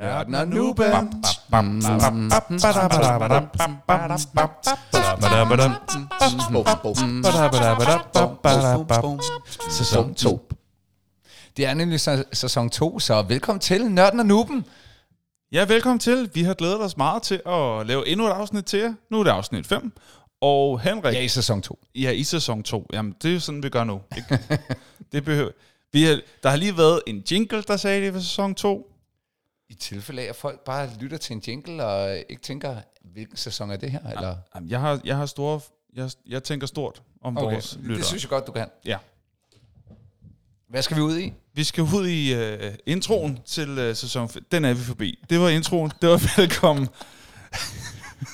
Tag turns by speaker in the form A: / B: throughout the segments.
A: Nørden og Nuben. Sæson 2. Det er nemlig sæ- sæson 2, så velkommen til Nørden og Nuben.
B: Ja, velkommen til. Vi har glædet os meget til at lave endnu et afsnit til jer. Nu er det afsnit 5. Og Henrik,
A: Ja, i sæson 2.
B: ja i sæson 2. Jamen, det er jo sådan, vi gør nu. Ikke? det behøver... Vi har, der har lige været en jingle, der sagde det ved sæson 2.
A: I tilfælde af, at folk bare lytter til en jingle og ikke tænker, hvilken sæson er det her? Eller?
B: Jamen, jeg har, jeg har store... Jeg, jeg tænker stort om okay. vores lyttere.
A: det synes jeg godt, du kan.
B: Ja.
A: Hvad skal vi ud i?
B: Vi skal ud i uh, introen til uh, sæson 5. Den er vi forbi. Det var introen. Det var velkommen.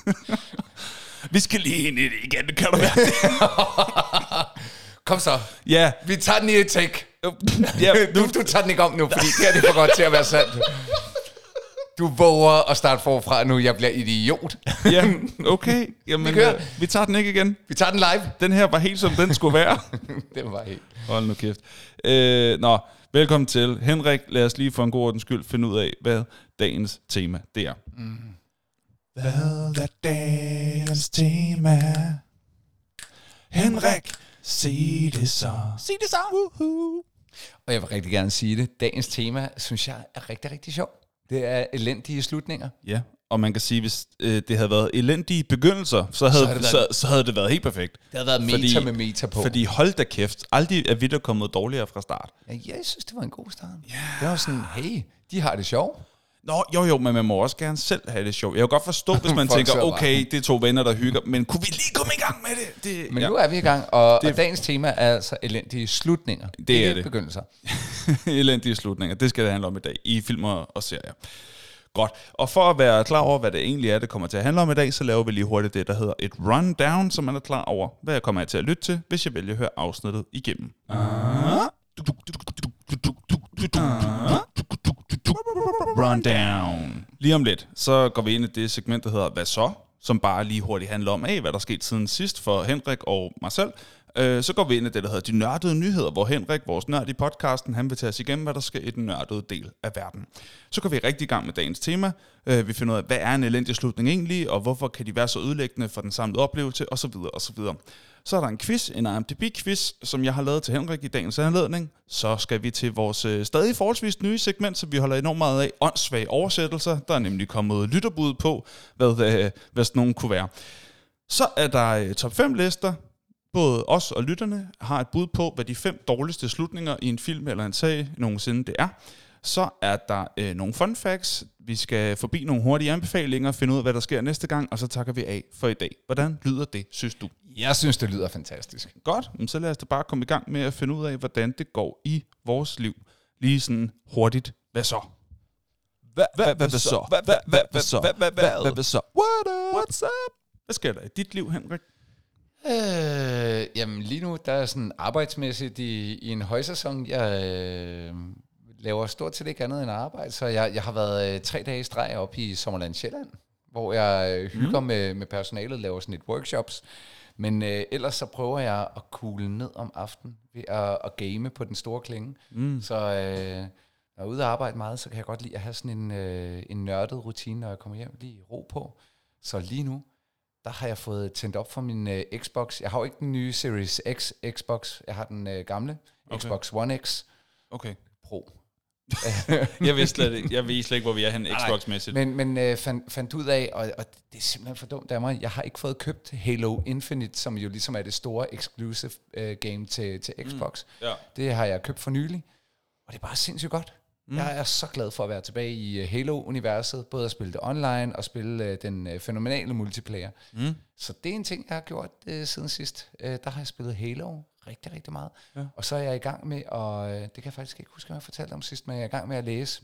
B: vi skal lige ind i det igen, kan du være
A: Kom så,
B: Ja,
A: vi tager den i et take.
B: ja
A: Du, du tager den ikke om nu, fordi det her det er for godt til at være sandt. Du våger at starte forfra nu. Jeg bliver idiot.
B: ja, okay. Jamen,
A: Vi kører.
B: uh, vi tager den ikke igen.
A: Vi tager den live.
B: Den her var helt som den skulle være.
A: Det var helt...
B: Hold nu kæft. Øh, nå, velkommen til. Henrik, lad os lige for en god ordens skyld finde ud af, hvad dagens tema det er. Mm. Hvad er dagens tema? Henrik, sig det så. Sig det så. Woohoo.
A: Og jeg vil rigtig gerne sige det. Dagens tema, synes jeg, er rigtig, rigtig sjov. Det er elendige slutninger.
B: Ja, og man kan sige, hvis øh, det havde været elendige begyndelser, så havde, så,
A: havde det
B: så, så havde det været helt perfekt.
A: Det havde været meta
B: Fordi-
A: med meta på.
B: Fordi hold da kæft, aldrig er vi der kommet dårligere fra start.
A: Ja, jeg synes, det var en god start. Yeah. Det var sådan, hey, de har det sjovt.
B: Nå, jo jo, men man må også gerne selv have det sjovt. Jeg kan godt forstå, hvis man tænker, okay, det er to venner, der hygger, men kunne vi lige komme i gang med det? det
A: Men
B: ja.
A: nu er vi i gang, og,
B: Det-
A: og dagens tema er altså elendige slutninger.
B: Det er
A: ikke
B: det.
A: begyndelser.
B: elendige slutninger. Det skal det handle om i dag, i film og serier. Godt. Og for at være klar over, hvad det egentlig er, det kommer til at handle om i dag, så laver vi lige hurtigt det, der hedder et rundown, så man er klar over, hvad jeg kommer til at lytte til, hvis jeg vælger at høre afsnittet igennem. Rundown. Lige om lidt, så går vi ind i det segment, der hedder Hvad så? Som bare lige hurtigt handler om, hey, hvad der skete siden sidst for Henrik og mig selv. Øh, Så går vi ind i det, der hedder De Nørdede Nyheder, hvor Henrik, vores nørd i podcasten, han vil tage os igennem, hvad der sker i den nørdede del af verden. Så går vi rigtig i gang med dagens tema. Øh, Vi finder ud af, hvad er en elendig slutning egentlig, og hvorfor kan de være så ødelæggende for den samlede oplevelse, osv. osv. Så er der en quiz, en IMDb-quiz, som jeg har lavet til Henrik i dagens anledning. Så skal vi til vores øh, stadig forholdsvis nye segment, som vi holder enormt meget af, åndssvage oversættelser. Der er nemlig kommet lytterbud på, hvad, øh, hvad sådan nogen kunne være. Så er der øh, top 5 lister. Både os og lytterne har et bud på, hvad de fem dårligste slutninger i en film eller en sag nogensinde det er. Så er der øh, nogle fun facts. Vi skal forbi nogle hurtige anbefalinger, finde ud af, hvad der sker næste gang, og så takker vi af for i dag. Hvordan lyder det, synes du?
A: Jeg synes, det lyder fantastisk.
B: Godt, men så lad os da bare komme i gang med at finde ud af, hvordan det går i vores liv. Lige sådan hurtigt. Hvad så?
C: Hvad, hvad, så? Hvad, hvad, så? Hvad, hvad, så?
B: What's up? Hvad sker der i dit liv, Henrik?
A: Øh, jamen lige nu, der er sådan arbejdsmæssigt i, i en højsæson. Jeg øh, laver stort set ikke andet end arbejde, så jeg, jeg har været øh, tre dage i streg op i Sommerland Sjælland, hvor jeg øh, hygger mm. med, med personalet, laver sådan et workshops. Men øh, ellers så prøver jeg at kugle ned om aftenen ved at, at game på den store klinge. Mm. Så øh, når jeg er ude og arbejde meget, så kan jeg godt lide at have sådan en, øh, en nørdet rutine, når jeg kommer hjem, lige ro på. Så lige nu, der har jeg fået tændt op for min øh, Xbox. Jeg har jo ikke den nye Series X Xbox. Jeg har den øh, gamle okay. Xbox One X
B: Okay.
A: Pro.
B: Jeg vidste slet ikke, jeg vidste slet ikke, hvor vi er hen Xbox-mæssigt.
A: Men, men øh, fandt, fandt ud af, og, og det er simpelthen for dumt af mig, jeg har ikke fået købt Halo Infinite, som jo ligesom er det store exclusive øh, game til, til Xbox.
B: Ja.
A: Det har jeg købt for nylig, og det er bare sindssygt godt. Mm. Jeg er så glad for at være tilbage i uh, Halo-universet, både at spille det online og spille uh, den uh, fænomenale multiplayer.
B: Mm.
A: Så det er en ting, jeg har gjort uh, siden sidst. Uh, der har jeg spillet Halo rigtig, rigtig meget.
B: Ja.
A: Og så er jeg i gang med, og uh, det kan jeg faktisk ikke huske, om jeg fortalte om sidst, men jeg er i gang med at læse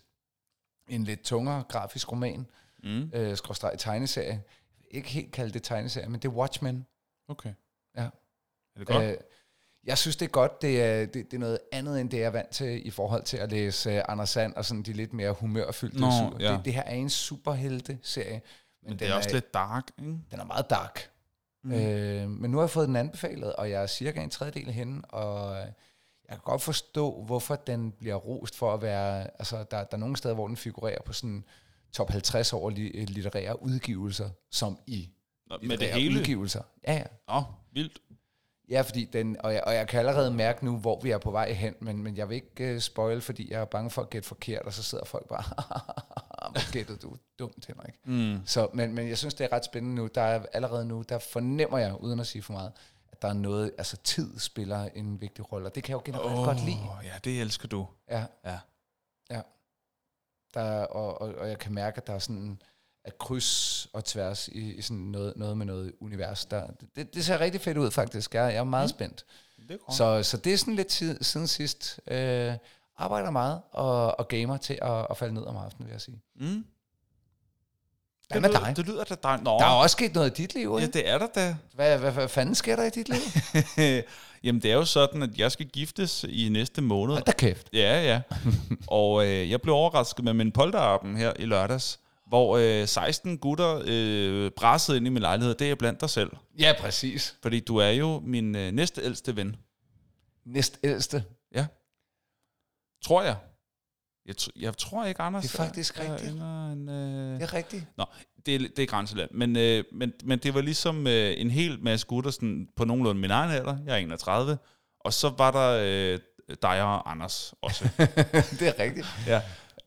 A: en lidt tungere grafisk roman,
B: Mm.
A: uh, skråstreg tegneserie. Ikke helt kalde det tegneserie, men det er Watchmen.
B: Okay.
A: Ja.
B: Er det godt?
A: Øh, jeg synes, det er godt. Det er, det, det er noget andet, end det jeg er vant til i forhold til at læse uh, Anders Sand og sådan de lidt mere humørfyldte.
B: Nå,
A: super-
B: ja.
A: det, det her er en superhelte-serie. Men,
B: Men det er også lidt dark, ikke?
A: Den er meget dark.
B: Mm.
A: Øh, men nu har jeg fået den anbefalet, og jeg er cirka en tredjedel henne, og jeg kan godt forstå, hvorfor den bliver rost for at være... Altså, der, der er nogle steder, hvor den figurerer på sådan top 50 over li- øh, litterære udgivelser, som i
B: Nå, Med det hele?
A: udgivelser. Ja, ja.
B: Åh, vildt.
A: Ja, fordi den, og, jeg, og jeg kan allerede mærke nu, hvor vi er på vej hen, men, men jeg vil ikke uh, spoil, fordi jeg er bange for at gætte forkert, og så sidder folk bare, hvor gættede du dumt, Henrik.
B: Mm.
A: Så, men, men jeg synes, det er ret spændende nu. Der er allerede nu, der fornemmer jeg, uden at sige for meget, at der er noget, altså tid spiller en vigtig rolle, og det kan jeg jo generelt oh. godt lide.
B: Ja, det elsker du.
A: Ja,
B: Ja.
A: ja. Der, er- og, og, og jeg kan mærke, at der er sådan at kryds og tværs i, i sådan noget, noget med noget univers. Der, det, det ser rigtig fedt ud, faktisk. Jeg, jeg er meget mm. spændt.
B: Det er.
A: Så, så det er sådan lidt tid, siden sidst. Øh, arbejder meget og, og gamer til at, at falde ned om aftenen, vil jeg sige.
B: Mm.
A: Hvad med
B: lyder,
A: dig?
B: Det lyder da dig. Nå,
A: Der er også sket noget i dit liv,
B: ja,
A: ikke?
B: det er der da.
A: Hvad, hvad, hvad fanden sker der i dit liv?
B: Jamen, det er jo sådan, at jeg skal giftes i næste måned.
A: Hold da kæft.
B: Ja, ja. og øh, jeg blev overrasket med min polterappen her i lørdags, hvor øh, 16 gutter øh, brassede ind i min lejlighed. Det er blandt dig selv.
A: Ja, præcis.
B: Fordi du er jo min øh, næste ældste ven.
A: Næst ældste.
B: Ja. Tror jeg. Jeg, tr- jeg tror ikke, Anders
A: Det er faktisk rigtigt.
B: yngre end, øh...
A: Det er rigtigt.
B: Nå, det er, det er grænseland. Men, øh, men, men det var ligesom øh, en hel masse gutter sådan, på nogenlunde min egen alder. Jeg er 31. Og så var der øh, dig og Anders også.
A: det er rigtigt.
B: ja.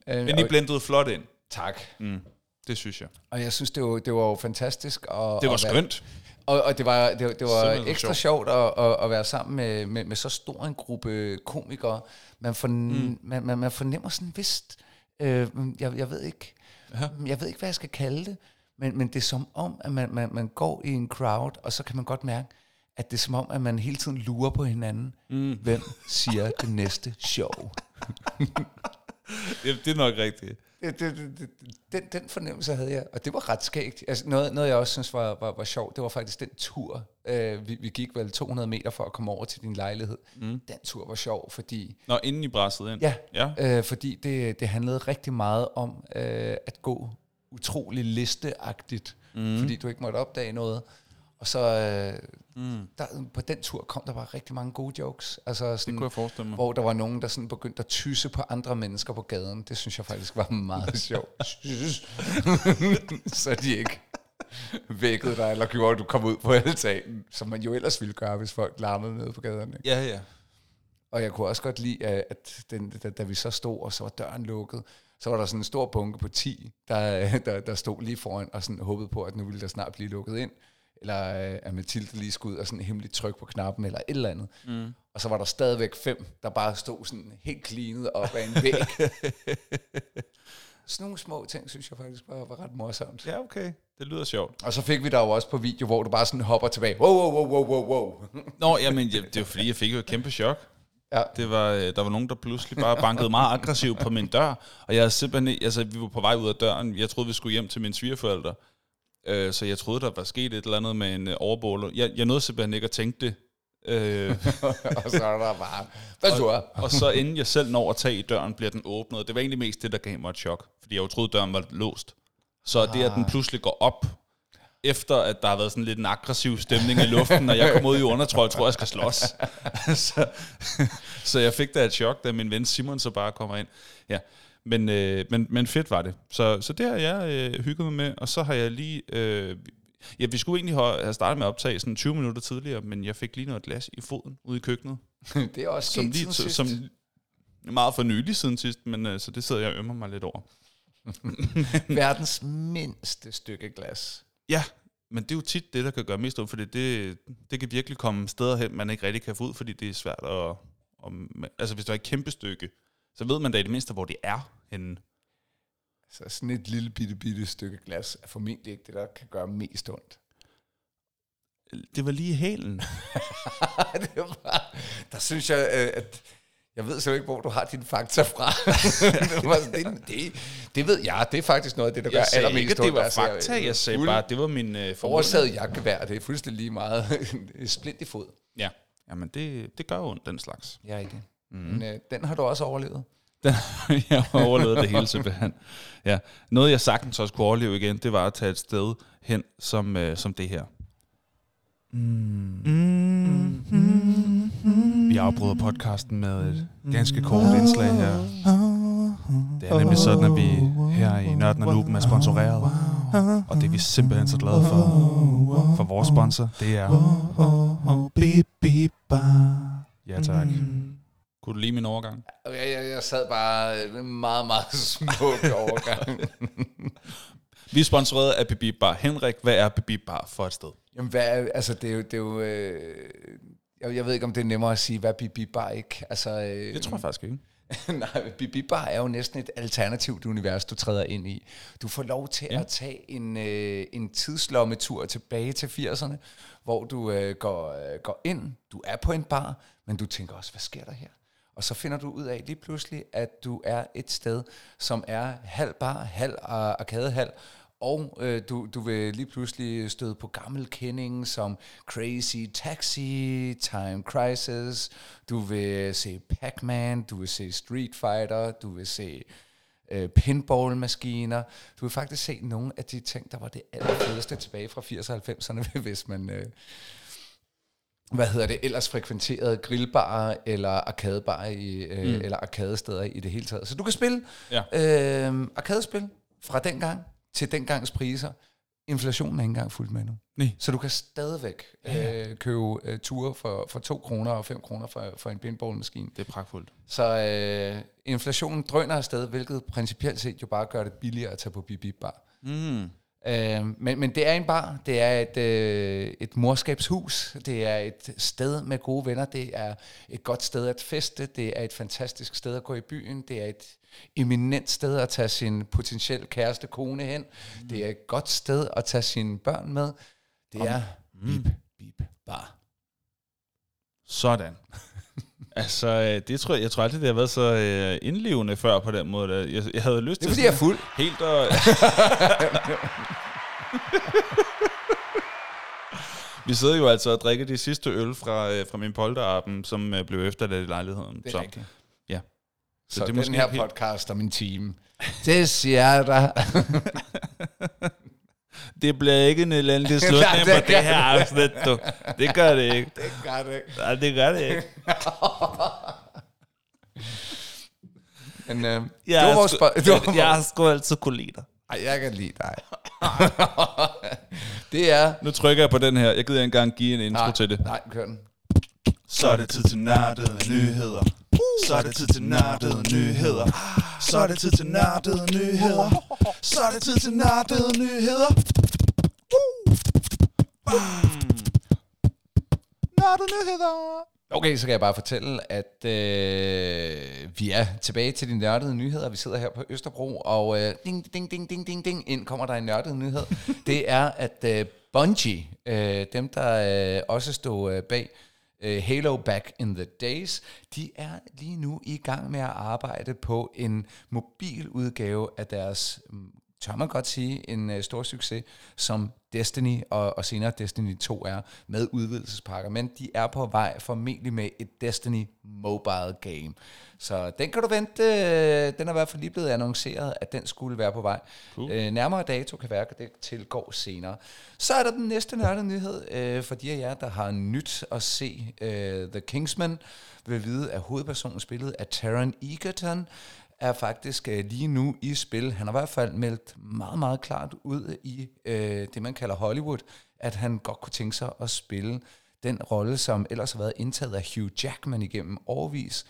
A: Øh,
B: Men I blendede flot ind.
A: tak.
B: Mm, det synes jeg.
A: Og jeg synes, det var, det var jo fantastisk. Og,
B: Det var
A: være-
B: skønt.
A: Og, og det var, det, det var
B: Simpelthen
A: ekstra
B: sjovt.
A: sjovt at, at, at være sammen med, med, med så stor en gruppe komikere. Man, forn, mm. man, man, man fornemmer sådan vist, øh, jeg, jeg ved ikke,
B: Ja.
A: jeg ved ikke, hvad jeg skal kalde det, men, men det er som om, at man, man, man går i en crowd, og så kan man godt mærke, at det er som om, at man hele tiden lurer på hinanden. Mm. Hvem siger det næste show?
B: Det, det er nok rigtigt.
A: Det, det, det, den, den fornemmelse havde jeg, og det var ret skægt. Altså, noget, noget, jeg også synes var, var, var sjovt, det var faktisk den tur. Øh, vi, vi gik vel 200 meter for at komme over til din lejlighed. Mm. Den tur var sjov, fordi,
B: Nå, inden I brassede ind.
A: ja,
B: ja.
A: Øh, fordi det, det handlede rigtig meget om øh, at gå utrolig listeagtigt, mm. fordi du ikke måtte opdage noget. Og så øh, mm. der, på den tur kom der bare rigtig mange gode jokes. Altså sådan,
B: Det kunne jeg forestille mig.
A: hvor der var nogen, der sådan begyndte at tysse på andre mennesker på gaden. Det synes jeg faktisk var meget sjovt. så de ikke vækkede dig, eller gjorde, at du kom ud på altanen, som man jo ellers ville gøre, hvis folk larmede nede på gaden. Ikke?
B: Ja, ja.
A: Og jeg kunne også godt lide, at den, da, da vi så stod, og så var døren lukket, så var der sådan en stor bunke på 10, der, der, der stod lige foran og sådan håbede på, at nu ville der snart blive lukket ind. Eller øh, at Mathilde lige skulle ud og sådan hemmeligt trykke på knappen, eller et eller andet. Mm. Og så var der stadigvæk fem, der bare stod sådan helt cleanet op af en væg. sådan nogle små ting, synes jeg faktisk var, var ret morsomt.
B: Ja, okay. Det lyder sjovt.
A: Og så fik vi der jo også på video, hvor du bare sådan hopper tilbage. Wow, wow, wow, wow, wow, wow.
B: Nå, jamen, ja, det var fordi, jeg fik jo et kæmpe chok.
A: Ja.
B: Det var, øh, der var nogen, der pludselig bare bankede meget aggressivt på min dør. Og jeg havde simpelthen, altså vi var på vej ud af døren. Jeg troede, vi skulle hjem til mine svigerforældre. Øh, så jeg troede, der var sket et eller andet med en øh, overbåler. Jeg, jeg nåede simpelthen ikke at tænke det. Øh,
A: og så er der bare, hvad så er?
B: og så inden jeg selv når at tage i døren, bliver den åbnet. Det var egentlig mest det, der gav mig et chok. Fordi jeg jo troede, døren var låst. Så det, at den pludselig går op, efter at der har været sådan lidt en aggressiv stemning i luften, og jeg kom ud i undertrøje, tror jeg skal slås. så, så jeg fik da et chok, da min ven Simon så bare kommer ind. Ja. Men, øh, men, men fedt var det. Så, så det har jeg øh, hygget mig med, og så har jeg lige... Øh, ja, vi skulle egentlig have startet med at optage sådan 20 minutter tidligere, men jeg fik lige noget glas i foden ude i køkkenet,
A: Det er også
B: som lige
A: siden
B: som meget for nylig siden sidst, men øh, så det sidder jeg og ømmer mig lidt over.
A: verdens mindste stykke glas.
B: Ja, men det er jo tit det, der kan gøre mest ondt, fordi det, det kan virkelig komme steder hen, man ikke rigtig kan få ud, fordi det er svært at... Om, altså hvis der er et kæmpe stykke, så ved man da i det mindste, hvor det er henne.
A: Så sådan et lille bitte, bitte stykke glas er formentlig ikke det, der kan gøre mest ondt.
B: Det var lige hælen.
A: det var, der synes jeg, øh, at jeg ved så ikke, hvor du har dine fakta fra. det, var sådan, det, det, det ved jeg. Det er faktisk noget af det, der gør
B: Jeg sagde
A: allermest
B: ikke, at det var
A: ondt. Altså,
B: fakta, jeg sagde bare, det var min øh,
A: Oversaget jakkevær, det er fuldstændig lige meget splint i fod.
B: Ja, jamen det, det gør ondt, den slags.
A: Ja, ikke. Mm. Men øh, den har du også overlevet.
B: Den, jeg har overlevet det hele simpelthen. Ja. Noget, jeg sagtens også kunne overleve igen, det var at tage et sted hen som, øh, som det her. Vi afbryder podcasten med et ganske kort indslag her. Det er nemlig sådan, at vi her i Nørden og Nuben er sponsoreret. Og det er vi simpelthen så glade for. For vores sponsor, det er... Ja tak. Kunne du lide min overgang?
A: Jeg, jeg, jeg sad bare en meget, meget smuk overgang.
B: Vi er sponsoreret af Bibi Bar. Henrik, hvad er Bibi Bar for et sted?
A: Jamen, hvad er, altså, det er jo... Det er jo øh, jeg, jeg ved ikke, om det er nemmere at sige, hvad Bibi Bar ikke... Altså, øh,
B: Det tror jeg faktisk ikke.
A: Nej, Bibi Bar er jo næsten et alternativt univers, du træder ind i. Du får lov til
B: ja.
A: at tage en, øh, en tidslommetur tilbage til 80'erne, hvor du øh, går, øh, går ind, du er på en bar, men du tænker også, hvad sker der her? Og så finder du ud af lige pludselig, at du er et sted, som er halv bar, halv arkadehal, og øh, du, du vil lige pludselig støde på gammel kending som Crazy Taxi, Time Crisis, du vil se Pac-Man, du vil se Street Fighter, du vil se øh, pinballmaskiner. Du vil faktisk se nogle af de ting, der var det allerfedeste tilbage fra 80'erne og 90'erne, hvis man... Øh, hvad hedder det, ellers frekventerede grillbarer eller arkadebarer i, øh, mm. eller arkadesteder i det hele taget. Så du kan spille
B: Ja.
A: øh, arkadespil fra dengang til dengangs priser. Inflationen er ikke engang fuldt med nu.
B: Nej.
A: Så du kan stadigvæk øh, købe øh, ture for, for 2 kroner og 5 kroner for, for en pinballmaskine.
B: Det er pragtfuldt.
A: Så øh, inflationen drøner afsted, hvilket principielt set jo bare gør det billigere at tage på Bibi Bar.
B: Mm.
A: Øh, men, men det er en bar, det er et, øh, et morskabshus, det er et sted med gode venner, det er et godt sted at feste, det er et fantastisk sted at gå i byen, det er et eminent sted at tage sin potentiel kæreste kone hen, mm. det er et godt sted at tage sine børn med, det er Bip. Bip Bar.
B: Sådan. Altså, øh, det tror jeg, jeg tror aldrig, det har været så øh, indlevende før på den måde. Jeg, jeg havde lyst
A: Det er
B: til
A: fordi, jeg er fuld.
B: helt at... Vi sidder jo altså og drikker de sidste øl fra, øh, fra min polterappen, som øh, blev efterladt i lejligheden.
A: Det er
B: så,
A: rigtigt.
B: Ja.
A: Så, så
B: det er
A: den
B: måske
A: her
B: helt-
A: podcast om en time, det siger jeg dig.
B: Det bliver ikke en elendig slutning på det her afsnit, du. Det gør det ikke.
A: det gør det ikke.
B: Nej, det gør det ikke.
A: Men, øh,
B: Jeg,
A: det var vores... spo- det var
B: jeg har sgu altid kunne lide dig.
A: Ej, jeg kan lide dig. det er...
B: Nu trykker jeg på den her. Jeg gider ikke engang give en intro
A: Nej,
B: til det.
A: nej, kør den.
C: Så er det tid til nørdede nyheder. Så er det tid til nørdede nyheder. Så er det tid til nørdede nyheder. Så er det tid til nørdede nyheder. Nørdede nyheder.
A: Okay, så kan jeg bare fortælle, at øh, vi er tilbage til de nørdede nyheder. Vi sidder her på Østerbro, og øh, ding, ding, ding, ding, ding, ding, ind kommer der en nørdet nyhed. Det er, at øh, Bungie, øh, dem der øh, også stod øh, bag øh, Halo Back in the Days, de er lige nu i gang med at arbejde på en mobil udgave af deres, mm, tør man godt sige, en øh, stor succes, som Destiny og, og senere Destiny 2 er med udvidelsespakker. Men de er på vej formentlig med et Destiny mobile game. Så den kan du vente. øh, Den er i hvert fald lige blevet annonceret, at den skulle være på vej. Cool. Øh, nærmere dato kan være, at det tilgår senere. Så er der den næste nørdede nyhed. Øh, for de af jer, der har nyt at se øh, The Kingsman, vil vide, at hovedpersonen spillet af Taron Egerton er faktisk øh, lige nu i spil. Han har i hvert fald meldt meget, meget klart ud i øh, det, man kalder Hollywood, at han godt kunne tænke sig at spille den rolle, som ellers har været indtaget af Hugh Jackman igennem årvis.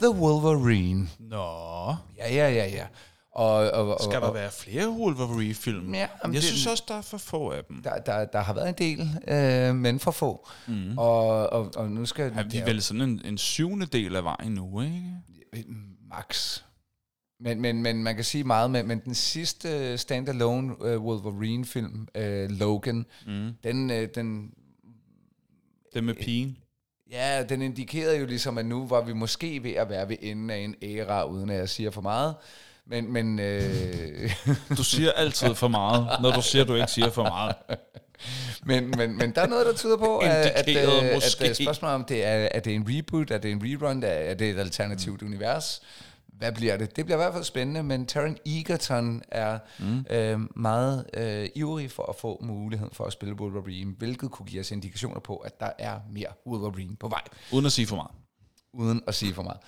A: The Wolverine.
B: Nå.
A: Ja, ja, ja, ja. Og, og, og,
B: Skal der
A: og,
B: være flere Wolverine-film?
A: Ja,
B: jeg
A: det-
B: synes også, der er for få af dem.
A: der, der, der har været en del, øh, men for få. Mm. Og, og, og nu skal
B: Er vi vel sådan en, en syvende del af vejen nu, ikke?
A: max. Men, men, men man kan sige meget med, men den sidste standalone uh, Wolverine-film, uh, Logan,
B: Mm.
A: den, uh, den,
B: Det med pigen.
A: ja, den indikerede jo ligesom, at nu var vi måske ved at være ved enden af en æra, uden at jeg siger for meget. Men, men øh,
B: Du siger altid for meget, når du siger, du ikke siger for meget.
A: men, men, men der er noget, der tyder på, at, at, at,
B: måske.
A: at spørgsmålet om, det er, er det en reboot, er det en rerun, er, er det et alternativt mm. univers? Hvad bliver det? Det bliver i hvert fald spændende, men Taron Egerton er mm. øh, meget øh, ivrig for at få muligheden for at spille Wolverine, hvilket kunne give os indikationer på, at der er mere Wolverine på vej,
B: Uden at sige for meget.
A: uden at sige for meget.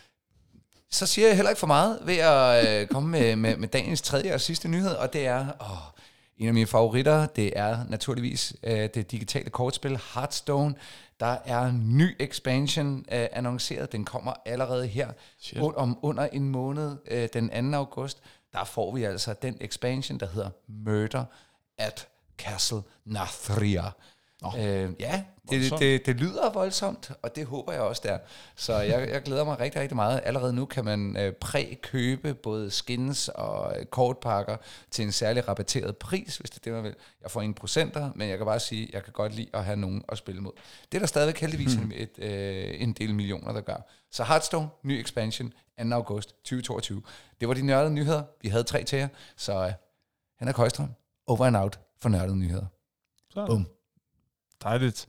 A: så siger jeg heller ikke for meget ved at øh, komme med, med, med dagens tredje og sidste nyhed, og det er åh, en af mine favoritter. Det er naturligvis øh, det digitale kortspil Hearthstone. Der er en ny expansion øh, annonceret. Den kommer allerede her und, om under en måned, øh, den 2. august. Der får vi altså den expansion, der hedder Murder at Castle Nathria. Oh, øh, ja, det, det, det lyder voldsomt, og det håber jeg også der. Så jeg, jeg glæder mig rigtig, rigtig meget. Allerede nu kan man øh, præ-købe både skins og øh, kortpakker til en særlig rabatteret pris, hvis det er det, man vil. Jeg får ingen procenter, men jeg kan bare sige, at jeg kan godt lide at have nogen at spille mod. Det er der stadigvæk heldigvis
B: Hmm.
A: en, et, øh, en del millioner, der gør. Så Hearthstone, ny expansion, 2. august 2022. Det var de nørdede nyheder. Vi havde tre til jer, så øh, Henrik Højstrøm, over and out for nørdede nyheder.
B: Så
A: Bum.
B: Dejligt.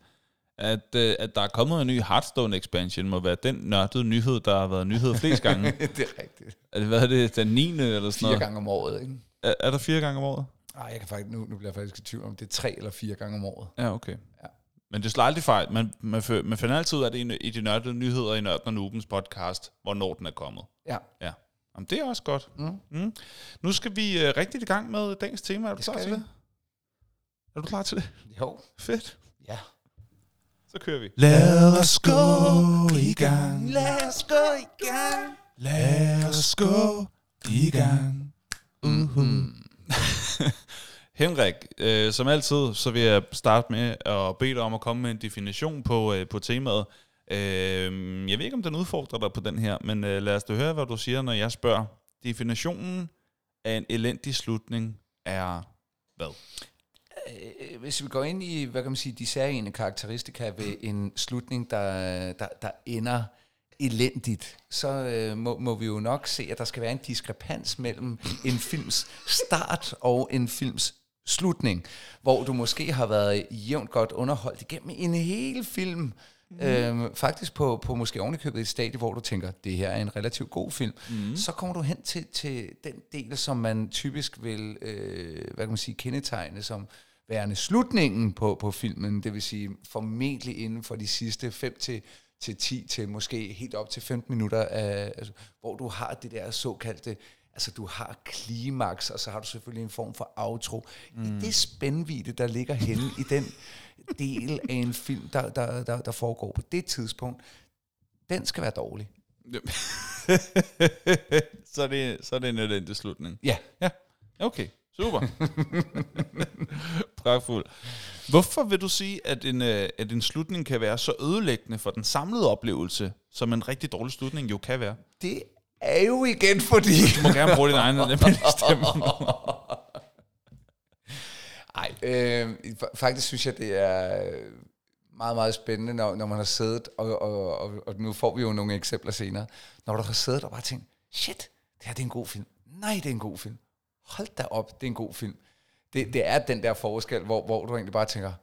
B: At, øh, at der er kommet en ny Hearthstone expansion, må være den nørdede nyhed, der har været nyhed flest gange.
A: det er rigtigt.
B: er det, hvad er det, den 9. eller sådan
A: Fire
B: noget?
A: gange om året, ikke?
B: Er, er der fire gange om året?
A: Ej, jeg kan faktisk, nu, nu bliver jeg faktisk i tvivl om, det er tre eller fire gange om året.
B: Ja, okay.
A: Ja.
B: Men det slår aldrig fejl. Man, man, man finder altid ud af det i, i de nørdede nyheder i Nørden og Nubens podcast, hvornår den er kommet.
A: Ja.
B: Ja. Jamen, det er også godt.
A: Mm.
B: Mm. Nu skal vi uh, rigtig i gang med dagens tema. Er du
A: Det
B: klar til
A: vi.
B: det? Er du klar til det?
A: Jo.
B: Fedt.
A: Ja.
B: Så kører vi.
C: Lad os gå i gang.
A: Lad os gå i gang.
C: Lad os gå i gang.
A: Mm-hmm.
B: Henrik, øh, som altid, så vil jeg starte med at bede dig om at komme med en definition på, øh, på temaet. Øh, jeg ved ikke, om den udfordrer dig på den her, men øh, lad os da høre, hvad du siger, når jeg spørger. Definitionen af en elendig slutning er hvad?
A: Øh, Hvis vi går ind i, hvad kan man sige, de særlige karakteristika ved en slutning, der, der, der ender elendigt, så øh, må, må vi jo nok se, at der skal være en diskrepans mellem en films start og en films slutning, hvor du måske har været jævnt godt underholdt igennem en hel film, mm. øhm, faktisk på, på måske ovenikøbet et stadie, hvor du tænker, det her er en relativt god film, mm. så kommer du hen til, til den del, som man typisk vil, øh, hvad kan man sige, kendetegne som værende slutningen på, på filmen, det vil sige formentlig inden for de sidste 5 til til 10 til måske helt op til 15 minutter, af, altså, hvor du har det der såkaldte, altså du har klimaks, og så har du selvfølgelig en form for outro. Mm. I det spændvidde, der ligger henne i den del af en film, der, der, der, der foregår på det tidspunkt, den skal være dårlig.
B: så, er det, så er det en elendig slutning.
A: Ja.
B: Ja, okay. Super. Pragtfuld. Hvorfor vil du sige, at en, øh, at en slutning kan være så ødelæggende for den samlede oplevelse, som en rigtig dårlig slutning jo kan være?
A: Det er jo igen fordi...
B: Du må gerne bruge din egen stemme.
A: Ej, øh, fa- faktisk synes jeg, det er meget, meget spændende, når, når man har siddet, og, og, og, og nu får vi jo nogle eksempler senere, når du har siddet og bare tænkt, shit, det her det er en god film. Nej, det er en god film. Hold da op, det er en god film. Det, det er den der forskel, hvor, hvor du egentlig bare tænker,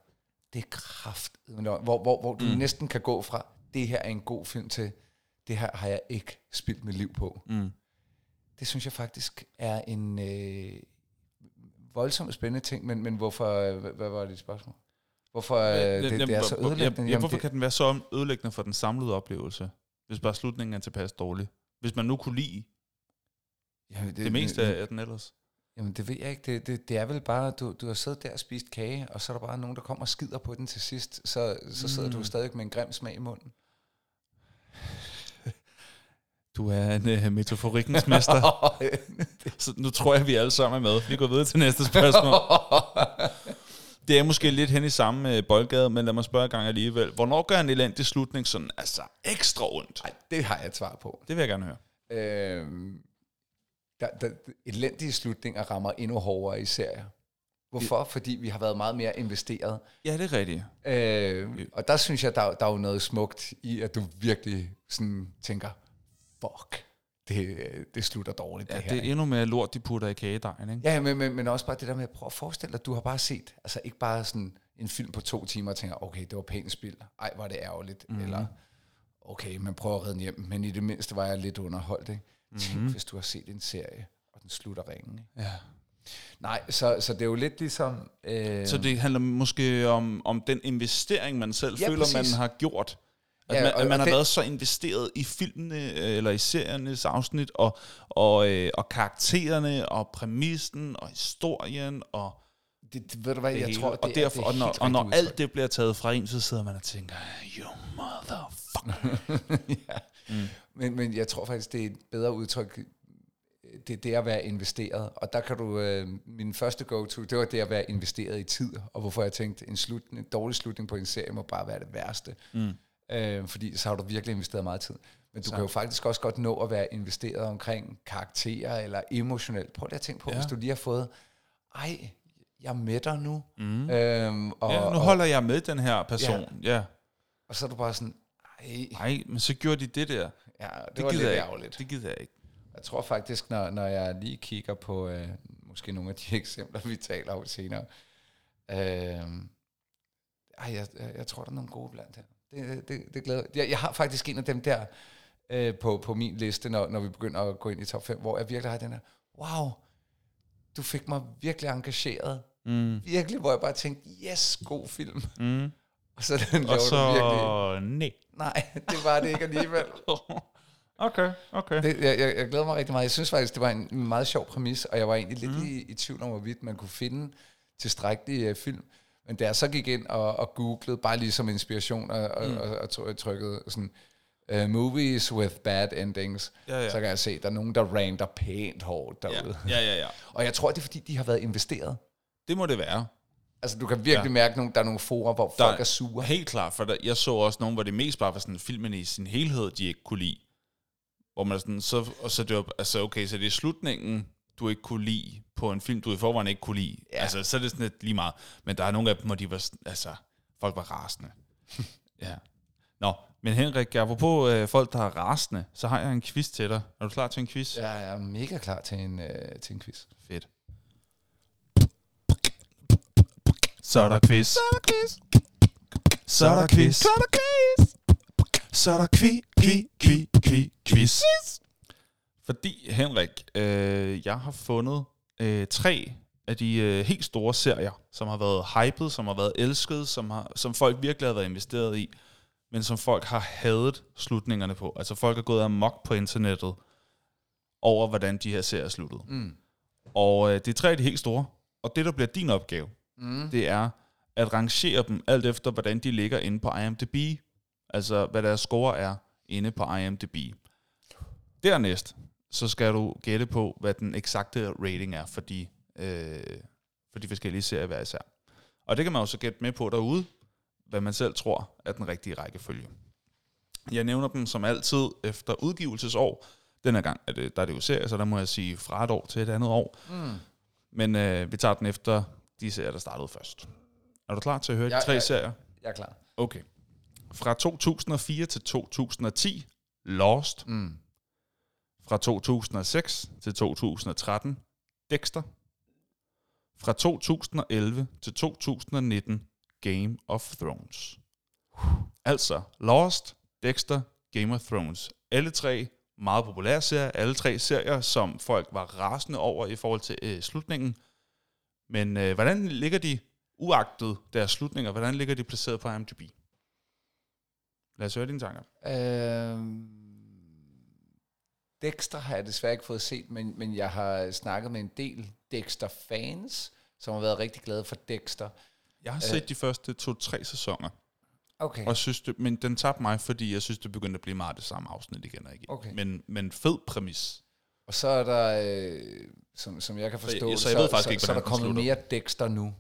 A: det er kraft, hvor, hvor, hvor du mm. næsten kan gå fra, det her er en god film til, det her har jeg ikke spildt mit liv på.
B: Mm.
A: Det synes jeg faktisk er en øh, voldsomt spændende ting, men, men hvorfor, øh, hvad, hvad var dit spørgsmål? Hvorfor øh, det, det er så ødelæggende?
B: Ja, ja,
A: Jamen,
B: hvorfor
A: det,
B: kan den være så ødelæggende for den samlede oplevelse, hvis bare slutningen er tilpas dårlig? Hvis man nu kunne lide
A: jamen,
B: det, det meste af den ellers.
A: Jamen det ved jeg ikke. Det, det, det er vel bare, du, du har siddet der og spist kage, og så er der bare nogen, der kommer og skider på den til sidst. Så, så sidder mm. du stadig med en grim smag i munden.
B: Du er en uh, metaforikkens mester. Så nu tror jeg, vi alle sammen er med. Vi går videre til næste spørgsmål. Det er måske lidt hen i samme uh, boldgade, men lad mig spørge i gang alligevel. Hvornår gør en elendig slutning sådan altså ekstra ondt?
A: Ej, det har jeg et svar på.
B: Det vil jeg gerne høre.
A: Øhm, der, der, elendige slutninger rammer endnu hårdere i serier. Hvorfor? Fordi vi har været meget mere investeret.
B: Ja, det er rigtigt.
A: Øh, og der synes jeg, der, der er jo noget smukt i, at du virkelig sådan tænker, fuck, det, det slutter dårligt,
B: Ja,
A: det her.
B: det er
A: ikke?
B: endnu mere lort, de putter i kagedejen, ikke?
A: Ja, men, men, men også bare det der med at prøve at forestille dig, at du har bare set, altså ikke bare sådan en film på to timer og tænker, okay, det var pænt spil, ej, var det ærgerligt, mm-hmm. eller okay, man prøver at redde hjem, men i det mindste var jeg lidt underholdt, ikke?
B: Mhm.
A: Tænk, hvis du har set en serie, og den slutter ringen?
B: Ja.
A: Nej, så, så det er jo lidt ligesom... Øh,
B: Så det handler måske om, om den investering, man selv
A: Ja,
B: føler, man
A: præcis.
B: har gjort. At
A: Ja,
B: man,
A: og-
B: at man
A: og
B: har
A: det-
B: været så investeret i filmene, øh, eller i seriernes afsnit, og, og, øh, og karaktererne, og præmissen, og historien, og
A: Det, det, ved du hvad,
B: det
A: jeg
B: hele.
A: tror, det
B: og, derfor,
A: er,
B: og
A: det
B: når,
A: helt
B: og når alt det bliver taget fra en, så sidder man og tænker, you motherfucker.
A: ja. Mm. men, men jeg tror faktisk, det er et bedre udtryk, det, det er at være investeret. Og der kan du, øh, min første go-to, det var det at være investeret i tid. Og hvorfor jeg tænkte, en, slut, en dårlig slutning på en serie må bare være det værste. Mm. Øh, fordi så har du virkelig investeret meget tid. Men du kan jo faktisk også godt nå at være investeret omkring karakterer eller emotionelt. Prøv lige at tænke på, ja. hvis du lige har fået, ej, jeg er dig nu. Mm. Øhm, og,
B: Ja, nu
A: og,
B: holder jeg med den her person. Ja. ja.
A: og så er du bare sådan, ej,
B: Nej, men så gjorde de det der.
A: ja, det,
B: Det,
A: var lidt
B: jeg
A: ærgerligt.
B: ikke. Det gider jeg ikke.
A: Jeg tror faktisk, når, når jeg lige kigger på øh, måske nogle af de eksempler, vi taler om senere, øh, ej, jeg, jeg, jeg tror, der er nogle gode blandt her. Det, det, det glæder jeg. Jeg har faktisk en af dem der øh, på, på min liste, når, når vi begynder at gå ind i top 5, hvor jeg virkelig har den her, wow, du fik mig virkelig engageret.
B: Mm.
A: Virkelig, hvor jeg bare tænkte, yes, god film.
B: Mm.
A: Og så den
B: Og
A: du virkelig.
B: så... Nej.
A: Nej, det var det ikke alligevel.
B: Okay, okay.
A: Det, jeg, jeg, jeg glæder mig rigtig meget. Jeg synes faktisk, det var en meget sjov præmis, og jeg var egentlig lidt i, i tvivl om, hvorvidt man kunne finde tilstrækkelige uh, film. Men da jeg så gik ind og, og googlede, bare lige som inspiration, og, og, og, og try- trykkede sådan, uh, movies with bad endings,
B: Ja, ja.
A: så kan jeg se, at der er nogen, der ranter pænt hårdt
B: Ja,
A: derude.
B: ja, ja, ja.
A: Og jeg tror, det er, fordi de har været investeret.
B: Det må det være.
A: Altså, du kan virkelig
B: Ja.
A: mærke, at der er nogle forer, hvor
B: Der
A: folk er sure.
B: Helt klart, for der, jeg så også nogen, hvor det mest bare var sådan filmen i sin helhed, de ikke kunne lide. Hvor man sådan, så, og så det var, altså okay, så det er slutningen, du ikke kunne lide på en film, du i forvejen ikke kunne lide. Ja. Altså, så er det sådan lidt lige meget. Men der er nogle af dem, hvor de var, altså, folk var rasende. ja. Nå, men Henrik, apropos øh, folk, der er rasende, så har jeg en quiz til dig. Er du klar til en quiz?
A: Ja, jeg er mega klar til en, øh, til en quiz.
B: Fedt.
C: Så er der quiz. Så er der quiz. Så er der quiz. Så er der quiz. Så er der kvi, kvi, kvi, kvi, quiz.
B: Fordi, Henrik, øh, jeg har fundet øh, tre af de øh, helt store serier, som har været hyped, som har været elsket, som, har, som folk virkelig har været investeret i, men som folk har hadet slutningerne på. Altså folk er gået amok på internettet over, hvordan de her serier sluttede.
A: Mm.
B: Og øh, det er tre af de helt store, og det, der bliver din opgave,
A: Mm.
B: det er at rangere dem alt efter, hvordan de ligger inde på IMDb. Altså, hvad deres score er inde på IMDb. Dernæst, så skal du gætte på, hvad den eksakte rating er for de, øh, for de forskellige serier hver især. Og det kan man jo så gætte med på derude, hvad man selv tror er den rigtige rækkefølge. Jeg nævner dem som altid efter udgivelsesår. Denne gang er det, der er det jo serie, så der må jeg sige fra et år til et andet år.
A: Mm.
B: Men øh, vi tager den efter de serier, der startede først. Er du klar til at høre
A: Ja,
B: de tre
A: ja.
B: serier?
A: Jeg er klar.
B: Okay. Fra 2004 til 2010, Lost.
A: Mm.
B: Fra 2006 til 2013, Dexter. Fra 2011 til 2019, Game of Thrones. Altså, Lost, Dexter, Game of Thrones. Alle tre meget populære serier. Alle tre serier, som folk var rasende over i forhold til øh, slutningen. Men øh, hvordan ligger de, uagtet deres slutninger, hvordan ligger de placeret på IMDb? Lad os høre dine tanker.
A: Øhm, Dexter har jeg desværre ikke fået set, men, men jeg har snakket med en del Dexter-fans, som har været rigtig glade for Dexter.
B: Jeg har
A: Øh.
B: set de første to-tre sæsoner,
A: Okay.
B: og synes det, men den tabte mig, fordi jeg synes, det begyndte at blive meget det samme afsnit igen og igen.
A: Okay.
B: Men, men fed præmis.
A: Og så er der, øh, som, som jeg kan forstå,
B: jeg- så jeg ved faktisk
A: så,
B: ikke,
A: så er der kommet
B: slutter.
A: mere Dexter nu.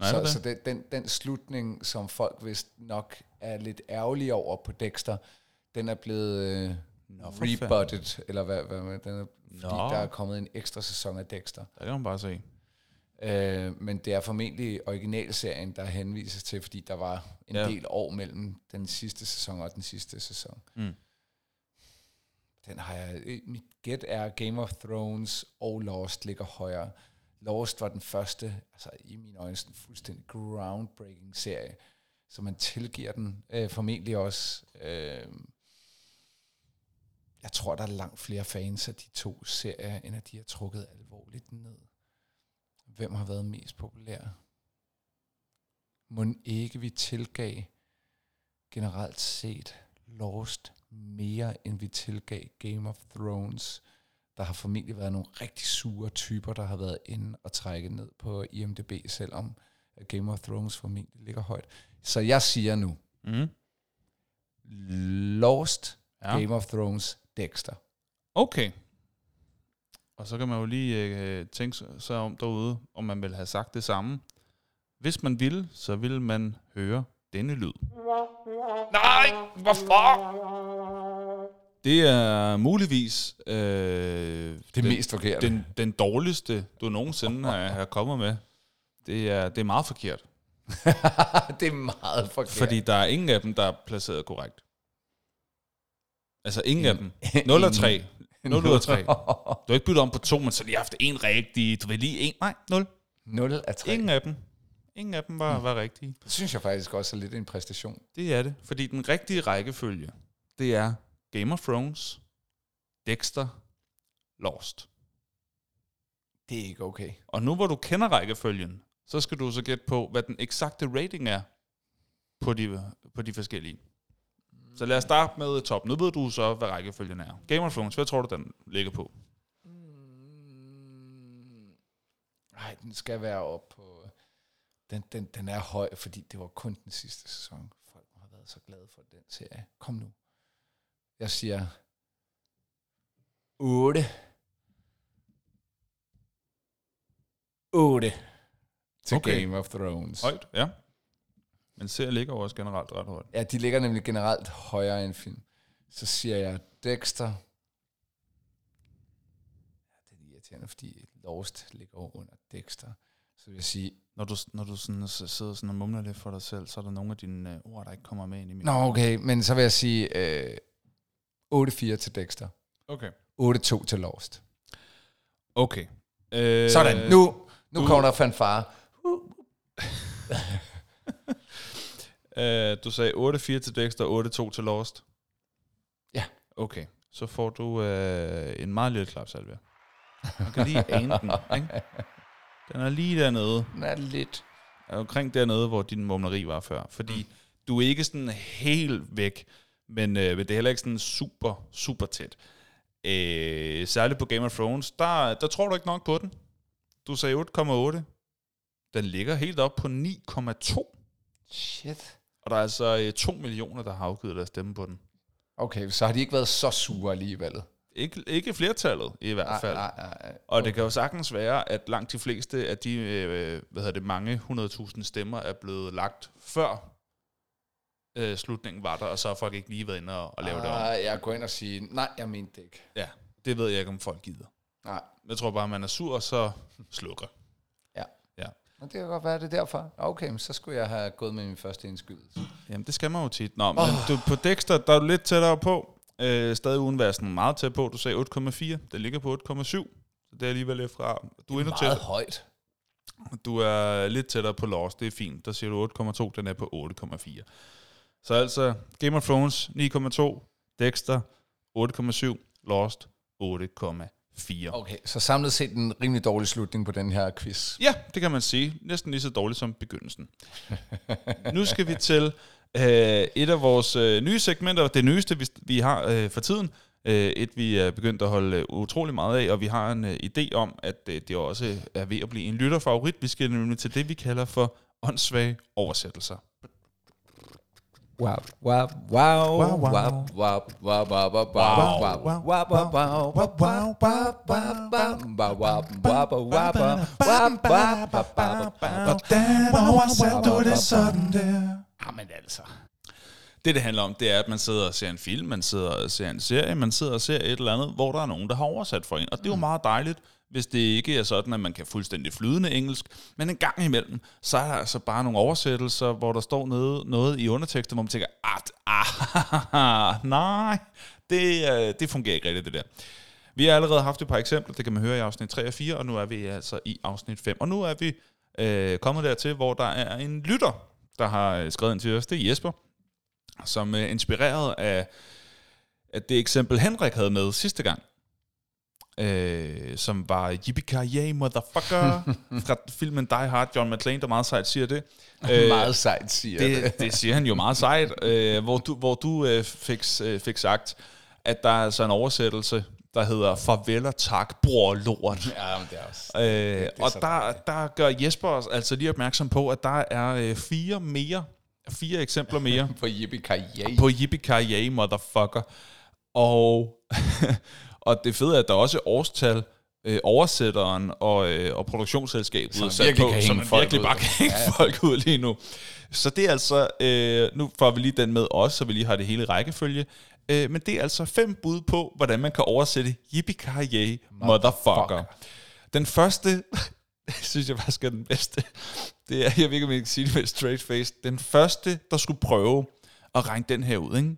B: Nej,
A: så
B: det
A: så
B: det?
A: den, den, slutning, som folk vist nok er lidt ærgerlige over på Dexter, den er blevet øh,
B: Nå,
A: rebutted, eller hvad, hvad hvad- den er, fordi
B: Nå.
A: der er kommet en ekstra sæson af Dexter.
B: Der kan man bare se.
A: Øh, men det er formentlig originalserien, der henvises til, fordi der var en
B: ja.
A: del år mellem den sidste sæson og den sidste sæson.
B: Mm.
A: Den har jeg... Mit gæt er Game of Thrones og Lost ligger højere. Lost var den første, altså i mine øjne, sådan en fuldstændig groundbreaking serie, så man tilgiver den øh, formentlig også. Øh, jeg tror, der er langt flere fans af de to serier, end at de har trukket alvorligt ned. Hvem har været mest populær? Må ikke vi tilgav generelt set Lost mere, end vi tilgav Game of Thrones. Der har formentlig været nogle rigtig sure typer, der har været inde og trække ned på IMDb, selvom Game of Thrones formentlig ligger højt. Så jeg siger nu,
B: Mm.
A: Lost,
B: Ja.
A: Game of Thrones, Dexter.
B: Okay. Og så kan man jo lige øh, tænke sig om derude, om man vil have sagt det samme. Hvis man ville, så ville man høre denne lyd.
A: Nej, hvorfor?
B: Det er muligvis øh,
A: Det er
B: den,
A: mest forkert.
B: den, den dårligste, du nogensinde har, har kommet med. Det er, det er meget forkert.
A: det er meget forkert.
B: Fordi der er ingen af dem, der er placeret korrekt. Altså ingen af dem. 0 og
A: Ingen.
B: 3. 0 ud af 3. Du har ikke byttet om på to, men så lige haft en rigtig. Du vil lige en. Nej, 0.
A: 0 af 3.
B: Ingen af dem. Ingen af dem var, var rigtige.
A: Det synes jeg faktisk også er lidt en præstation.
B: Det er det. Fordi den rigtige rækkefølge, det er Game of Thrones, Dexter, Lost.
A: Det er ikke okay.
B: Og nu hvor du kender rækkefølgen, så skal du så gætte på, hvad den eksakte rating er på de, på de forskellige. Så lad os starte med top. Nu ved du så, hvad rækkefølgen er. Game of Thrones, hvad tror du, den ligger på?
A: Nej, den skal være op på... Den, den, den er høj, fordi det var kun den sidste sæson. Folk har været så glade for den serie. Kom nu. Jeg siger 8. 8 til
B: Okay.
A: Game of Thrones.
B: Højt, ja. Men serier ligger jo også generelt ret højt.
A: Ja, de ligger nemlig generelt højere end film. Så siger jeg Dexter. Ja, det er irriterende, fordi Lost ligger jo under Dexter. Så vil jeg sige,
B: Når du, når du sådan, så sidder sådan og mumler lidt for dig selv, så er der nogle af dine øh, ord, der ikke kommer med ind i min.
A: Nå, okay, men så vil jeg sige øh, 8-4 til Dexter.
B: Okay.
A: 8-2 til Lost.
B: Okay. Øh,
A: Sådan, nu, nu
B: du-
A: kommer der fanfare.
B: Øh, du sagde 8-4 til Dexter, 8-2 til Lost.
A: Ja.
B: Okay, så får du øh, en meget lille klapsalve. Man kan lige ane den, ikke? Den er lige dernede,
A: Den er lidt...
B: omkring dernede, hvor din mumleri var før. Fordi mm. du er ikke sådan helt væk, men, øh, det er heller ikke sådan super, super tæt. Øh, særligt på Game of Thrones, der, der tror du ikke nok på den. Du sagde 8,8. Den ligger helt op på 9,2.
A: Shit.
B: Og der er altså øh, 2 millioner, der har afgivet deres stemme på den.
A: Okay, så har de ikke været så sure alligevel.
B: Ikke, ikke flertallet i hvert fald.
A: nej, nej.
B: Og det kan jo sagtens være, at langt de fleste af de øh, hvad hedder det, mange 100.000 stemmer er blevet lagt før øh, slutningen var der, og så har folk ikke lige været inde og, og lave det om.
A: Ah, Jeg går ind og siger, nej, jeg mente det ikke.
B: Ja, det ved jeg ikke, om folk gider.
A: Nej.
B: Jeg tror bare, at man er sur, og så slukker.
A: Ja.
B: Ja.
A: Og det kan godt være, det er derfor. Okay, men så skulle jeg have gået med min første indskydelse.
B: Jamen, det skal man jo tit. Nå, men du, på Dexter, der er du lidt tættere på. Øh, stadig uden være sådan meget tæt på. Du sagde 8,4. Det ligger på 8,7. Så det er alligevel lidt fra. Du er endnu
A: Meget
B: tættere.
A: højt.
B: Du er lidt tættere på Lost, det er fint. Der siger du 8,2, den er på 8,4. Så altså, Game of Thrones 9,2, Dexter 8,7, Lost 8,4.
A: Okay, så samlet set en rimelig dårlig slutning på den her quiz.
B: Ja, det kan man sige. Næsten lige så dårligt som begyndelsen. nu skal vi til øh, et af vores øh, nye segmenter, det nyeste, vi, vi har øh, for tiden. Øh, et, vi er begyndt at holde øh, utrolig meget af, og vi har en øh, idé om, at øh, det også er ved at blive en lytterfavorit. Vi skal nemlig til det, vi kalder for åndssvage oversættelser.
A: Wow, wow, wow,
C: Wow, wow.
A: wow, wow, wow, wow, wow, wow, wow, wow, wow, wow, wow, wow, Jamen altså.
B: Det, det handler om, det er, at man sidder og ser en film, man sidder og ser en serie, man sidder og ser et eller andet, hvor der er nogen, der har oversat for en. Og det er jo meget dejligt, hvis det ikke er sådan, at man kan fuldstændig flydende engelsk. Men en gang imellem, så er der altså bare nogle oversættelser, hvor der står noget, noget i undertekster, hvor man tænker, ah, ah, nej, det, øh, det fungerer ikke rigtigt, det der. Vi har allerede haft et par eksempler, det kan man høre i afsnit 3 og 4, og nu er vi altså i afsnit 5. Og nu er vi øh, kommet dertil, hvor der er en lytter, der har øh, skrevet ind til os. Det er Jesper, som er inspireret af, af det eksempel, Henrik havde med sidste gang. øh, som var Yippee Motherfucker, fra filmen Die Hard. John McClane, der meget sejt siger det.
A: Øh, meget sejt siger det.
B: det. Det siger han jo meget sejt, øh, hvor du, hvor du øh, fik, øh, fik sagt, at der er altså en oversættelse, der hedder Farvel og tak, bror lort.
A: Ja, men det er også...
B: Øh,
A: det er
B: og
A: så
B: der, der gør Jesper os altså lige opmærksom på, at der er øh, fire mere, fire eksempler mere
A: På Yippie Kaye.
B: på Yippee motherfucker. Og, og det fede er, at der også er årstal, øh, oversætteren og, øh, og produktionsselskabet
A: Som
B: sat på,
A: kan hænge folk
B: virkelig bare kan hænge ja. folk ud lige nu. Så det er altså, øh, nu får vi lige den med os, så vi lige har det hele rækkefølge. Øh, men det er altså fem bud på, hvordan man kan oversætte Yippee motherfucker. Den første, synes jeg faktisk er den bedste. Det er, jeg ved ikke, om jeg kan sige det med straight face. Den første, der skulle prøve at regne den her ud, ikke?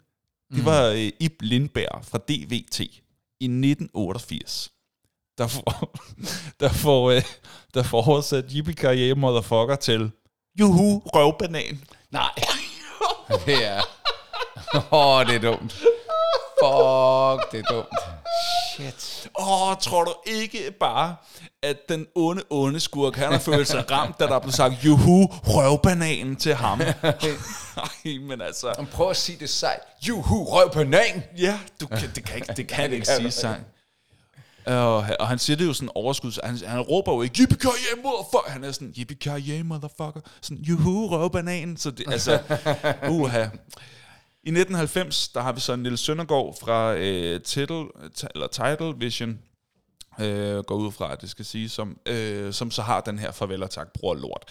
B: det var øh, Ib Lindberg fra DVT i 1988. Der får, der får, øh, der får oversat Yippie Karriere Motherfucker til Juhu, røvbanan.
A: Nej. det er... Åh, oh, det er dumt. Fuck, det er dumt. Shit.
B: Åh, tror du ikke bare, at den onde, onde skurk, han har følt sig ramt, da der blev sagt Juhu, røvbananen til ham. Nej, men altså...
A: Men prøv at sige det sejt. Juhu, røv banan.
B: Ja, du kan, det kan ikke, det kan ikke sige sang. Og, og han siger det jo sådan overskud, han, han råber jo ikke, yippee motherfucker, han er sådan, yippee motherfucker, sådan, juhu, røvbanan, så det, altså, uha. I 1990, der har vi så Nils Søndergaard fra øh, title, eller Title Vision, øh, går ud fra, at det skal sige, som, øh, som så har den her farvel og tak, bror lort.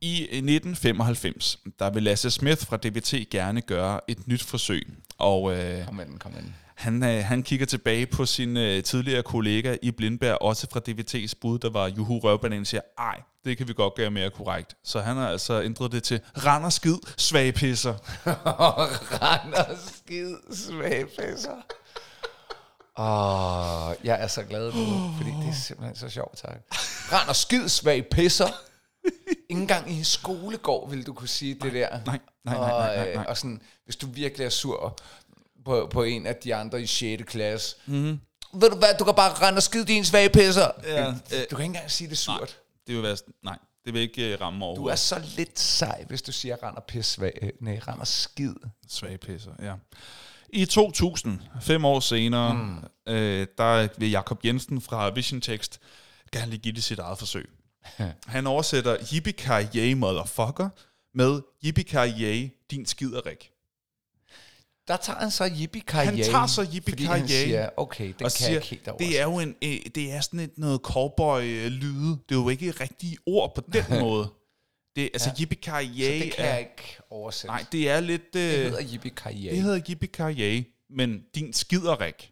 B: I 1995, der vil Lasse Smith fra DBT gerne gøre et nyt forsøg, og øh,
A: Kom ind, kom ind
B: han, øh, han kigger tilbage på sin øh, tidligere kollega i Blindberg, også fra DVT's bud, der var Juhu Røvbanen, og siger, ej, det kan vi godt gøre mere korrekt. Så han har altså ændret det til Render skid, svage pisser.
A: Render skid svagpæsser. Åh, jeg er så glad nu, fordi det er simpelthen så sjovt, tak. Render skid svag pisser. Ingen engang i skolegård vil du kunne sige det der.
B: nej, nej, nej, nej, nej,
A: Og, øh,
B: nej.
A: og sådan, hvis du virkelig er sur på, på en af de andre i 6. klasse. Mm. Ved du hvad, du kan bare rende og skide din svage pisser.
B: Ja,
A: du
B: øh,
A: kan ikke engang sige det surt.
B: Det vil være, nej, det vil ikke øh, ramme
A: Du er så lidt sej, hvis du siger render pis svag. Nej, render skid.
B: Svage pisser, ja. I 2000, fem år senere, mm. øh, der vil Jakob Jensen fra Vision Text gerne lige give det sit eget forsøg. Han oversætter Yippee motherfucker med Yippee din skiderik.
A: Der tager han så yippie
B: Han tager så yippie
A: Fordi han siger, okay, den kan jeg ikke helt over.
B: det er jo en, øh, det er sådan et noget cowboy-lyde. Det er jo ikke rigtige ord på den måde. Det, altså, ja. yippee
A: så det kan
B: er,
A: jeg ikke oversætte.
B: Nej, det er lidt... Øh,
A: det hedder yippie
B: det hedder yippee men din skiderik.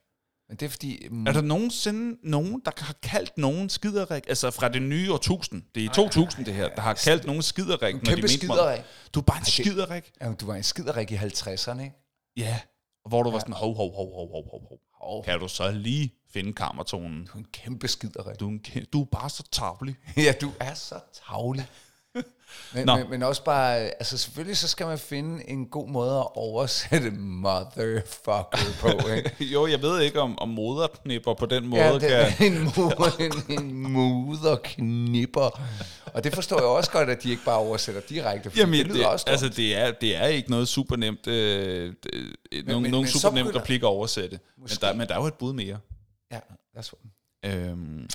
A: Men det er fordi... Mm,
B: Er der nogensinde nogen, der har kaldt nogen skiderik, altså fra det nye årtusind, det er i 2000 det her, der har kaldt nogen skiderik, de
A: kæmpe skiderik.
B: Du er bare en skiderik.
A: Jamen, du var en skiderik i 50'erne, ikke?
B: Ja. Hvor du var sådan, hov, hov, hov, hov, hov, hov, hov.
A: Hov.
B: Kan du så lige finde kammertonen?
A: Du er en kæmpe skiderik.
B: Du er, en, kæ- du er bare så tavlig.
A: ja, du er så tavlig. Men,
B: Nå.
A: men, men også bare, altså selvfølgelig så skal man finde en god måde at oversætte motherfucker på, ikke?
B: jo, jeg ved ikke, om, om moderknipper på den måde
A: Ja, det
B: kan...
A: en, mu- en, en muderknipper. Og det forstår jeg også godt, at de ikke bare oversætter direkte, for
B: Jamen,
A: det lyder
B: det,
A: også
B: altså,
A: dumt.
B: det er, det er ikke noget super nemt, øh, øh, nogen,
A: men- men så
B: super nemt
A: begynder-
B: replik at oversætte. Men der, men der er jo et bud mere.
A: Ja, lad os få den.
B: Øhm,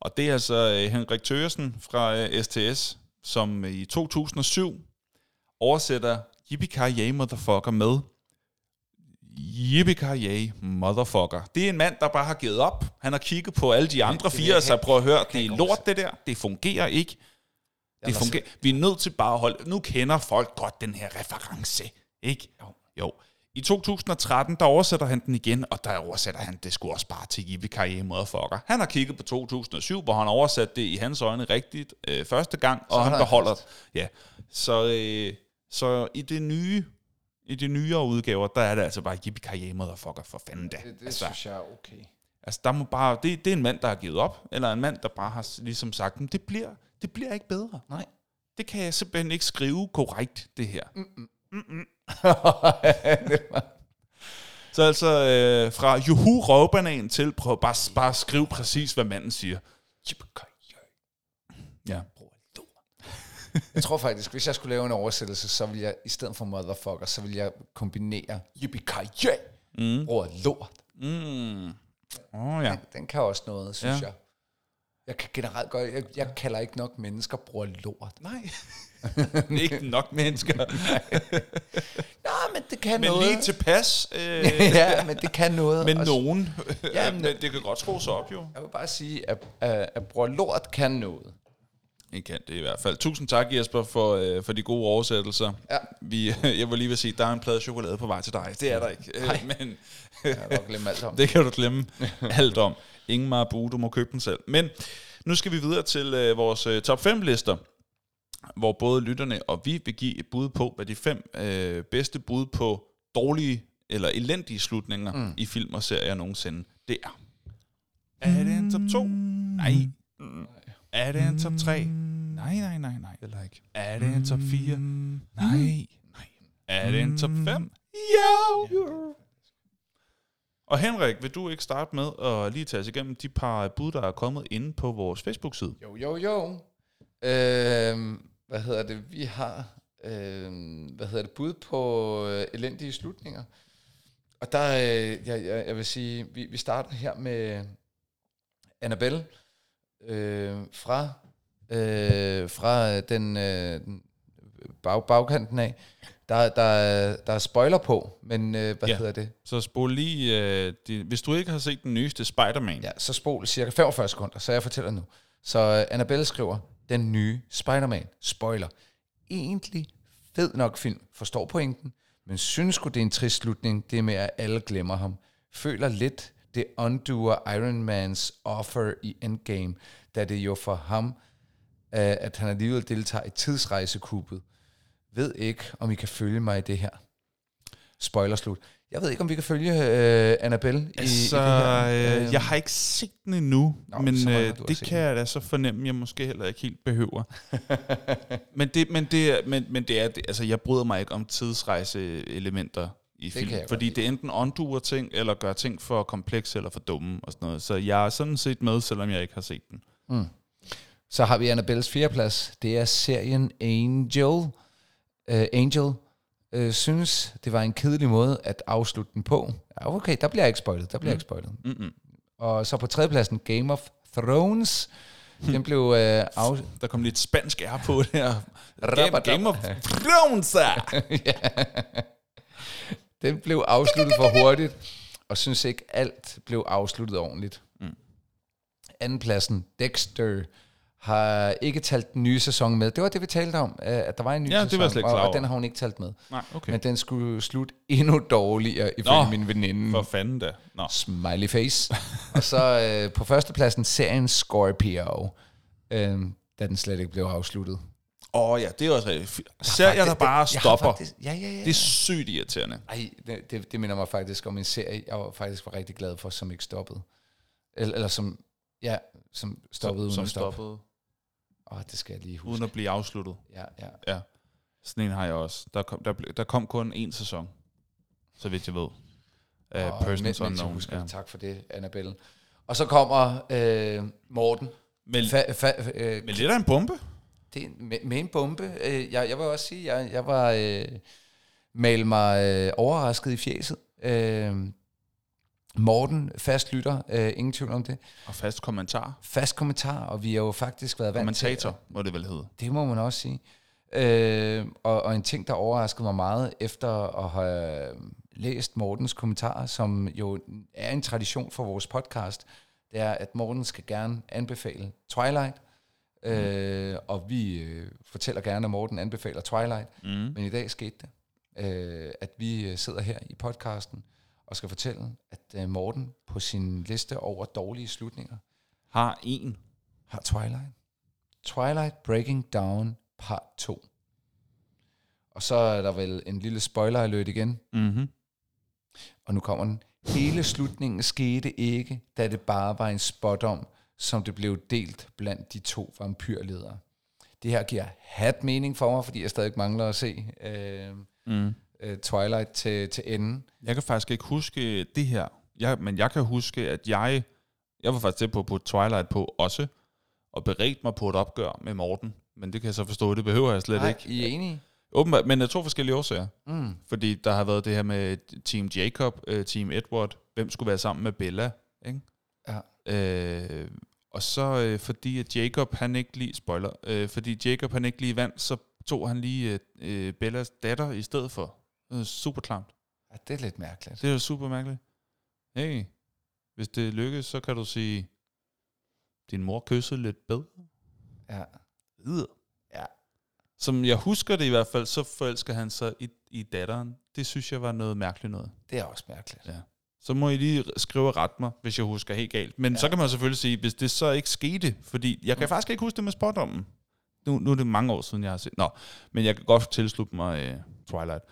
B: og det er altså øh, Henrik Thøresen fra øh, STS, som i 2007 oversætter Yippee motherfucker med Yippee motherfucker. Det er en mand, der bare har givet op. Han har kigget på alle de andre
A: det
B: fire,
A: jeg
B: så
A: ikke-
B: prøv at høre, det er lort det der. Det fungerer ikke. Det fungerer. Vi er nødt til bare at holde... Nu kender folk godt den her reference, ikke? Jo. jo. I 2013, der oversætter han den igen, og der oversætter han det sgu også bare til Yippee motherfucker. Han har kigget på 2007, hvor han oversat det i hans øjne rigtigt øh, første gang, og han
A: han er
B: beholder...
A: fast.
B: Ja. Så, øh, så i det nye i de nyere udgaver, der er det altså bare Yippee motherfucker for fanden da.
A: Det, det
B: altså,
A: synes jeg er okay.
B: altså, der må bare, det, det er en mand, der har givet op, eller en mand, der bare har ligesom sagt, "Men det bliver, det bliver ikke bedre.
A: Nej.
B: Det kan jeg simpelthen ikke skrive korrekt, det her.
A: Mm.
B: Så Så altså øh, fra juhu røvbanan til prøv bare, bare skriv præcis, hvad manden siger. Ja.
A: Jeg tror faktisk, hvis jeg skulle lave en oversættelse, så ville jeg, i stedet for motherfucker, så ville jeg kombinere yippee mm. bror lort.
B: Mm. Oh, ja.
A: Den, den kan også noget, synes
B: Ja.
A: jeg. Jeg kan generelt godt, jeg, jeg kalder ikke nok mennesker bror lort.
B: Nej. ikke nok mennesker.
A: Nej, men det kan
B: Men
A: noget.
B: lige tilpas. Øh,
A: ja, men det kan noget.
B: men
A: Og
B: nogen.
A: Ja, men-
B: men det kan godt skrues op, jo.
A: Jeg vil bare sige, at, at, at bror lort kan noget.
B: I kan det i hvert fald. Tusind tak, Jesper, for, øh, for de gode oversættelser.
A: Ja.
B: Vi, jeg var lige at sige, der er en plade chokolade på vej til dig. Det er der ikke. Øh,
A: Nej.
B: Men
A: Jeg nok glemt alt om.
B: det kan du glemme alt om. Ingen Marabu, du må købe den selv. Men nu skal vi videre til øh, vores øh, top 5 lister, hvor både lytterne og vi vil give et bud på, hvad de fem øh, bedste bud på dårlige eller elendige slutninger mm. i film og serier nogensinde, det er. Er det en top 2? Nej. Mm. Er det en top 3? Nej, nej, nej, nej.
C: Eller ikke.
B: Er det en top 4? Nej. Nej. Er det en top 5? Jo. Og Henrik, vil du ikke starte med at lige tage os igennem de par bud, der er kommet inde på vores Facebook-side?
A: Jo, jo, jo. Øhm, hvad hedder det? Vi har øhm, hvad hedder det, bud på øh, elendige slutninger. Og der, øh, jeg, jeg, jeg vil sige, vi, vi starter her med Annabelle øh, fra, øh, fra den, øh, den bag, bagkanten af. Der, der, er- der er spoiler på, men øh, hvad
B: Ja.
A: hedder det?
B: Så spol lige, øh, de, hvis du ikke har set den nyeste Spider-Man,
A: Ja, så spol cirka 45 sekunder, så jeg fortæller nu. Så uh, Annabelle skriver, den nye Spider-Man, spoiler. Egentlig fed nok film, forstår pointen, men synes sgu, det er en trist slutning, det med, at alle glemmer ham. Føler lidt, det undoer Iron Mans offer i Endgame, da det jo for ham, øh, at han alligevel deltager i tidsrejsekuppet. Ved ikke, om I kan følge mig i det her. Spoiler slut. Jeg ved ikke, om vi kan følge uh, Annabelle i,
B: Altså,
A: i det her.
B: øh,
A: Øhm,
B: jeg har ikke set den endnu,
A: Nå,
B: men øh, det
A: se
B: kan jeg da så fornemme, jeg måske heller ikke helt behøver. men, det, men, det, men, men det er, det, altså jeg bryder mig ikke om tidsrejse-elementer i film,
A: jeg godt
B: fordi det enten onduer ting, eller gør ting for komplekse eller for dumme og sådan noget. Så jeg er sådan set med, selvom jeg ikke har set den.
A: Så har vi Annabelles fjerdeplads. Det er serien Angel. Uh, Angel uh, synes, det var en kedelig måde at afslutte den på. Ja, okay, der bliver jeg ikke spoilet. Der bliver mm. ikke spoilet.
B: Mm-mm.
A: Og så på tredjepladsen Game of Thrones. Den blev uh, af...
B: Der kom lidt spansk R på det her. Game. Game of Thrones!
A: Den blev afsluttet for hurtigt, og synes ikke alt blev afsluttet ordentligt. Mm. Andenpladsen, Dexter, har ikke talt den nye sæson med. Det var det, vi talte om, øh, at der var en ny
B: Ja, det
A: sæson,
B: var jeg slet
A: og, og den har hun ikke talt med.
B: Nej, okay.
A: Men den skulle slutte endnu dårligere, ifølge
B: Nå,
A: min veninde.
B: For fanden da. Nå.
A: Smiley face. og så øh, på førstepladsen serien Scorpio, øh, da den slet ikke blev afsluttet.
B: Åh oh, ja, det er også rigtigt. Serier, der bare
A: har
B: stopper.
A: Faktisk, ja, ja, ja.
B: Det er sygt irriterende.
A: Ej, det, det, det minder mig faktisk om en serie, jeg var faktisk var rigtig glad for, som ikke stoppede. Eller, eller som, ja, som stoppede uden
B: som
A: at stoppe.
B: stoppede
A: Åh, det skal jeg lige huske.
B: uden at blive afsluttet.
A: Ja, ja.
B: Ja. Sådan en har jeg også. Der kom, der, der kom kun én sæson, så vidt jeg ved. Uh,
A: Og
B: Persons Unknown.
A: husker
B: Ja.
A: tak for det, Annabelle. Og så kommer øh, Morten.
B: Men,
A: Fa, fa, øh,
B: men lidt af en bombe.
A: Det er med, med en bombe. Øh, jeg, jeg vil også sige, jeg, jeg var øh, mal mig øh, overrasket i fjeset. Øh, Morten, fast lytter, øh, ingen tvivl om det.
B: Og fast kommentar.
A: Fast kommentar, og vi har jo faktisk været vant til...
B: Kommentator, må det vel hedde.
A: Det må man også sige. Øh, og, og en ting, der overraskede mig meget, efter at have læst Mortens kommentarer, som jo er en tradition for vores podcast, det er, at Morten skal gerne anbefale Twilight, øh, og vi øh, fortæller gerne, at Morten anbefaler Twilight,
B: Mm.
A: men i dag skete det, øh, at vi øh, sidder her i podcasten og skal fortælle, at øh, Morten på sin liste over dårlige slutninger
B: Har en.
A: har Twilight. Twilight Breaking Down part 2. Og så er der vel en lille spoiler alert igen,
B: Mm-hmm.
A: og nu kommer den. Hele slutningen skete ikke, da det bare var en spot om, som det blev delt blandt de to vampyrledere. Det her giver hat mening for mig, fordi jeg stadig mangler at se øh,
B: Mm.
A: Øh, Twilight til, til enden.
B: Jeg kan faktisk ikke huske det her, jeg, men jeg kan huske, at jeg, jeg var faktisk til på at putte Twilight på også, og beredt mig på et opgør med Morten. Men det kan jeg så forstå, det behøver jeg slet
A: Nej,
B: ikke.
A: I er enige?
B: Åbenbart, men af to forskellige årsager.
A: Mm.
B: Fordi der har været det her med Team Jacob, uh, Team Edward, hvem skulle være sammen med Bella, ikke?
A: Ja.
B: Øh, og så øh, fordi at Jacob, han ikke lige, spoiler, øh, fordi Jacob, han ikke lige vandt, så tog han lige øh, øh, Bellas datter i stedet for. Det er super klamt.
A: ja, det er lidt mærkeligt.
B: Det er jo super mærkeligt. Hey, hvis det lykkes, så kan du sige, din mor kyssede lidt bedre.
A: Ja.
B: Yder.
A: Ja.
B: Som jeg husker det i hvert fald, så forelsker han sig i, i datteren. Det synes jeg var noget mærkeligt noget.
A: Det er også mærkeligt.
B: Ja. Så må I lige skrive og rette mig, hvis jeg husker helt galt. Men ja. så kan man selvfølgelig sige, hvis det så ikke skete, fordi jeg kan
A: Mm.
B: faktisk ikke huske det med spådommen. Nu, nu er det mange år siden, jeg har set. Nå, men jeg kan godt tilslutte mig uh, Twilight.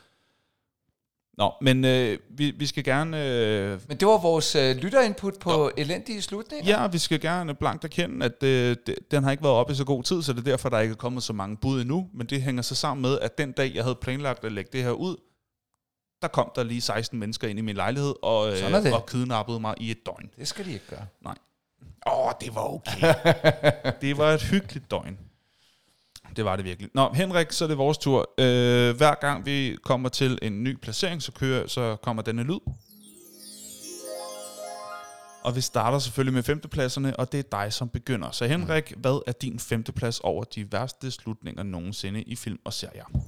B: Nå, men øh, vi, vi skal gerne... Øh,
A: Men det var vores øh, lytterinput på elendige slutninger.
B: ja, vi skal gerne blankt erkende, at øh, det, den har ikke været oppe i så god tid, så det er derfor, der ikke er kommet så mange bud endnu. Men det hænger så sammen med, at den dag, jeg havde planlagt at lægge det her ud, der kom der lige 16 mennesker ind i min lejlighed og, øh, og kidnappede mig i et døgn.
A: Det skal de ikke gøre.
B: Åh, oh, det var okay. det var et hyggeligt døgn. Det var det virkelig. Nå, Henrik, så er det vores tur. Øh, hver gang vi kommer til en ny placering, så, kører, så kommer denne lyd. Og vi starter selvfølgelig med femtepladserne, og det er dig, som begynder. Så Henrik, hvad er din femteplads over de værste slutninger nogensinde i film og serier?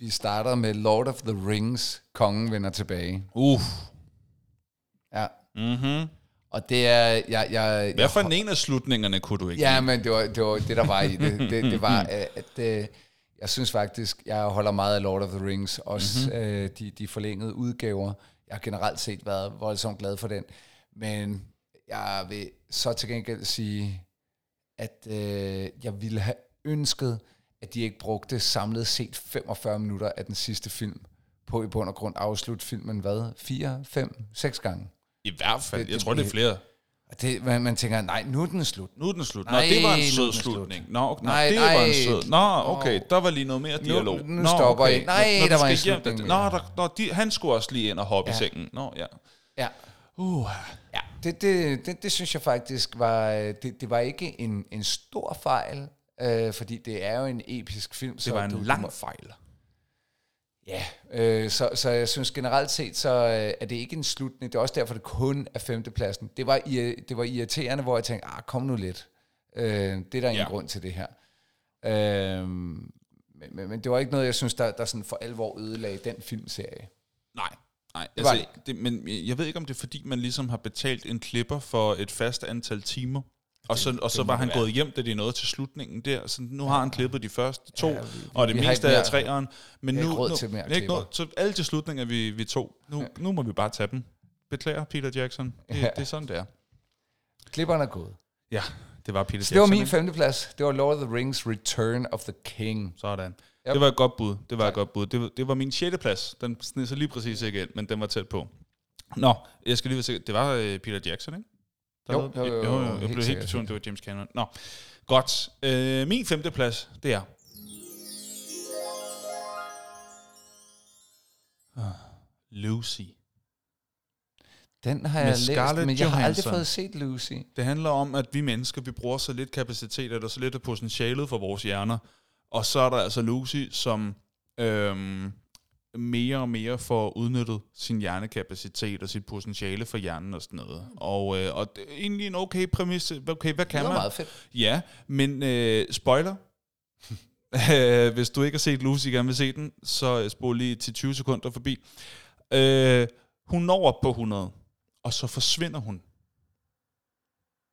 A: Vi starter med Lord of the Rings. Kongen vender tilbage.
B: Uff.
A: Ja.
B: Mm-hmm.
A: Og det er... Jeg, jeg,
B: Hvad for en af slutningerne kunne du ikke
A: Ja,
B: lide?
A: men det var, det var det, der var i det. Det, det var, øh, at øh, jeg synes faktisk, jeg holder meget af Lord of the Rings, også
B: Mhm.
A: mm-hmm. øh, de, de forlængede udgaver. Jeg har generelt set været voldsomt glad for den. Men jeg vil så til gengæld sige, at øh, jeg ville have ønsket, at de ikke brugte samlet set 45 minutter af den sidste film på i bund og grund afslutte filmen, hvad? 4, 5, 6 gange.
B: I hvert fald.
A: Det-
B: Jeg
A: det
B: tror, det er flere.
A: Det, man, man tænker, nej, nu er den slut.
B: Nu er den slut. Nå,
A: Nej,
B: det var en
A: nu
B: sød
A: den slut.
B: slutning. Nå, okay,
A: Nej,
B: det
A: nej.
B: var en sød. Nå, okay, der var lige noget mere dialog.
A: nu
B: Nå,
A: stopper
B: okay.
A: I. Nej,
B: Når- når
A: der var en
B: skal hjem,
A: slutning
B: der-. Nå, der, de, han skulle også lige ind og hoppe
A: Ja.
B: i sengen. Nå, ja.
A: Ja.
B: Uh,
A: Ja, det, det, det, det synes jeg faktisk var, øh, det, det var ikke en, en stor fejl, øh, fordi det er jo en episk film.
B: det var en
A: du,
B: lang fejl.
A: Ja, øh, så, så jeg synes generelt set, så øh, er det ikke en slutning. Det er også derfor, det kun er femtepladsen. Det var, det var irriterende, hvor jeg tænkte, ah, kom nu lidt. Øh, det er der ingen
B: Ja.
A: grund til det her. Øh, men, men, men det var ikke noget, jeg synes, der, der sådan for alvor ødelagde den filmserie.
B: Nej, nej. Altså, det, men jeg ved ikke, om det er fordi, man ligesom har betalt en klipper for et fast antal timer. Og så, og så var han gået hjem, da de nåede til slutningen der. Så nu har han klippet de første to,
A: Ja, vi-
B: og det meste af træeren. Men nu,
A: råd
B: nu,
A: til mere
B: ikke råd- Så alle de slutninger, vi, vi tog, nu,
A: Ja.
B: nu må vi bare tage dem. Beklager, Peter Jackson. Det,
A: Ja.
B: det er sådan, det er.
A: Klipperne er gået.
B: Ja, det var Peter
A: Så det var
B: Jackson.
A: min femteplads. Det var Lord of the Rings Return of the King.
B: Sådan.
A: Yep.
B: Det var et godt bud. Det var et godt bud. Det var, det var min sjette plads. Den sned sig lige præcis ikke ind, men den var tæt på. Nå, jeg skal lige være sikker. Det var øh, Peter Jackson, ikke? Der
A: Jo,
B: lavede-
A: jo, jo,
B: jo,
A: jo,
B: Jeg blev helt i tvivl, det var James Cameron. Nå, godt. Øh, min femte plads, det er... Ah, Lucy.
A: Den har
B: Med
A: jeg læst,
B: Scarlett
A: men jeg har aldrig
B: Johansson.
A: fået set Lucy.
B: Det handler om, at vi mennesker, vi bruger så lidt kapacitet, eller så lidt af potentialet for vores hjerner. Og så er der altså Lucy, som øhm, mere og mere får udnyttet sin hjernekapacitet og sit potentiale for hjernen og sådan noget. Og, øh, og det er egentlig en okay præmis. Okay, hvad
A: Det
B: kan
A: var
B: man?
A: meget fedt.
B: Ja, men øh, spoiler. Øh, Hvis du ikke har set Lucy, gerne vil se den, så øh, spol lige til 20 sekunder forbi. Øh, hun når op på 100, og så forsvinder hun.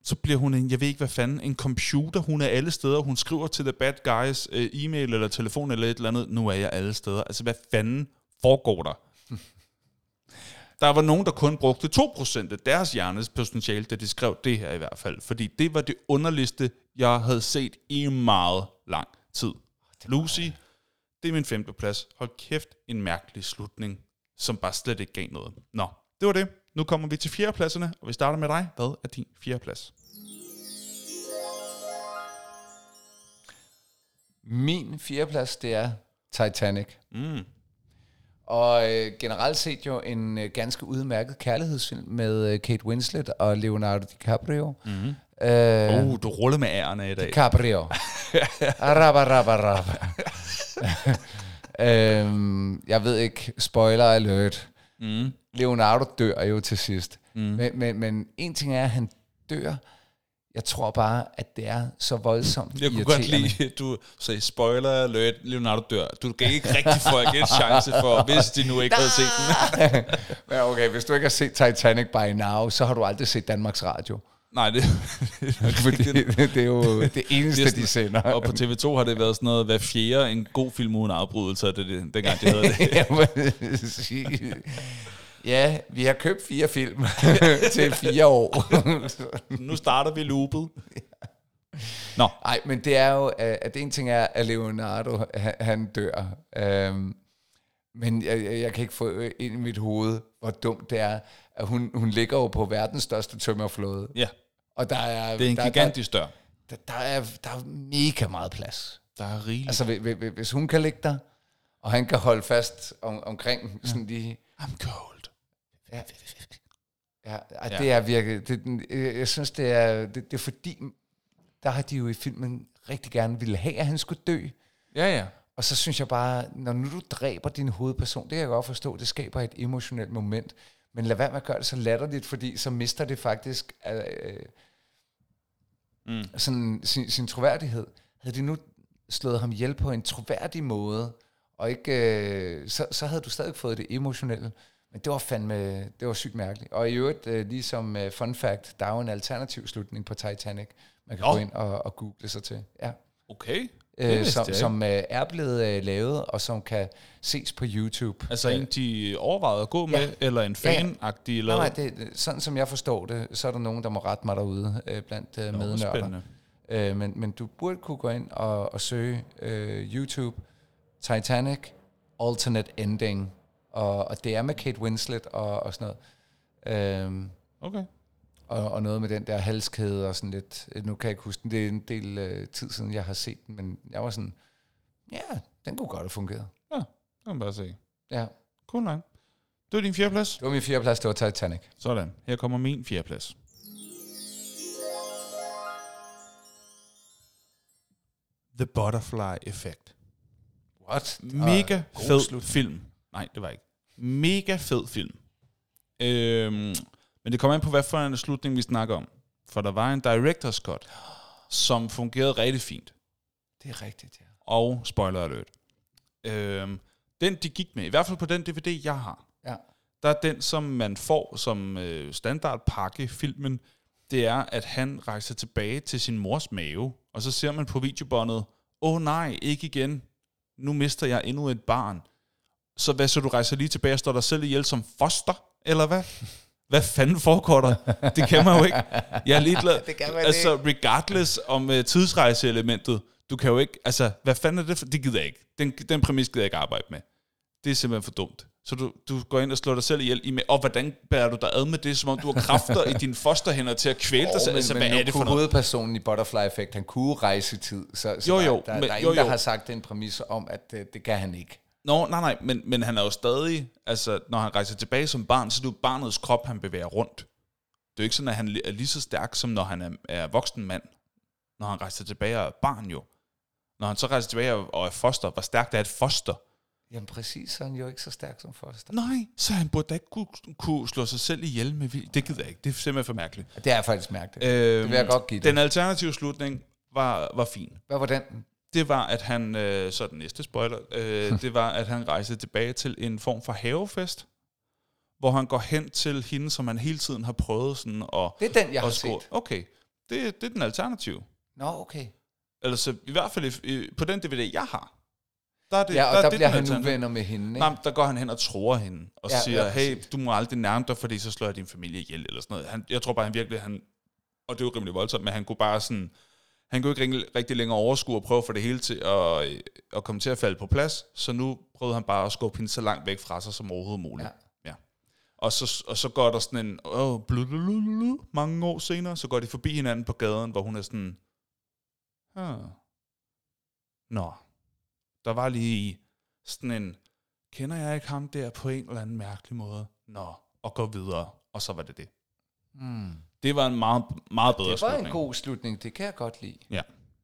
B: Så bliver hun en, jeg ved ikke hvad fanden, en computer. Hun er alle steder. Hun skriver til The Bad Guys øh, e-mail eller telefon eller et eller andet. Nu er jeg alle steder. Altså, hvad fanden foregår der? Der var nogen, der kun brugte 2% af deres hjernes potentiale, da de skrev det her i hvert fald. Fordi det var det underligste, jeg havde set i meget lang tid. Lucy, det er min femte plads. Hold kæft, en mærkelig slutning, som bare slet ikke gav noget. Nå, det var det. Nu kommer vi til fjerdepladserne, og vi starter med dig. Hvad er din fjerdeplads?
A: Min fjerdeplads, det er Titanic.
B: Mm.
A: Og øh, generelt set jo en øh, ganske udmærket kærlighedsfilm med øh, Kate Winslet og Leonardo DiCaprio. Mm-hmm. Øh,
B: Uh, du ruller med ærerne i dag.
A: DiCaprio. Araba, raba, raba. øhm, jeg ved ikke, spoiler alert.
B: Mm.
A: Leonardo dør jo til sidst. Mm. Men, men, men en ting er, at han dør. Jeg tror bare, at det er så voldsomt
B: Jeg kunne godt lide, at du sagde spoiler alert, Leonardo dør. Du gav ikke rigtig folk en chance for, hvis de nu ikke havde set den.
A: Ja, okay, hvis du ikke har set Titanic by now, så har du aldrig set Danmarks Radio.
B: Nej, det,
A: Fordi det er jo det eneste,
B: Det er
A: de sender.
B: Og på TV2 har det været sådan noget, hver fjerde en god film uden afbrydelse, det, det, dengang det.
A: Må sige, ja, vi har købt fire film til fire år.
B: Nu starter vi loopet. Nå,
A: Nej, men det er jo, at en ting er, at Leonardo, han, dør. Øhm, men jeg, jeg kan ikke få ind i mit hoved, hvor dumt det er, at hun, hun ligger jo på verdens største tømmerflåde.
B: ja,
A: Og der er,
B: det er en
A: der,
B: gigantisk dør.
A: Der, der, er, der er mega meget plads.
B: Der er rigeligt.
A: Altså, hvi- hvi- hvi- hvis hun kan ligge der, og han kan holde fast om, omkring sådan de...
B: I'm cold.
A: Ja, ja,
B: Ja.
A: det er virkelig... Det, jeg jeg synes, det er, det, det er fordi, der har de jo i filmen rigtig gerne ville have, at han skulle dø.
B: Ja, ja.
A: Og så synes jeg bare, når nu du dræber din hovedperson, det kan jeg godt forstå, det skaber et emotionelt moment, men lad være med at gøre det så latterligt, fordi så mister det faktisk øh,
B: Mm.
A: sådan sin, sin troværdighed. Havde de nu slået ham ihjel på en troværdig måde, og ikke, øh, så, så havde du stadig fået det emotionelle. Men det var fandme, det var sygt mærkeligt. Og i øvrigt, øh, ligesom øh, fun fact, der er jo en alternativ slutning på Titanic, man kan
B: Nå.
A: gå ind og, og google sig til. Ja.
B: Okay.
A: Øh, som,
B: jeg
A: som øh, er blevet øh, lavet, og som kan ses på YouTube.
B: Altså en, de overvejede at gå med,
A: Ja.
B: eller en
A: Ja, ja.
B: fan-agtig? Eller?
A: Nej, nej, det, sådan som jeg forstår det, så er der nogen, der må rette mig derude øh, blandt øh, mednørder. Øh, men, men du burde kunne gå ind og, og søge øh, YouTube Titanic Alternate Ending, og, og det er med Kate Winslet og, og sådan noget. Øhm,
B: Okay.
A: Og, og noget med den der halskæde og sådan lidt. øh, Nu kan jeg ikke huske den. Det er en del øh, tid siden, jeg har set den, men jeg var sådan, ja, den kunne godt have fungeret.
B: Ja, det kan man bare se.
A: Ja.
B: Cool nok. Det var din fjerdeplads.
A: Det var min fjerdeplads, det var Titanic.
B: Sådan. Her kommer min fjerdeplads. The Butterfly Effect.
A: What?
B: Mega
A: god
B: fed
A: slut.
B: film. Nej, det var ikke. Mega fed film. Øhm, men det kommer an på, hvad for en slutning vi snakker om. For der var en director's cut, som fungerede rigtig fint.
A: Det er rigtigt, ja.
B: Og spoiler alert. Øhm, den, de gik med, i hvert fald på den DVD, jeg har,
A: Ja.
B: der er den, som man får som øh, standardpakke filmen, det er, at han rejser tilbage til sin mors mave, og så ser man på videobåndet, åh oh, nej, ikke igen, nu mister jeg endnu et barn. Så hvad, så du rejser lige tilbage og står dig selv ihjel som foster, eller hvad? Hvad fanden foregår der? Det kan man jo ikke. Jeg er ligeglad.
A: Det kan man
B: altså, regardless om uh, tidsrejseelementet, du kan jo ikke, altså, hvad fanden er det for? Det gider jeg ikke. Den, den præmis gider jeg ikke arbejde med. Det er simpelthen for dumt. Så du, du går ind og slår dig selv ihjel i med, og hvordan bærer du dig ad med det, som om du har kræfter i dine fosterhænder til at kvæle dig
A: Oh,
B: selv?
A: men,
B: Altså,
A: men
B: hvad
A: nu
B: er det for noget?
A: hovedpersonen i Butterfly Effect, han kunne rejse i tid. Så, så
B: Jo,
A: der,
B: jo,
A: der,
B: men-
A: der er
B: jo,
A: ingen, der
B: jo.
A: har sagt den præmis om, at det, det kan han ikke.
B: Nå, nej, nej, men, men han er jo stadig, altså, når han rejser tilbage som barn, så er det jo barnets krop, han bevæger rundt. Det er jo ikke sådan, at han er lige så stærk, som når han er, er voksen mand. Når han rejser tilbage og er barn jo. Når han så rejser tilbage og er foster, hvor stærkt er et foster?
A: Jamen præcis, så er han jo ikke så stærk som Foster.
B: Nej, så han burde da ikke kunne, kunne slå sig selv ihjel med vildt. Det gider jeg ikke. Det er simpelthen for mærkeligt.
A: Det er faktisk mærkeligt.
B: Øhm,
A: det vil jeg godt give dig.
B: Den alternative slutning var, var fin.
A: Hvad var den?
B: Det var, at han, øh, så den næste spoiler, øh, det var, at han rejste tilbage til en form for havefest, hvor han går hen til hende, som han hele tiden har prøvet sådan at...
A: Det er den, jeg har
B: score.
A: set.
B: Okay, det, det er den alternative.
A: Nå, okay.
B: Eller så i hvert fald i, i, på den DVD, jeg har. Der, er det,
A: Ja, og
B: er
A: der
B: det
A: bliver han nu venner med hende, ikke?
B: Nej, der går han hen og tror hende, og
A: Ja,
B: siger,
A: ja,
B: hey, du må aldrig nærme dig, fordi så slår jeg din familie ihjel, eller sådan noget. Han, jeg tror bare, han virkelig, han, og det er jo rimelig voldsomt, men han kunne bare sådan, han kunne ikke rigtig, længere overskue og prøve få det hele til at, øh, at komme til at falde på plads, så nu prøvede han bare at skubbe hende så langt væk fra sig som overhovedet muligt.
A: Ja.
B: ja. Og, så, og så går der sådan en, åh, blulululu, mange år senere, så går de forbi hinanden på gaden, hvor hun er sådan, ah, Nå, der var lige sådan en, kender jeg ikke ham der på en eller anden mærkelig måde? Nå, og gå videre. Og så var det det.
A: Mm.
B: Det var en meget, meget bedre
A: Det var
B: slutning.
A: en god slutning, det kan jeg godt lide.
B: Ja.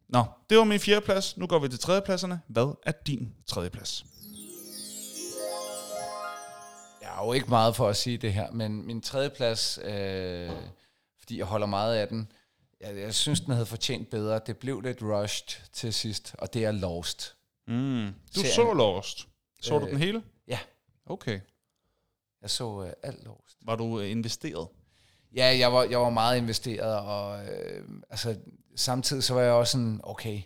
B: Nå, det var min fjerde plads. Nu går vi til tredjepladserne. Hvad er din tredje plads?
A: Jeg har jo ikke meget for at sige det her, men min tredje plads, øh, fordi jeg holder meget af den, jeg, jeg synes, den havde fortjent bedre. Det blev lidt rushed til sidst, og det er Lost.
B: Mm. Du
A: Serien.
B: så Lost. Så du
A: Øh,
B: den hele?
A: Ja,
B: Okay.
A: jeg så øh, alt Lost.
B: Var du øh, investeret?
A: Ja, jeg var, jeg var meget investeret, og øh, altså, samtidig så var jeg også sådan, okay,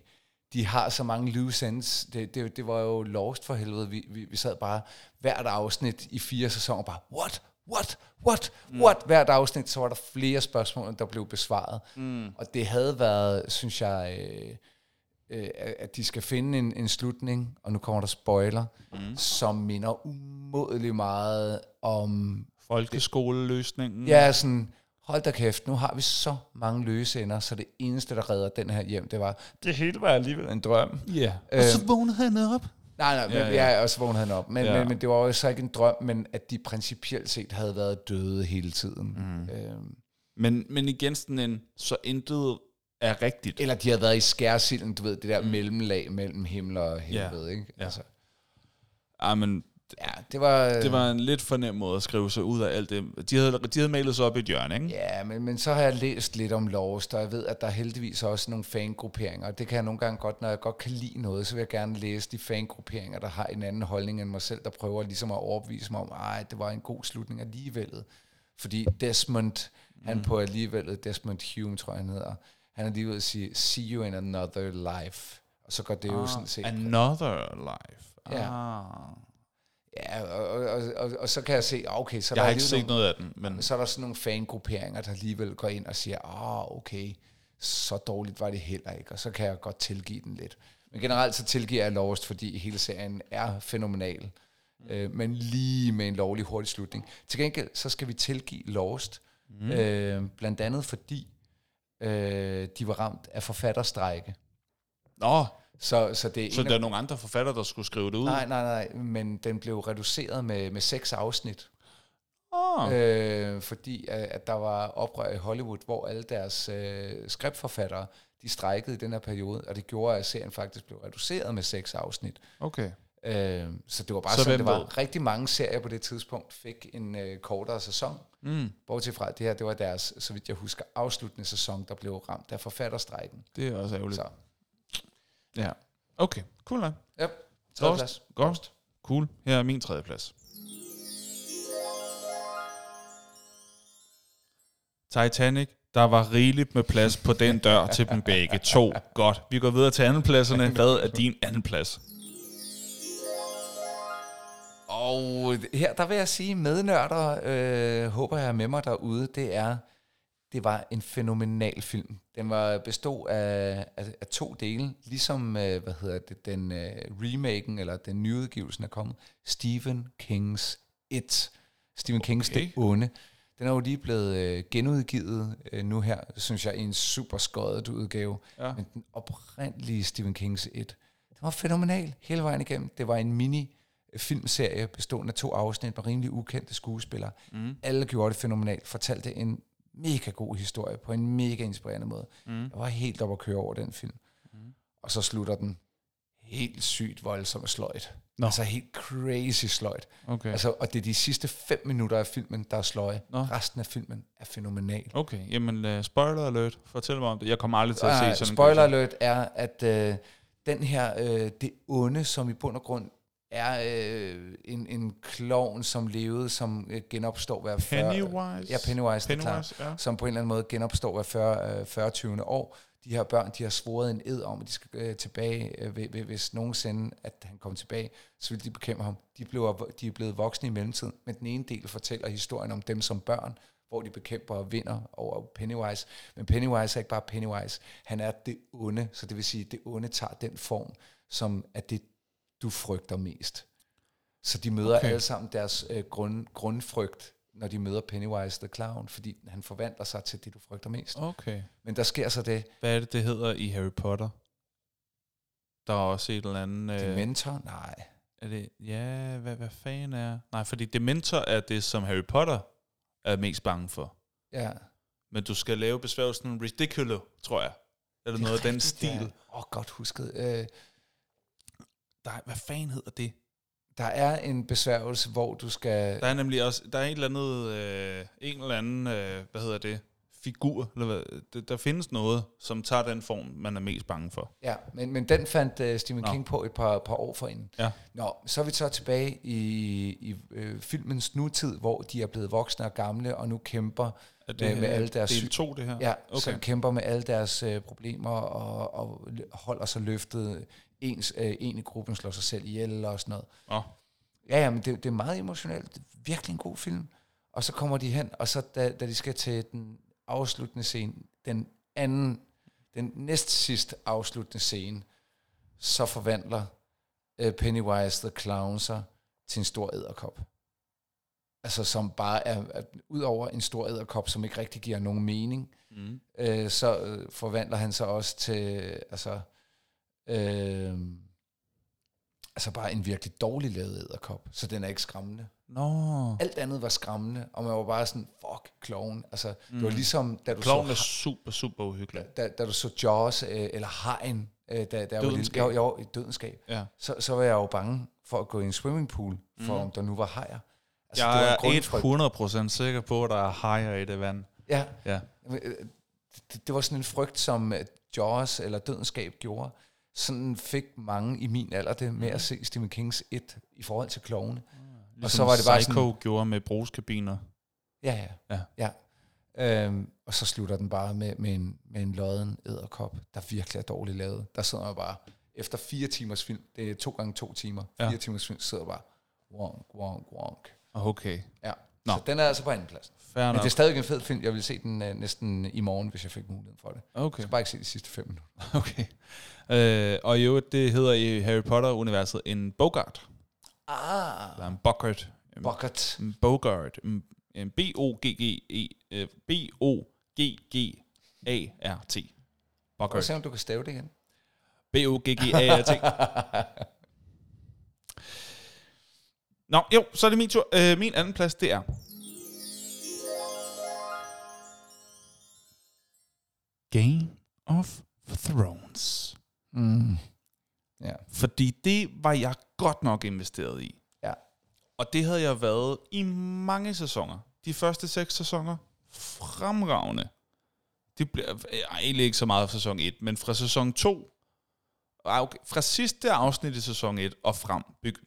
A: de har så mange loose ends. Det, det, det var jo lost for helvede. Vi, vi, vi sad bare hvert afsnit i fire sæsoner bare, what, what, what, mm. what? Hvert afsnit, så var der flere spørgsmål, der blev besvaret. Mm. Og det havde været, synes jeg, øh, øh, at de skal finde en, en slutning, og nu kommer der spoiler, mm. som minder umådeligt meget om
B: Folkeskoleløsningen?
A: Ja, sådan, hold da kæft, nu har vi så mange løse ender, så det eneste, der redder den her hjem, det var, det hele var alligevel en drøm.
B: Ja.
A: Øh,
B: Og så vågnede han op.
A: Nej, nej, men,
B: Ja,
A: ja,
B: ja.
A: ja. og så vågnede han op. Men,
B: Ja.
A: ja. men, men det var jo så ikke en drøm, men at de principielt set havde været døde hele tiden. Mm. Øhm,
B: Men, men igen sådan en, så intet er rigtigt.
A: eller de havde været i skærsilden, du ved, det der mm. mellemlag mellem himmel og helvede,
B: Ja.
A: ikke?
B: Ja.
A: Altså,
B: Ej, men
A: ja, det var...
B: det var en lidt for nem måde at skrive sig ud af alt det. De havde, de havde malet sig op i et hjørne, ikke?
A: Ja, men, men så har jeg læst lidt om Lost, og jeg ved, at der er heldigvis også nogle fangrupperinger, og det kan jeg nogle gange godt, når jeg godt kan lide noget, så vil jeg gerne læse de fangrupperinger, der har en anden holdning end mig selv, der prøver ligesom at overbevise mig om, ej, det var en god slutning alligevel. Fordi Desmond, mm. han på alligevel, Desmond Hume, tror jeg han hedder, han er lige ved at sige, see you in another life. Og så går det jo sådan set...
B: Another life. Ah.
A: Ja, og, og, og, og, og, så kan jeg se, ah, okay, så er
B: Jeg
A: der
B: har ikke set
A: nogle-
B: noget af den, men
A: så er der sådan nogle fangrupperinger, der alligevel går ind og siger, ah, okay, så dårligt var det heller ikke, og så kan jeg godt tilgive den lidt. Men generelt så tilgiver jeg Lost, fordi hele serien er fænomenal, mm. øh, men lige med en lovlig hurtig slutning. Til gengæld, så skal vi tilgive Lost, mm. øh, blandt andet fordi øh, de var ramt af forfatterstrække.
B: Nå,
A: Så, så det
B: så der er nogle andre forfattere, der skulle skrive det ud?
A: Nej, nej, nej, men den blev reduceret med, med seks afsnit.
B: Oh.
A: øh, fordi at, at der var oprør i Hollywood, hvor alle deres øh, skriftforfattere, de strejkede i den her periode, og det gjorde, at serien faktisk blev reduceret med seks afsnit.
B: Okay.
A: Øh, så det var bare
B: Så
A: så sådan, det var.
B: ved?
A: Rigtig mange serier på det tidspunkt fik en øh, kortere sæson.
B: Mm.
A: Bortset fra, det her, det var deres, så vidt jeg husker, afsluttende sæson, der blev ramt af forfatterstrejken.
B: Det er også ærgerligt.
A: Så,
B: Ja. Okay, cool nok.
A: ja, tredje plads.
B: Godt. Cool. Her er min tredje plads. Titanic. Der var rigeligt med plads på den dør til dem begge to. Godt. Vi går videre til andenpladserne. Hvad er din anden plads?
A: Og her, der vil jeg sige, mednørder, øh, håber jeg er med mig derude, det er, det var en fænomenal film. Den var bestod af, af, af to dele, ligesom, øh, hvad hedder det, den øh, remaken, eller den nyudgivelsen er kommet, Stephen Kings It. Stephen Kings
B: Okay.
A: Det Onde. Den er jo lige blevet øh, genudgivet øh, nu her, synes jeg, i en super skøjet udgave.
B: Ja.
A: Men den oprindelige Stephen Kings It, den var fænomenal hele vejen igennem. Det var en mini filmserie bestående af to afsnit med rimelig ukendte skuespillere. Mm. Alle gjorde det fænomenalt, fortalte en mega god historie på en mega inspirerende måde. Mm. Jeg var helt op at køre over den film. Mm. Og så slutter den helt sygt voldsomt sløjt.
B: Nå.
A: Altså helt crazy sløjt.
B: Okay.
A: Altså, og det er de sidste fem minutter af filmen, der er sløje.
B: Nå.
A: Resten af filmen er fænomenal.
B: Okay, jamen uh, spoiler alert. Fortæl mig om det. Jeg kommer aldrig til at se
A: Ah,
B: sådan
A: spoiler
B: en
A: alert er, at øh, den her, øh, det onde, som i bund og grund er øh, en, en klovn, som levede, som øh, genopstår hver 40...
B: Pennywise?
A: Ja, Pennywise, det er
B: Pennywise,
A: klart,
B: ja.
A: som på en eller anden måde genopstår hver 40, øh, 40 20. år. De her børn, de har svoret en ed om, at de skal øh, tilbage, øh, hvis nogensinde, at han kommer tilbage, så vil de bekæmpe ham. De, blev, de er blevet voksne i mellemtiden, men den ene del fortæller historien om dem som børn, hvor de bekæmper og vinder over Pennywise. Men Pennywise er ikke bare Pennywise, han er det onde, så det vil sige, at det onde tager den form, som er det, du frygter mest. Så de møder
B: Okay.
A: alle sammen deres øh, grund, grundfrygt, når de møder Pennywise the Clown, fordi han forvandler sig til det, du frygter mest.
B: Okay.
A: Men der sker så det,
B: Hvad er det, det hedder i Harry Potter? Der er også et eller andet... Øh,
A: Dementor? Nej.
B: er det, ja, hvad, hvad fanden er... Nej, fordi Dementor er det, som Harry Potter er mest bange for.
A: Ja.
B: Men du skal lave besværgelsen ridiculous, tror jeg. Eller noget af den stil.
A: Åh, oh, godt husket. Øh,
B: Der, er- hvad fanden hedder det?
A: der er en besværgelse, hvor du skal...
B: Der er nemlig også, der er et eller andet, øh, en eller anden, øh, hvad hedder det, figur, eller hvad, der, der findes noget, som tager den form, man er mest bange for.
A: Ja, men, men den fandt uh, Stephen
B: Nå.
A: King på et par, par år forinden.
B: Ja.
A: Nå, så er vi så tilbage i, i øh, filmens nutid, hvor de er blevet voksne og gamle, og nu kæmper
B: Er
A: med, med alle deres...
B: del to, det her?
A: Ja,
B: Okay.
A: okay. som kæmper med alle deres øh, problemer og, og holder sig løftet. Ens, øh, en i gruppen slår sig selv ihjel og sådan noget.
B: Åh,
A: Ja, ja, men det, det er meget emotionelt. Det er virkelig en god film. Og så kommer de hen, og så da, da de skal til den afsluttende scene, den anden, den næst sidste afsluttende scene, så forvandler øh, Pennywise the Clown sig til en stor æderkop. Altså som bare er, er ud over en stor æderkop, som ikke rigtig giver nogen mening,
B: mm.
A: øh, så øh, forvandler han sig også til, altså, øh, altså bare en virkelig dårlig lavet æderkop, så den er ikke skræmmende.
B: Nå.
A: Alt andet var skræmmende, og man var bare sådan, fuck, kloven. Altså, mm. det var
B: Mm.
A: ligesom, da du,
B: Kloven er
A: så,
B: super, super uhyggelig.
A: da, da du så Jaws, øh, eller Hajen, øh, da, da jeg var lille, jeg, i dødenskab,
B: Ja.
A: så, så var jeg jo bange for at gå i en swimmingpool, for
B: Mm.
A: om der nu var hajer. Altså,
B: Jeg er
A: grundfrygt.
B: 100% sikker på, at der er hajer i det vand.
A: Ja,
B: Ja.
A: Men, øh, det, det var sådan en frygt, som øh, Jaws eller Dødenskab gjorde. Sådan fik mange i min alder det med at se Stephen Kings et i forhold til klovene.
B: Ligesom
A: så var det bare
B: Psycho
A: sådan-
B: gjorde med brugskabiner.
A: Ja, ja.
B: Ja.
A: ja. Øhm, og så slutter den bare med, med, en, med en lodden æderkop, der virkelig er dårligt lavet. Der sidder man bare, efter fire timers film, det er to gange to timer,
B: Ja.
A: fire timers film, sidder bare, wonk, wonk, wonk.
B: Okay.
A: Ja.
B: Nå.
A: Så den er altså på anden plads.
B: Fair
A: Men
B: nok.
A: det er stadig en fed film. Jeg vil se den uh, næsten i morgen, hvis jeg fik muligheden for det. Jeg
B: Okay.
A: skal bare ikke se de sidste fem minutter.
B: okay. Øh, og i øvrigt, det hedder i Harry Potter-universet en Bogart.
A: Ah,
B: Eller en Bogart.
A: Bucket.
B: En Bogart. En, en B-O-G-G-E. øh, B-O-G-G-A-R-T.
A: Prøv
B: Bogart.
A: se, om du kan stave det igen.
B: B-O-G-G-A-R-T. Nå, jo, så er det min tur. Øh, min anden plads, det er... Game of Thrones.
A: Mm. Ja.
B: Fordi det var jeg godt nok investeret i.
A: Ja.
B: Og det havde jeg været i mange sæsoner. De første seks sæsoner, fremragende. Det blev ej, egentlig ikke så meget fra sæson 1, men fra sæson 2, ej, okay, fra sidste afsnit i sæson 1 og frem,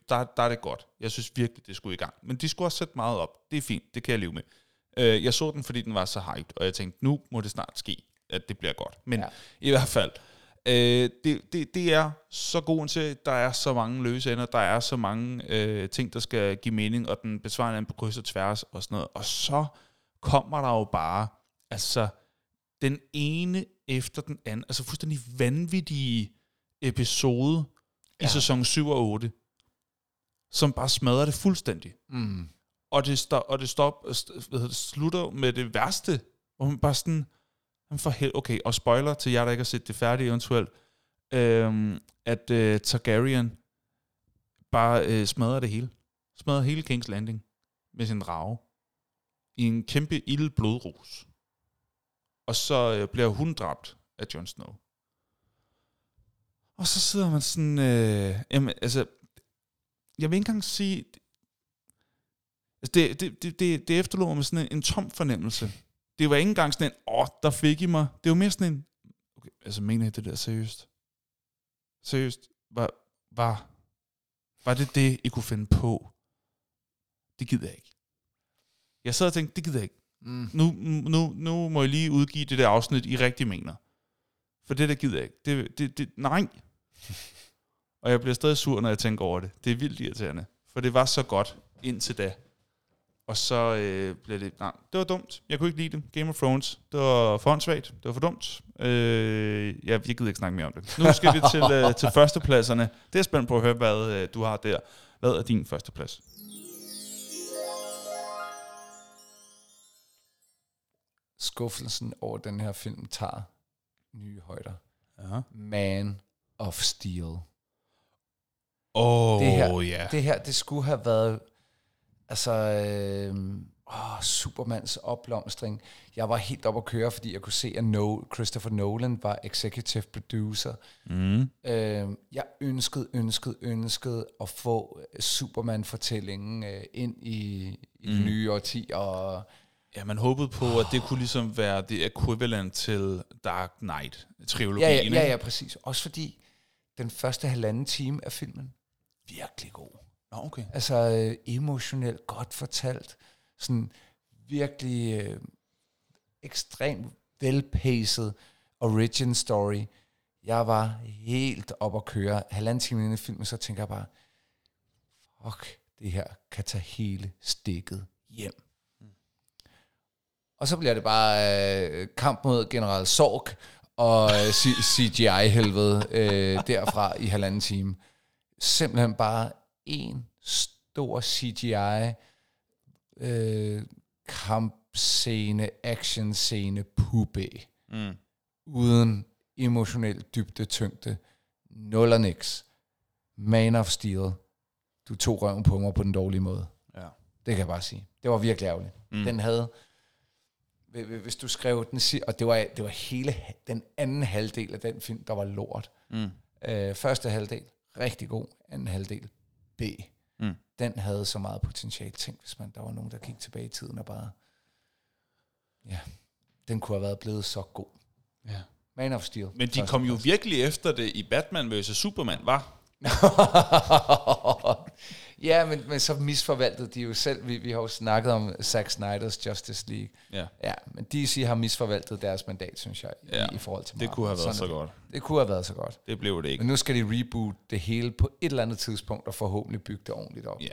B: der, der er det godt. Jeg synes virkelig, det skulle i gang. Men de skulle også sætte meget op. Det er fint, det kan jeg leve med. Øh, jeg så den, fordi den var så hyped, og jeg tænkte, nu må det snart ske, at det bliver godt. Men
A: Ja.
B: i hvert fald, øh, det, det, det er så god en serie. Der er så mange løse ender, der er så mange øh, ting, der skal give mening, og den besvarer hinanden på kryds og tværs og sådan noget. Og så kommer der jo bare, altså, den ene efter den anden, altså fuldstændig vanvittige episode ja. I sæson 7 og 8, som bare smadrer det fuldstændig.
A: Mm.
B: Og det, stop, og det, stop, st- hvad hedder det slutter med det værste, hvor man bare sådan, han for hel- okay, og spoiler til jer, der ikke har set det færdigt eventuelt, øhm, at øh, Targaryen bare øh, smadrer det hele. Smadrer hele King's Landing med sin drage i en kæmpe ild blodrus. Og så øh, bliver hun dræbt af Jon Snow. Og så sidder man sådan, øh, jamen, altså, jeg vil ikke engang sige, altså det, det, det, det, det efterlod mig med sådan en, en tom fornemmelse. Det var ikke engang sådan en, åh, der fik I mig. Det var mere sådan en, okay, altså mener I det der seriøst? Seriøst? Var, var, var det det, I kunne finde på? Det gider jeg ikke. Jeg sad og tænkte, det gider jeg ikke.
A: Mm.
B: Nu, nu, nu må jeg lige udgive det der afsnit, I rigtig mener. For det der gider jeg ikke. Det, det, det, nej. Og jeg bliver stadig sur, når jeg tænker over det. Det er vildt irriterende. For det var så godt indtil da. Og så øh, blev det... Nej, det var dumt. Jeg kunne ikke lide det. Game of Thrones. Det var for åndssvagt. Det var for dumt. Øh, jeg, jeg gider ikke snakke mere om det. Nu skal vi til, øh, til førstepladserne. Det er spændt på at høre, hvad øh, du har der. Hvad er din førsteplads?
A: Skuffelsen over den her film tager nye højder.
B: Ja.
A: Man of Steel.
B: Åh,
A: det her,
B: oh, ja.
A: det her, det skulle have været, altså, øh, åh, Supermans opblomstring. Jeg var helt op at køre, fordi jeg kunne se, at no, Christopher Nolan var executive producer.
B: Mm.
A: Øh, jeg ønskede, ønskede, ønskede at få øh, Superman-fortællingen øh, ind i, i det nye årti, og
B: Ja, man håbede på, at det kunne ligesom være det equivalent til Dark Knight-trilogien.
A: ja, ja, ja, ja, præcis. Også fordi den første halvanden time af filmen, virkelig god.
B: Okay.
A: Altså øh, emotionelt godt fortalt. Sådan virkelig øh, ekstremt velpaced origin story. Jeg var helt op at køre. Halvanden time inden i filmen, så tænker jeg bare, fuck, det her kan tage hele stikket hjem. Og så bliver det bare øh, kamp mod General Sorg og øh, CGI-helvede øh, derfra i halvanden time. Simpelthen bare en stor CGI øh, kampscene, actionscene, pube.
B: Mm.
A: Uden emotionel dybde, tyngde. Nul og niks. Man of Steel. Du tog røven på mig på den dårlige måde.
B: Ja.
A: Det kan jeg bare sige. Det var virkelig ærgerligt. Mm. Den havde, hvi- hvi- hvis du skrev den, og det var, det var hele den anden halvdel af den film, der var lort.
B: Mm.
A: Øh, første halvdel, rigtig god. Anden halvdel, B.
B: Mm.
A: Den havde så meget potentiale. Tænk, hvis man, der var nogen, der gik tilbage i tiden og bare... Ja, den kunne have været blevet så god.
B: Ja.
A: Man of Steel.
B: Men de kom jo virkelig efter det i Batman vs. Superman, var?
A: ja, men, men så misforvaltede de jo selv. Vi, vi har jo snakket om Zack Snyder's Justice League.
B: Ja.
A: Ja, men DC har misforvaltet deres mandat, synes jeg, i,
B: Ja,
A: i forhold til
B: Det
A: Marvel.
B: kunne have været
A: Sådan
B: så
A: det.
B: godt.
A: Det kunne have været så godt.
B: Det blev det ikke.
A: Men nu skal de reboot det hele på et eller andet tidspunkt, og forhåbentlig bygge det ordentligt op.
B: Ja,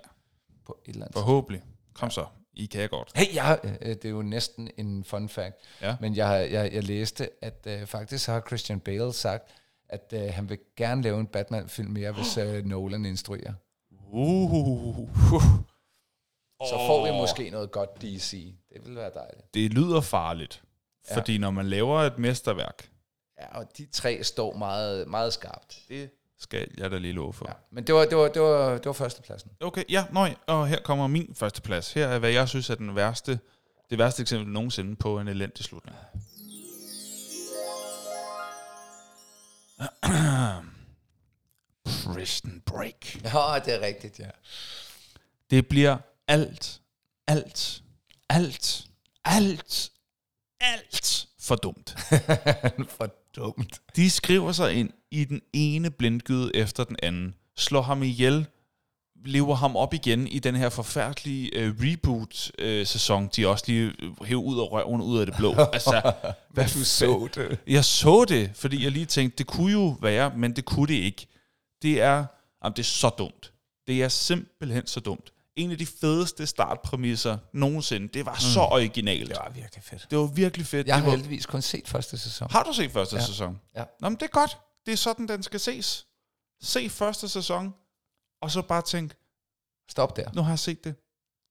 A: På et eller andet
B: forhåbentlig. Kom så. I kan godt.
A: Hey, jeg, har- øh, det er jo næsten en fun fact,
B: Ja.
A: men jeg, jeg, jeg læste, at øh, faktisk har Christian Bale sagt, at øh, han vil gerne lave en Batman-film mere, hvis øh, Nolan instruerer.
B: Uh.
A: Så får vi måske noget godt DC. Det vil være dejligt.
B: Det lyder farligt.
A: Ja.
B: Fordi når man laver et mesterværk,
A: Ja, og de tre står meget, meget skarpt.
B: det skal jeg da lige love for.
A: Ja. Men det var, det var, det var, det var førstepladsen.
B: Okay, ja, nøj, og her kommer min første plads. Her er, hvad jeg synes er den værste, det værste eksempel nogensinde på en elendig slutning. Prison Break.
A: Ja, det er rigtigt, ja.
B: Det bliver alt, alt, alt, alt, alt for dumt.
A: For dumt.
B: De skriver sig ind i den ene blindgyde efter den anden, slår ham ihjel, lever ham op igen i den her forfærdelige øh, reboot-sæson, de også lige øh, hæver ud af røven ud af det blå. altså,
A: Hvad du så det.
B: jeg så det, fordi jeg lige tænkte, det kunne jo være, men det kunne det ikke. Det er, jamen, det er så dumt. Det er simpelthen så dumt. En af de fedeste startpræmisser nogensinde. Det var så originalt.
A: Det var virkelig fedt.
B: Det var virkelig fedt.
A: Jeg har
B: var,
A: heldigvis kun set første sæson.
B: har du set første
A: Ja.
B: sæson?
A: Ja.
B: Nå, men det er godt. Det er sådan, den skal ses. Se første sæson, og så bare tænk,
A: Stop der.
B: nu har jeg set det.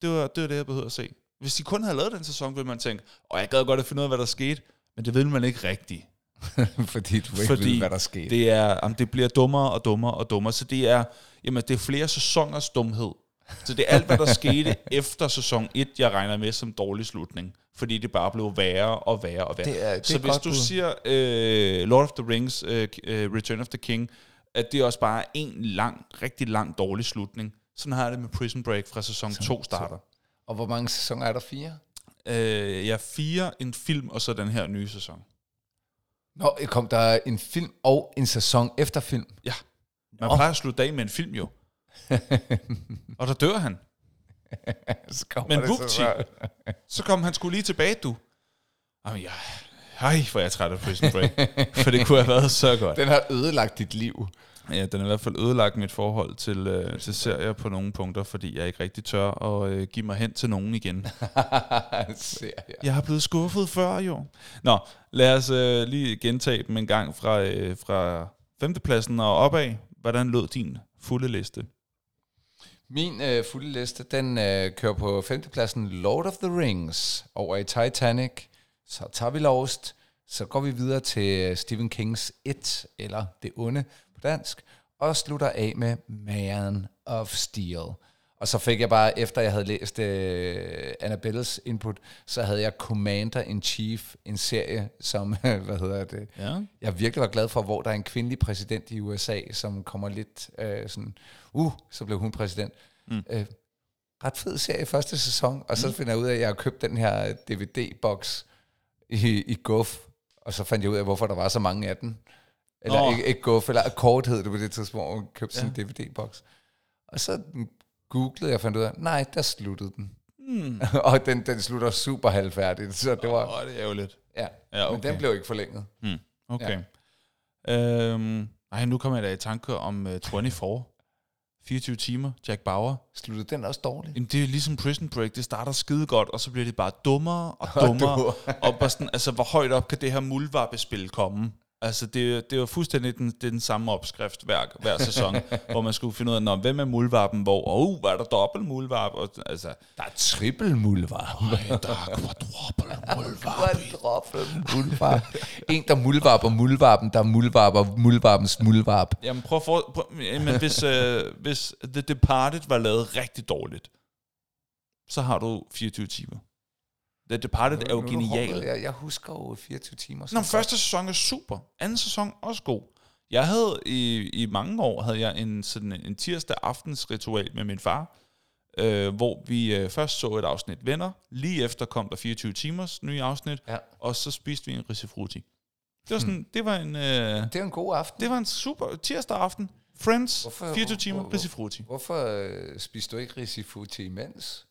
B: Det var det, var det jeg behøvede at se. Hvis de kun havde lavet den sæson, ville man tænke, og jeg gad godt at finde ud af, hvad der skete. Men det vil man ikke rigtigt.
A: Fordi du ikke
B: Fordi
A: ved, hvad der skete.
B: Det, er, jamen, det bliver dummere og dummere og dummere. Så det er, jamen, det er flere sæsoners dumhed. Så det er alt, hvad der skete efter sæson 1, jeg regner med som dårlig slutning. Fordi det bare blev værre og værre og værre.
A: Det er- det
B: så hvis du siger uh, Lord of the Rings, uh, uh, Return of the King, at det også bare er en lang, rigtig lang dårlig slutning. Sådan har jeg det med Prison Break fra sæson 2 starter.
A: Og hvor mange sæsoner er der? Fire?
B: Uh, jeg fire en film, og så den her nye sæson.
A: Nå, kom der en film og en sæson efter film.
B: Ja. Man
A: Nå.
B: plejer at slutte af med en film jo. og der dør han.
A: Så
B: Men
A: det
B: vupti.
A: så-
B: Så kom han skulle lige tilbage, du. Jamen, ja. Hej, hvor er jeg træt af Prison Break. For det kunne have været så godt.
A: Den har ødelagt dit liv.
B: Ja, den har i hvert fald ødelagt mit forhold til, øh, til serier på nogle punkter, fordi jeg ikke rigtig tør at øh, give mig hen til nogen igen.
A: Ser jeg.
B: Jeg har blevet skuffet før, jo. Nå, lad os øh, lige gentage dem en gang fra, øh, fra femtepladsen og opad. Hvordan lød din fulde liste?
A: Min øh, fulde liste, den øh, kører på femtepladsen Lord of the Rings over i Titanic. Så tager vi Lost. Så går vi videre til Stephen Kings It, eller Det Onde på dansk. og slutter af med Man of Steel. Og så fik jeg bare, efter jeg havde læst øh, Annabelles input, så havde jeg Commander in Chief, en serie, som, hvad hedder det,
B: Ja.
A: jeg virkelig var glad for, hvor der er en kvindelig præsident i USA, som kommer lidt øh, sådan, uh, så blev hun præsident. Mm. Øh, ret fed serie første sæson, og så
B: Mm.
A: finder jeg ud af, at jeg har købt den her DVD-boks i, i Guf, og så fandt jeg ud af, hvorfor der var så mange af den. Eller
B: Nå.
A: ikke, ikke Guf, eller Akkord hed det på det tidspunkt, hvor man købte sådan en DVD-boks. Og så googlede jeg og fandt ud af, nej, der sluttede den.
B: Mm.
A: og den, den slutter super halvfærdigt, så det var,
B: Åh, det er jo lidt.
A: ja,
B: Ja,
A: men
B: okay.
A: den blev ikke forlænget.
B: Hmm. Okay. Ja. Øhm, ej, nu kommer jeg da i tanke om uh, 24. 24 timer, Jack Bauer.
A: Sluttede den også dårligt?
B: Jamen, det er ligesom Prison Break. Det starter skide godt, og så bliver det bare dummere og dummere. og bare sådan, altså, hvor højt op kan det her muldvarpespil komme? Altså, det, det var fuldstændig den, det den samme opskrift hver, hver sæson, hvor man skulle finde ud af, Nå, hvem er muldvarpen hvor? Og uh, var der dobbelt muldvarp? Og, altså,
A: Der er triple mulvar.
B: ej, der er quadruple muldvarp.
A: Quadruple mulvar. En, der mulvarper mulvarpen, der mulvarper mulvarpens mulvarp.
B: Jamen prøv at for, prøv, men hvis, øh, hvis The Departed var lavet rigtig dårligt, så har du 24 timer. The Departed er jo
A: Nu- nu
B: genial.
A: Jeg, jeg husker jo 24 timer.
B: Nå, første sæson er super. Anden sæson også god. Jeg havde i, i mange år havde jeg en sådan en tirsdag aftens ritual med min far, øh, hvor vi øh, først så et afsnit Venner, lige efter kom der 24 timers nye afsnit,
A: Ja.
B: og så spiste vi en risifruti. Det var sådan, det var en øh,
A: Det er en god aften.
B: det var en super tirsdag aften. Friends,
A: Hvorfor-
B: 24 timer,
A: hvor-
B: risifruti.
A: Hvorfor øh, spiste du ikke risifuti imens?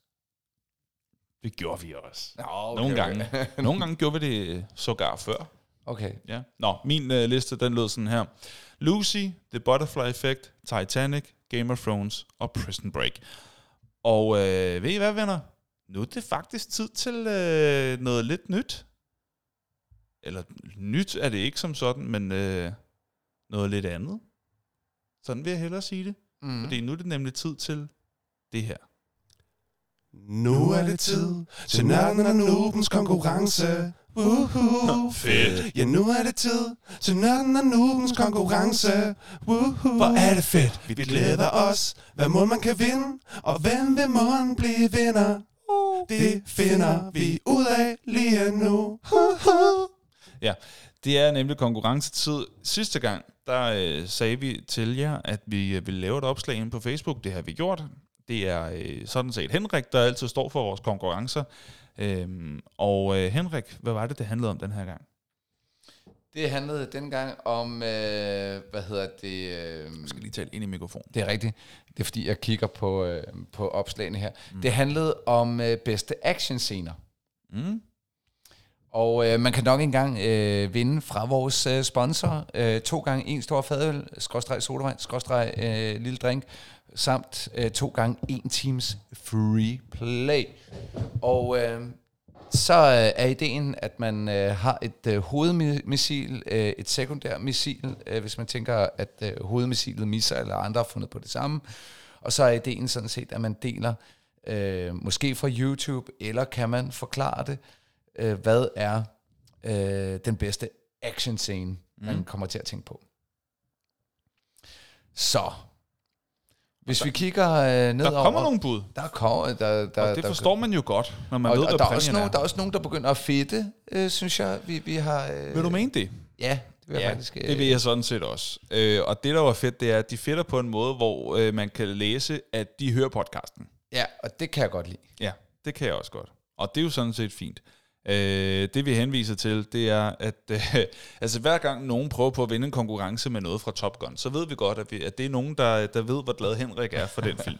B: Det gjorde vi også.
A: Nå,
B: Okay, Nogle gange. Nogle gange gjorde vi det øh, sågar før.
A: Okay.
B: Ja. Nå, min øh, liste, den lød sådan her. Lucy, The Butterfly Effect, Titanic, Game of Thrones og Prison Break. Og øh, ved I hvad, venner? Nu er det faktisk tid til øh, noget lidt nyt. Eller nyt er det ikke som sådan, men øh, noget lidt andet. Sådan vil jeg hellere sige det.
A: Mm.
B: Fordi nu er det nemlig tid til det her.
C: Nu er det tid til nørden og noobens konkurrence. Woohoo.
B: Fedt.
C: Ja, nu er det tid til nørden og noobens konkurrence. Woohoo. Hvor er det fedt. Vi glæder os. Hvad må man kan vinde? Og hvem vil måden blive vinder? Det finder vi ud af lige nu. Woohoo.
B: Ja, det er nemlig konkurrencetid. Sidste gang, der øh, sagde vi til jer, at vi øh, ville lave et opslag inde på Facebook. Det har vi gjort. Det er øh, sådan set Henrik, der altid står for vores konkurrencer. Øhm, og øh, Henrik, hvad var det, det handlede om den her gang?
A: Det handlede dengang om, øh, hvad hedder det? Øh,
B: Jeg skal lige tale ind i mikrofonen.
A: det er rigtigt. Det er fordi, jeg kigger på, øh, på opslagene her. Mm. Det handlede om øh, bedste actionscener.
B: Mm.
A: Og øh, man kan nok engang øh, vinde fra vores øh, sponsor. Øh, to gange en stor fadøl, skråstreg sodavand, skråstreg øh, lille drink, samt øh, to gange en times free play. Og øh, så øh, er ideen, at man øh, har et øh, hovedmissil, øh, et sekundær missil, øh, hvis man tænker, at øh, hovedmissilet misser, eller andre har fundet på det samme. Og så er ideen sådan set, at man deler, øh, måske fra YouTube, eller kan man forklare det, øh, hvad er øh, den bedste action scene, mm. man kommer til at tænke på. Så, hvis vi kigger øh, ned
B: Der kommer nogle bud,
A: der kommer, der, der,
B: og det
A: der,
B: forstår man jo godt, når man
A: og,
B: ved,
A: og
B: hvad
A: der, er også nogen,
B: er.
A: der er også nogen, der begynder at fedte, øh, synes jeg, vi, vi har... Øh,
B: Vil du mene det?
A: Ja, det vil jeg
B: Ja,
A: faktisk... Øh,
B: det vil jeg sådan set også. Øh, og det, der var fedt, det er, at de fedter på en måde, hvor øh, man kan læse, at de hører podcasten.
A: Ja, og det kan jeg godt lide.
B: Ja, det kan jeg også godt. Og det er jo sådan set fint. Øh, det vi henviser til, det er, at øh, altså hver gang nogen prøver på at vinde en konkurrence med noget fra Top Gun, så ved vi godt, at, vi, at det er nogen, der, der ved, hvor glad Henrik er for den film.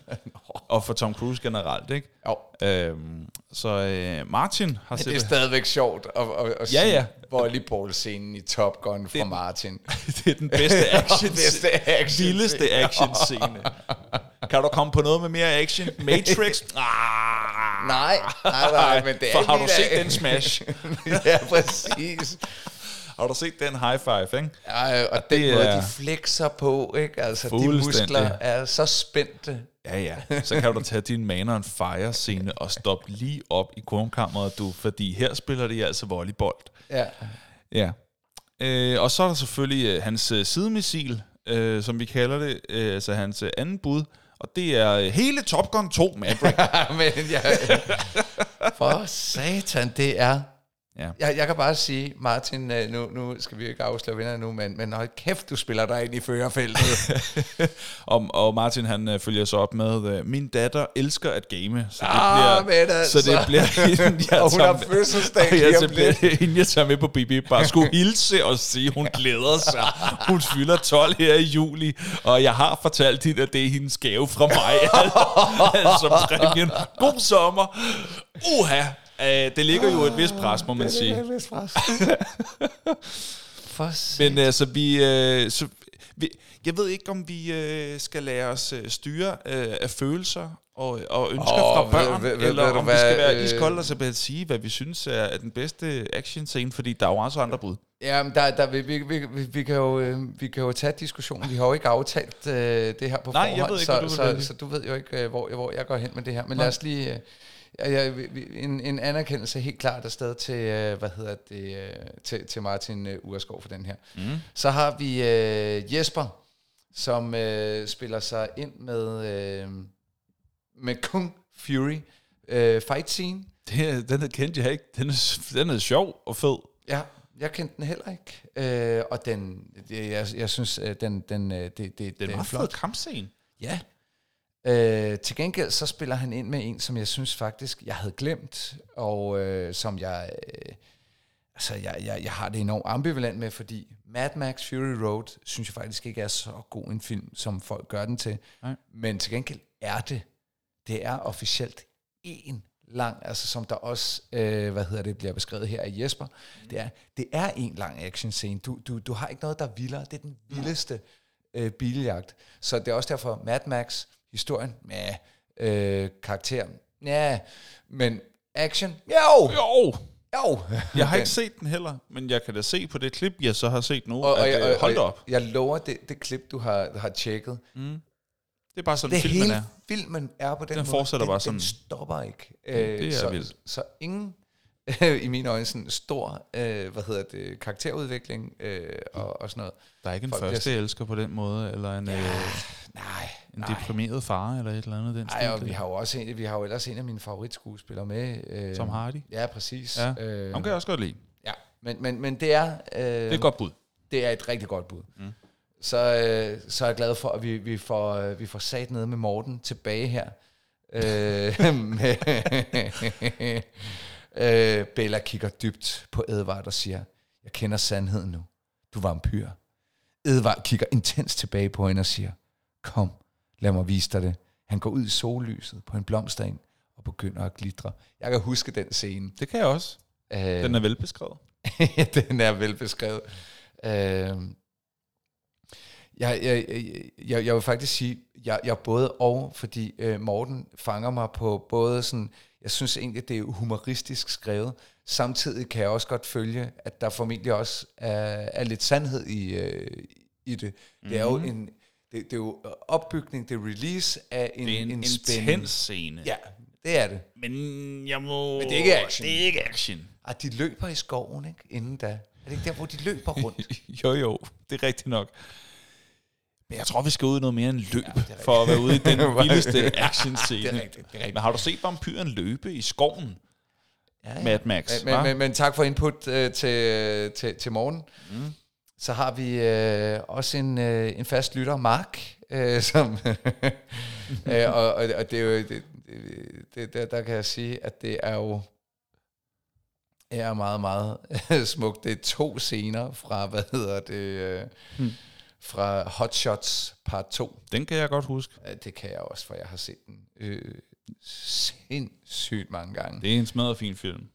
B: og for Tom Cruise generelt, ikke?
A: Jo,
B: Øhm, så øh, Martin har
A: men det er
B: set...
A: stadigvæk sjovt at, at, at
B: Ja,
A: sige
B: ja.
A: volleyball-scenen i Top Gun fra
B: Det-
A: Martin.
B: det er den bedste action,
A: Bedste action
B: vildeste action scene. Kan du komme på noget med mere action? Matrix? Ah,
A: Nej, nej, nej, men det er
B: For har du set den smash?
A: ja, præcis.
B: Har du set den high five, ikke?
A: Ja, og den
B: det
A: måde,
B: er-
A: de flexer på, ikke? Altså, de muskler er så spændte.
B: Ja, ja. Så kan du tage din Man on Fire scene og stoppe lige op i kornkammeret, du, fordi her spiller de altså volleyball.
A: Ja.
B: Ja. Øh, og så er der selvfølgelig øh, hans øh, sidemissil, øh, som vi kalder det, øh, altså hans øh, anden bud, og det er øh, hele Top Gun 2 Maverick.
A: Men jeg, for satan, det er...
B: Ja.
A: Jeg, jeg kan bare sige, Martin, øh, nu, nu skal vi ikke afsløre vinder nu, men, men hold kæft, du spiller dig ind i førerfeltet.
B: og, og Martin han øh, følger så op med, øh, min datter elsker at game, så det
A: Ah,
B: bliver,
A: men altså.
B: så det bliver hende, jeg
A: Og hun har fødselsdag
B: og jeg, så bliver hende, jeg tager med på BB, bare skulle hilse og sige, hun glæder sig. Hun fylder 12 her i juli, og jeg har fortalt hende, at det er hendes gave fra mig. altså præmien. God sommer. Uha. Uh, det ligger jo et vist pres, må man sige.
A: For satan.
B: Men altså, vi, øh, så, vi, jeg ved ikke, om vi øh, skal lade os øh, styre øh, af følelser og, og ønsker
A: Åh,
B: fra børn,
A: ved- ved-
B: eller
A: ved
B: om vi
A: hvad,
B: skal være
A: øh,
B: iskolde og simpelthen sige, hvad vi synes er, er den bedste action-scene, fordi der er jo også andre bud.
A: Ja, men der, der, vi, vi, vi, vi, vi, kan jo, øh, vi kan jo tage diskussionen. Vi har jo ikke aftalt øh, det her på
B: Nej, jeg
A: forhånd,
B: ved ikke,
A: så,
B: du
A: så,
B: vælge.
A: så du ved jo ikke, øh, hvor, hvor jeg går hen med det her. Men lad os lige... Øh, vi- en, en anerkendelse helt klart afsted til, øh, hvad hedder det, øh, til, til Martin øh, Urskov for den her. Mm. Så har vi øh, Jesper, som øh, spiller sig ind med, øh, med Kung Fury øh, fight scene.
B: Det, den kendte jeg ikke. Den er, den er sjov og fed.
A: Ja, jeg kendte den heller ikke. Øh, og den, jeg, jeg synes, den, den, det, det,
B: Det er en fed kampscene.
A: Ja. Øh, til gengæld så spiller han ind med en, som jeg synes faktisk, jeg havde glemt, og øh, som jeg, øh, altså jeg, jeg, jeg har det enormt ambivalent med, fordi Mad Max Fury Road, synes jeg faktisk ikke er så god en film, som folk gør den til.
B: Nej.
A: Men til gengæld er det, det er officielt en lang, altså som der også, øh, hvad hedder det, bliver beskrevet her af Jesper, det er, det er en lang action scene. Du, du, du har ikke noget, der er vildere. Det er den vildeste øh, biljagt. Så det er også derfor, Mad Max, historien, med øh, karakter, ja, men action, jo,
B: Jo!
A: jo.
B: Jeg har ikke set den heller, men jeg kan da se på det klip, jeg så har set nu,
A: og, og,
B: at
A: og,
B: øh, hold da
A: og,
B: op.
A: jeg lover, det, det klip, du har, har tjekket,
B: Det er bare sådan,
A: det
B: filmen
A: hele
B: er.
A: filmen er på den,
B: Den
A: måde.
B: fortsætter
A: den,
B: bare
A: Den
B: sådan.
A: stopper ikke.
B: det er
A: så,
B: vildt.
A: Så ingen, i mine øjne, sådan stor, øh, hvad hedder det, karakterudvikling øh, og, og sådan noget.
B: Der er ikke en
A: Folk bliver
B: første elsker på den måde, eller en, øh,
A: Nej,
B: en
A: nej.
B: deprimeret far, eller et eller andet. Den
A: Nej, og vi har jo også en, vi har jo ellers en af mine favoritskuespillere med. Øh,
B: Tom Hardy.
A: Ja, præcis.
B: Ja,
A: øh,
B: Ham kan jeg også godt lide.
A: ja. Men, men, men det er... Øh,
B: Det er et godt bud.
A: Det er et rigtig godt bud. Mm. Så, øh, så er jeg glad for, at vi, vi, får, øh, vi får sat ned med Morten tilbage her. øh, med, øh, Bella kigger dybt på Edvard og siger, jeg kender sandheden nu. Du er vampyr. Edvard kigger intens tilbage på hende og siger, kom, lad mig vise dig det. Han går ud i sollyset på en blomstereng og begynder at glitre. Jeg kan huske den scene.
B: Det kan jeg også.
A: Øh,
B: Den er velbeskrevet.
A: den er velbeskrevet. Øh, jeg, jeg, jeg, jeg vil faktisk sige, jeg, jeg både og, fordi øh, Morten fanger mig på både sådan, jeg synes egentlig, det er humoristisk skrevet, samtidig kan jeg også godt følge, at der formentlig også er, er lidt sandhed i, øh, i det. Det er jo
B: Mhm.
A: en, det, det er jo opbygning, det er release af en,
B: Det er en, en intens scene.
A: Ja, det er det.
B: Men jeg må...
A: Men det er ikke action.
B: Det er ikke action.
A: Og de løber i skoven, ikke? Inden da. Er det ikke der, hvor de løber rundt?
B: jo, jo. Det er rigtigt nok. Men jeg tror, vi skal ud i noget mere end løb, ja, for at være ude i den vildeste action-scene.
A: Det er rigtigt, det er rigtigt.
B: Men har du set vampyren løbe i skoven?
A: Ja,
B: Mad Max,
A: Men, men, men, men tak for input øh, til, til, til morgen. Mm. Så har vi øh, også en, øh, en fast lytter, Mark, øh, som øh, og, og, og det er jo det, det, det, der, der kan jeg sige, at det er jo er meget, meget smukt. Det er to scener fra, hvad hedder det, øh,
B: Hmm.
A: Fra Hot Shots part 2.
B: Den kan jeg godt huske.
A: Ja, det kan jeg også, for jeg har set den øh, sindssygt mange gange.
B: Det er en smadret fin film.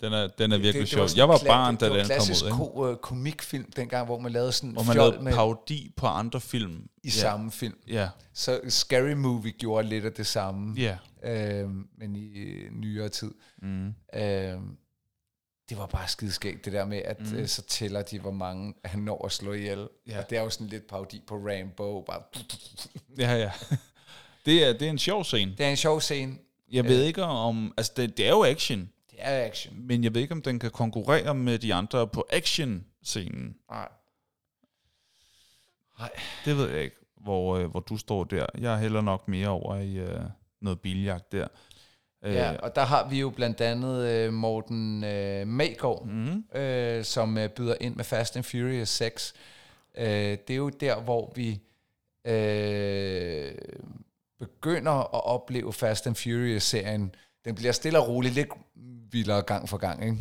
B: Den er, den er virkelig
A: det, det
B: sjov.
A: var
B: Jeg var barn,
A: det,
B: da
A: det var
B: den kom
A: klassisk
B: ud. Ikke?
A: ko, øh, komikfilm dengang, hvor man lavede sådan
B: man
A: fjol
B: lavede
A: med
B: parodi på andre film.
A: i
B: ja.
A: samme film.
B: Ja,
A: Så Scary Movie gjorde lidt af det samme,
B: ja.
A: øh, men i øh, nyere tid.
B: Mm.
A: Øh, det var bare skideskægt, det der med, at mm. øh, så tæller de, hvor mange han når at slå ihjel.
B: Ja.
A: Og det er jo sådan lidt parodi på Rambo. Bare.
B: Ja, ja. Det er, det er en sjov scene.
A: Det er en sjov scene.
B: Jeg ved ikke om... Altså, det, det er jo action,
A: Det er action.
B: men jeg ved ikke, om den kan konkurrere med de andre på action-scenen.
A: Nej. Nej.
B: Det ved jeg ikke, hvor, øh, hvor du står der. Jeg er heller nok mere over i øh, noget biljagt der.
A: Ja, og der har vi jo blandt andet øh, Morten øh, Magård,
B: mm,
A: øh, som øh, byder ind med Fast and Furious 6. Øh, det er jo der, hvor vi øh, begynder at opleve Fast and Furious-serien. Den bliver stille og roligt lidt vildere gang for gang, ikke?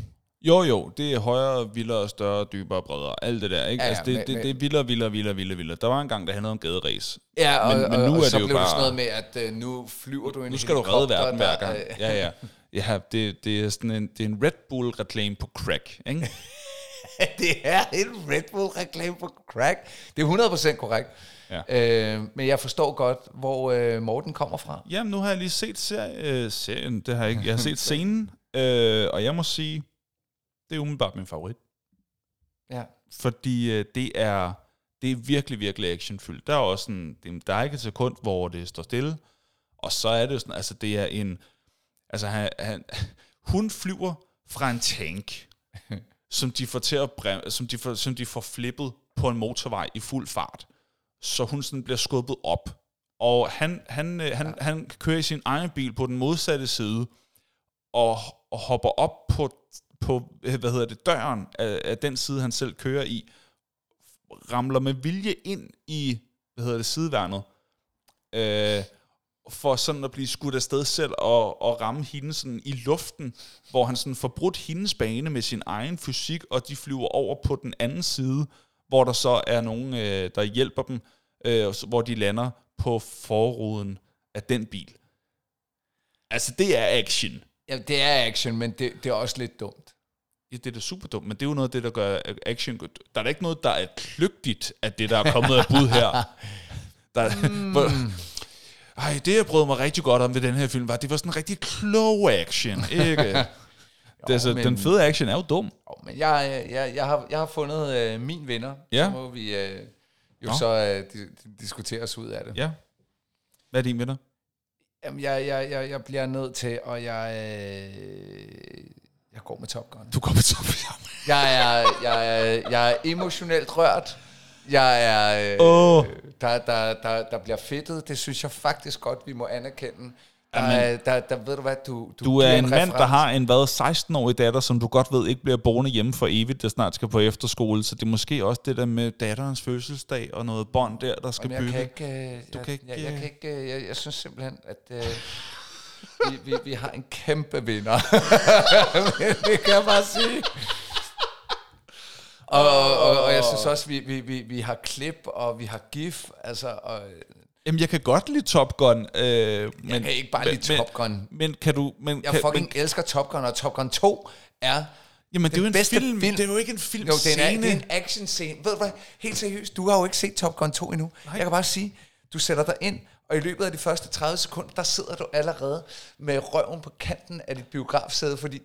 B: Jo, jo, det er højere, vildere, større, dybere, bredere. Alt det der, ikke?
A: Ja,
B: altså, det,
A: men-
B: det, det er vildere, vildere, vildere, vildere, vildere. Der var en gang, der handlede om gaderæs.
A: Ja, og,
B: Men-
A: men,
B: nu
A: og,
B: er
A: og så
B: det jo
A: blev det
B: bare-
A: sådan noget med, at øh, nu flyver du i en
B: Nu skal du redde verden hver gang. Ja, ja. Ja, det, det er sådan en, det er en Red Bull-reklame på crack, ikke?
A: det er en Red Bull-reklame på crack. Det er 100% korrekt.
B: Ja.
A: Øh, men jeg forstår godt, hvor øh, Morten kommer fra.
B: Jamen, nu har jeg lige set serie, øh, serien, det har jeg ikke. Jeg har set scenen, øh, og jeg må sige, det er umiddelbart min favorit.
A: Ja.
B: Fordi øh, det er det er virkelig, virkelig actionfyldt. Der er også sådan, det, der er ikke et sekund, hvor det står stille. Og så er det jo sådan, altså det er en, altså han, han, hun flyver fra en tank, som de får til at brem, som de får, som de får flippet på en motorvej i fuld fart. Så hun sådan bliver skubbet op. Og han, han, øh, han, han kører i sin egen bil på den modsatte side, og, og hopper op på, på øh, hvad hedder det, døren af, af den side, han selv kører i, ramler med vilje ind i, hvad hedder det, sideværnet, øh, for sådan at blive skudt afsted selv og, og ramme hende sådan i luften, hvor han sådan får brudt hendes bane med sin egen fysik, og de flyver over på den anden side, hvor der så er nogen, øh, der hjælper dem, øh, hvor de lander på forruden af den bil. Altså, det er action
A: ja, det er action, men det, det er også lidt dumt.
B: Ja, det er da super dumt, men det er jo noget af det, der gør action godt. Der er da ikke noget, der er kløgtigt af det, der er kommet af bud her. Der, mm. hvor, ej, det jeg brød mig rigtig godt om ved den her film, var, at det var sådan en rigtig klog action, ikke? det, er altså,
A: men-
B: Den fede action er jo dum.
A: Jo, men jeg, jeg, jeg, har, jeg har fundet øh, min vinder.
B: Ja.
A: Så må vi øh, jo
B: Nå.
A: så øh, di- di- diskutere os ud af det.
B: Ja. Hvad er din vinder?
A: Jamen, jeg, jeg, jeg, jeg bliver nødt til, og jeg, øh, jeg går med Top Gun.
B: Du går på top.
A: Jeg er, jeg, er, jeg er emotionelt rørt. Jeg er... Øh,
B: Åh.
A: der, der, der, der bliver fedtet. Det synes jeg faktisk godt, vi må anerkende. Der,
B: Jamen.
A: er- der, der ved du hvad, du...
B: Du er
A: giver
B: en mand, der har en hvad, 16-årig datter, som du godt ved ikke bliver boende hjemme for evigt, der snart skal på efterskole. Så det er måske også det der med datterens fødselsdag og noget bånd der, der skal bygge.
A: kan ikke... Øh,
B: Du
A: jeg,
B: kan ikke,
A: Jeg, jeg,
B: øh,
A: kan ikke øh, jeg, jeg synes simpelthen, at... Øh, vi, vi, vi har en kæmpe vinder. det kan jeg bare sige. Og, og, og jeg synes også, vi, vi, vi, vi har klip, og vi har gif, altså, og
B: Jamen, jeg kan godt lide Top Gun. Øh, men,
A: jeg kan ikke bare lide
B: men,
A: Top Gun.
B: Men, men kan du... Men,
A: Jeg
B: kan,
A: fucking
B: men,
A: elsker Top Gun, og Top Gun 2 er...
B: jamen, det er jo en film.
A: film.
B: Det er jo ikke en film
A: Jo, det er, en, det er en action scene. Ved du hvad? Helt seriøst, du har jo ikke set Top Gun 2 endnu. Nej. Jeg kan bare sige, du sætter dig ind, og i løbet af de første 30 sekunder, der sidder du allerede med røven på kanten af dit biografsæde, fordi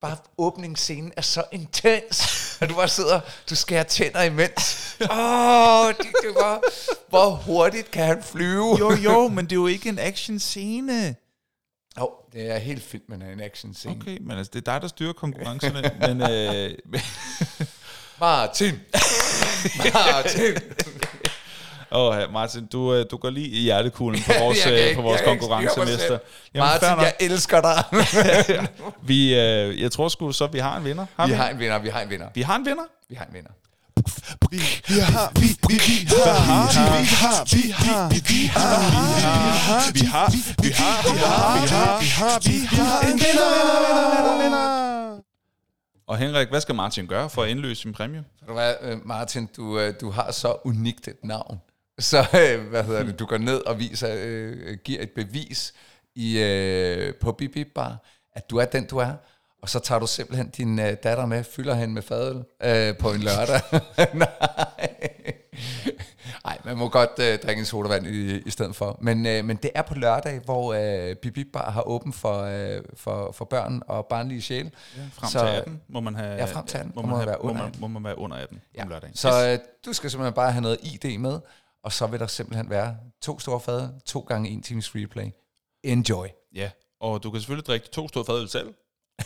A: bare åbningsscenen er så intens, at du bare sidder, du skærer tænder imens. Åh, oh, det, det var, hvor hurtigt kan han flyve?
B: Jo, jo, men det er jo ikke en action scene.
A: Jo, det er helt filmen af en action scene. Okay.
B: Men altså, det er dig, der styrer konkurrencerne. men, øh,
A: Martin! Martin!
B: Åh, oh, Martin, du, øh, du går lige i hjertekuglen på vores, øh,
A: ikke-
B: på vores konkurrencemester.
A: Martin, jeg elsker dig.
B: vi, øh, jeg tror sgu så, vi har en vinder. Har
A: vi
B: vi?
A: har en vinder, vi har en vinder.
B: vi har en vinder.
A: Vi har en vinder.
C: Vi har, vi, vi, vi har, vi har, vi har, vi har, vi har, vi har, vi har, vi har, vi har, vi har en vinder, vinder, vinder, vinder.
B: Og Henrik, hvad skal Martin gøre for at indløse sin præmie?
A: Øh, Martin, du, øh, du har så unikt et navn. Så øh, hvad hedder det, du går ned og viser, øh, giver et bevis i, øh, på Bip Bar, at du er den, du er. Og så tager du simpelthen din øh, datter med, fylder hende med fadøl øh, på en lørdag. Nej. Nej, man må godt øh, drikke en sodavand i, i stedet for. Men, øh, men det er på lørdag, hvor øh, Bip Bar har åben for, øh, for, for børn og barnlige sjæle.
B: Frem
A: Så-
B: til 18 må man have...
A: Ja, frem til 18
B: må
A: må
B: man,
A: man
B: have,
A: være
B: må,
A: under
B: man,
A: 18.
B: må man være under 18
A: Ja.
B: om lørdagen.
A: Så øh, du skal simpelthen bare have noget ID med, og så vil der simpelthen være to store fade, to gange en times replay. Enjoy.
B: Ja, og du kan selvfølgelig drikke to store fadøl selv,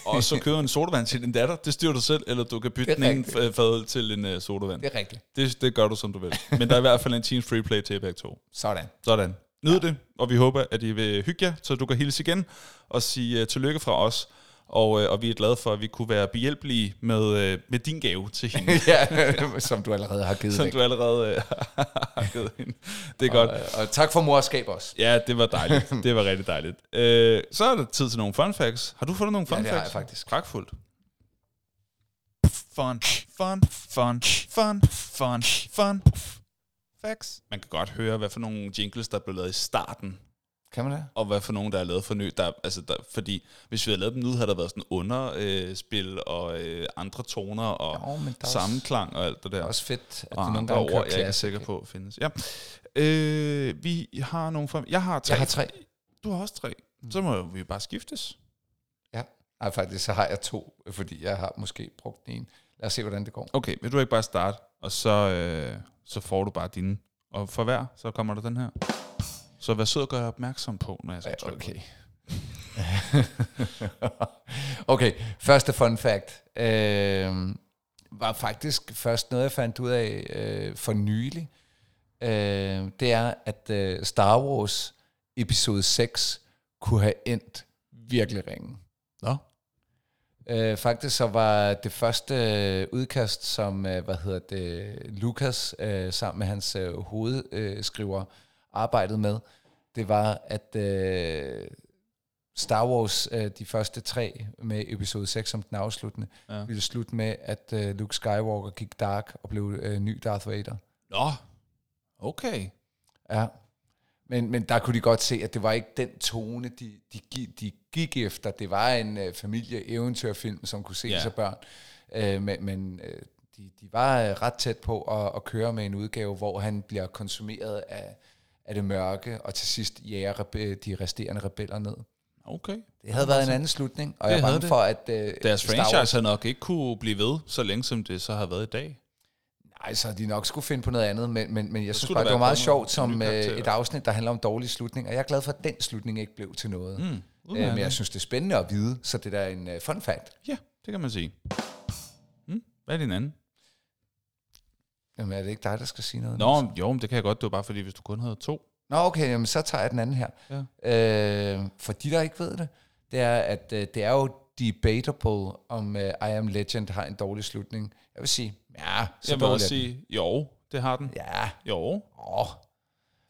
B: og så købe en sodavand til din datter. Det styrer du selv, eller du kan bytte den ene fadøl til en uh, sodavand.
A: Det er rigtigt.
B: Det, det gør du, som du vil. Men der er i hvert fald en Teams Free Play til begge to.
A: Sådan.
B: Sådan. Nyd det, og vi håber, at I vil hygge jer, så du kan hilse igen og sige uh, tillykke fra os. Og, uh, og vi er glade for, at vi kunne være behjælpelige med, uh, med din gave til hende,
A: ja, som du allerede har givet
B: som
A: væk.
B: du allerede uh, har givet hende. Det er godt.
A: Og, og tak for morskab også.
B: Ja, det var dejligt. Det var rigtig dejligt. Uh, så er det tid til nogle fun facts. Har du fundet nogle fun
A: Ja, det har
B: facts?
A: jeg faktisk.
B: Pragtfuldt. Fun, fun, fun, fun, fun, fun. Facts. Man kan godt høre, hvad for nogle jingles, der blev lavet i starten
A: Kan man det?
B: og hvad for nogen, der er lavet for ny. Der, altså der, fordi hvis vi havde lavet dem nu, havde der været sådan underspil spil og øh, andre toner og
A: Jo,
B: sammenklang og alt det der.
A: Det er også fedt, at
B: og
A: det nogle gange
B: ord, jeg er ikke sikker på findes. Ja. Øh, vi har nogle... Frem- jeg har tre.
A: Jeg har tre.
B: Du har også tre. Så må vi bare skiftes.
A: Ja. Ej, faktisk, så har jeg to, fordi jeg har måske brugt ene. Lad os se, hvordan det går.
B: Okay, vil du ikke bare starte, og så, øh, så får du bare dine. Og for hver, så kommer der den her. Så vær sød og gør opmærksom på, når jeg skal trykke
A: okay. okay, første fun fact. Øh, var faktisk først noget, jeg fandt ud af øh, for nylig. Øh, det er, at øh, Star Wars episode 6 kunne have endt virkelig ringen.
B: Nå.
A: Øh, faktisk så var det første øh, udkast, som øh, hvad hedder det, Lucas øh, sammen med hans øh, hovedskriver arbejdede med, det var, at øh, Star Wars, øh, de første tre med episode 6 som den afsluttende,
B: Ja.
A: ville slutte med, at øh, Luke Skywalker gik dark og blev øh, ny Darth Vader.
B: Nå, okay.
A: Ja. Men, men der kunne de godt se, at det var ikke den tone, de, de, de gik efter. Det var en øh, familie-eventyrfilm, som kunne ses
B: Ja.
A: af børn. Øh, men men øh, de, de var øh, ret tæt på at, at køre med en udgave, hvor han bliver konsumeret af, af det mørke, og til sidst jager rebe- de resterende rebeller ned.
B: Okay.
A: Det havde været en anden slutning, og
B: Det
A: jeg er bange
B: det.
A: for, at... Øh,
B: Deres
A: Star
B: franchise
A: Wars-
B: har nok ikke kunne blive ved, så længe som det så har været i dag.
A: Nej, så de nok skulle finde på noget andet, men, men, men jeg
B: Så
A: synes bare, det var meget sjovt som øh, et afsnit, der handler om dårlige slutninger. Og jeg er glad for, at den slutning ikke blev til noget. Mm. Øh, men jeg synes, det er spændende at vide, så det der er en uh, fun fact.
B: Ja, det kan man sige. Hmm? Hvad er din anden?
A: Jamen er det ikke dig, der skal sige noget?
B: Nå, jo, men det kan jeg godt. Det var bare fordi, hvis du kun havde to.
A: Nå okay, jamen, så tager jeg den anden her. Ja. Øh, for de, der ikke ved det, det er, at øh, det er jo debatable, om øh, I Am Legend har en dårlig slutning. Jeg vil sige, ja, så
B: Jeg vil også sige, jo, det har den.
A: Ja,
B: Jo.
A: åh.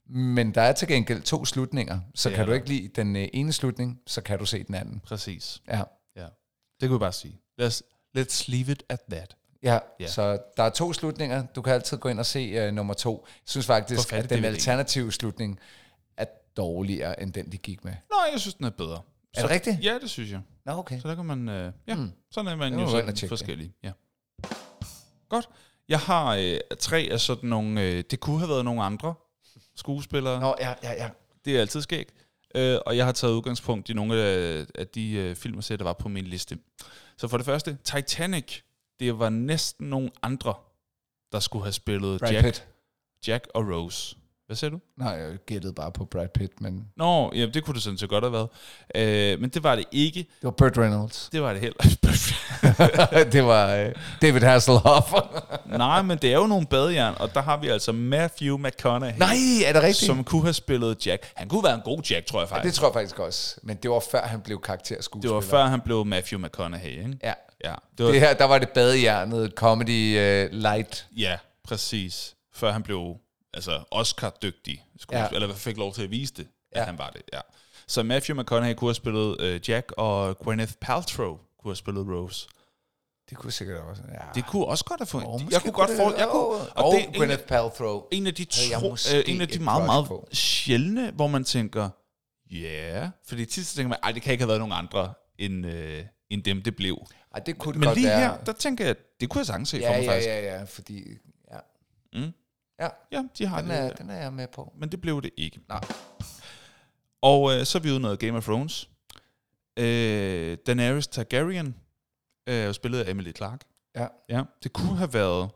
A: Men der er til gengæld to slutninger, så
B: Det
A: kan du ikke lide den øh, ene slutning, så kan du se den anden.
B: Præcis.
A: Ja.
B: Ja. Det kunne vi bare sige. Let's, let's leave it at that.
A: Ja,
B: Ja.
A: så der er to slutninger. Du kan altid gå ind og se uh, nummer to. Jeg synes faktisk, at den alternative slutning er dårligere, end den, de gik med.
B: Nå, jeg synes, den er bedre.
A: Er det rigtigt?
B: Ja, det synes jeg.
A: Nå, okay.
B: Så der kan man... Øh, ja, mm. sådan er man jo sådan
A: det.
B: forskellige. Ja. Godt. Jeg har øh, tre af sådan nogle... Øh, det kunne have været nogle andre skuespillere.
A: Nå, ja, ja, ja.
B: Det er altid skægt. Øh, og jeg har taget udgangspunkt i nogle af, af de øh, film og serier, der var på min liste. Så for det første, Titanic. Det var næsten nogle andre, der skulle have spillet
A: Brad
B: Jack,
A: Pitt.
B: Jack og Rose. Hvad siger du?
A: Nej, jeg gættede bare på Brad Pitt, men
B: Nå, ja, det kunne det sådan set godt have været. Øh, men det var det ikke.
A: det var Burt Reynolds.
B: Det var det heller
A: det var uh, David Hasselhoff.
B: Nej, men det er jo nogle badejern, og der har vi altså Matthew McConaughey,
A: Nej, er det rigtigt?
B: som kunne have spillet Jack. Han kunne være en god Jack, tror jeg
A: ja,
B: faktisk.
A: det tror jeg faktisk også. Men det var før han blev
B: det
A: karakterskuespiller.
B: var før han blev Matthew McConaughey, ikke?
A: Ja.
B: Ja, det var,
A: Det her, der var det badehjernet comedy uh, light.
B: ja præcis. Før han blev altså Oscar-dygtig, ja.
A: Ja.
B: eller fik lov til at vise det, at
A: Ja.
B: han var det. Ja. Så Matthew McConaughey kunne have spillet øh, Jack, og Gwyneth Paltrow kunne have spillet Rose.
A: Det kunne sikkert også. Ja.
B: Det kunne også godt have fået.
A: Åh,
B: jeg kunne godt få... Jeg kunne,
A: og,
B: og det er en,
A: Gwyneth Paltrow.
B: en af de, tro, øh, en af de
A: et
B: meget, meget
A: på.
B: sjældne, hvor man tænker, ja, yeah. fordi tit så tænker man, ej, det kan ikke have været nogen andre, end, øh, end dem, det blev.
A: Ej, det kunne det
B: Men
A: godt
B: lige
A: være.
B: her, der tænker jeg, det kunne jeg sagtens se for
A: ja,
B: mig
A: ja,
B: faktisk.
A: ja, ja, fordi... Ja,
B: Mm.
A: ja
B: Ja, de har
A: den,
B: det.
A: er, den er jeg med på.
B: Men det blev det ikke.
A: Nej.
B: Og øh, så er vi ude noget Game of Thrones. Øh, Daenerys Targaryen, øh, spillet af Emily Clark.
A: Ja.
B: Ja, det kunne have været,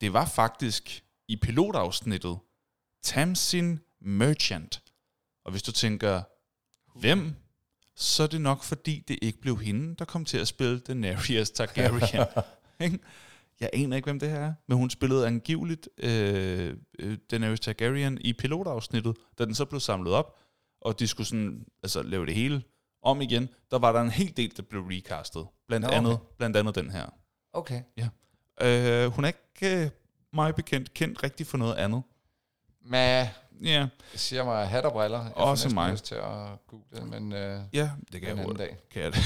B: det var faktisk i pilotafsnittet, Tamsin Merchant. Og hvis du tænker, hvem så er det nok fordi, det ikke blev hende, der kom til at spille Daenerys Targaryen. Jeg aner ikke, hvem det her er, men hun spillede angiveligt øh, øh, Daenerys Targaryen i pilotafsnittet, da den så blev samlet op, og de skulle sådan, altså, lave det hele om igen. Der var der en hel del, der blev recastet. Blandt,
A: Nå,
B: okay. andet, blandt andet den her.
A: Okay.
B: Øh, hun er ikke øh, meget bekendt kendt rigtig for noget andet.
A: Men
B: Ja,
A: siger mig hat og briller. Jeg
B: Også mig.
A: lyst til at google, men øh,
B: ja det kan
A: en
B: jeg
A: anden dag.
B: Kan jeg, det.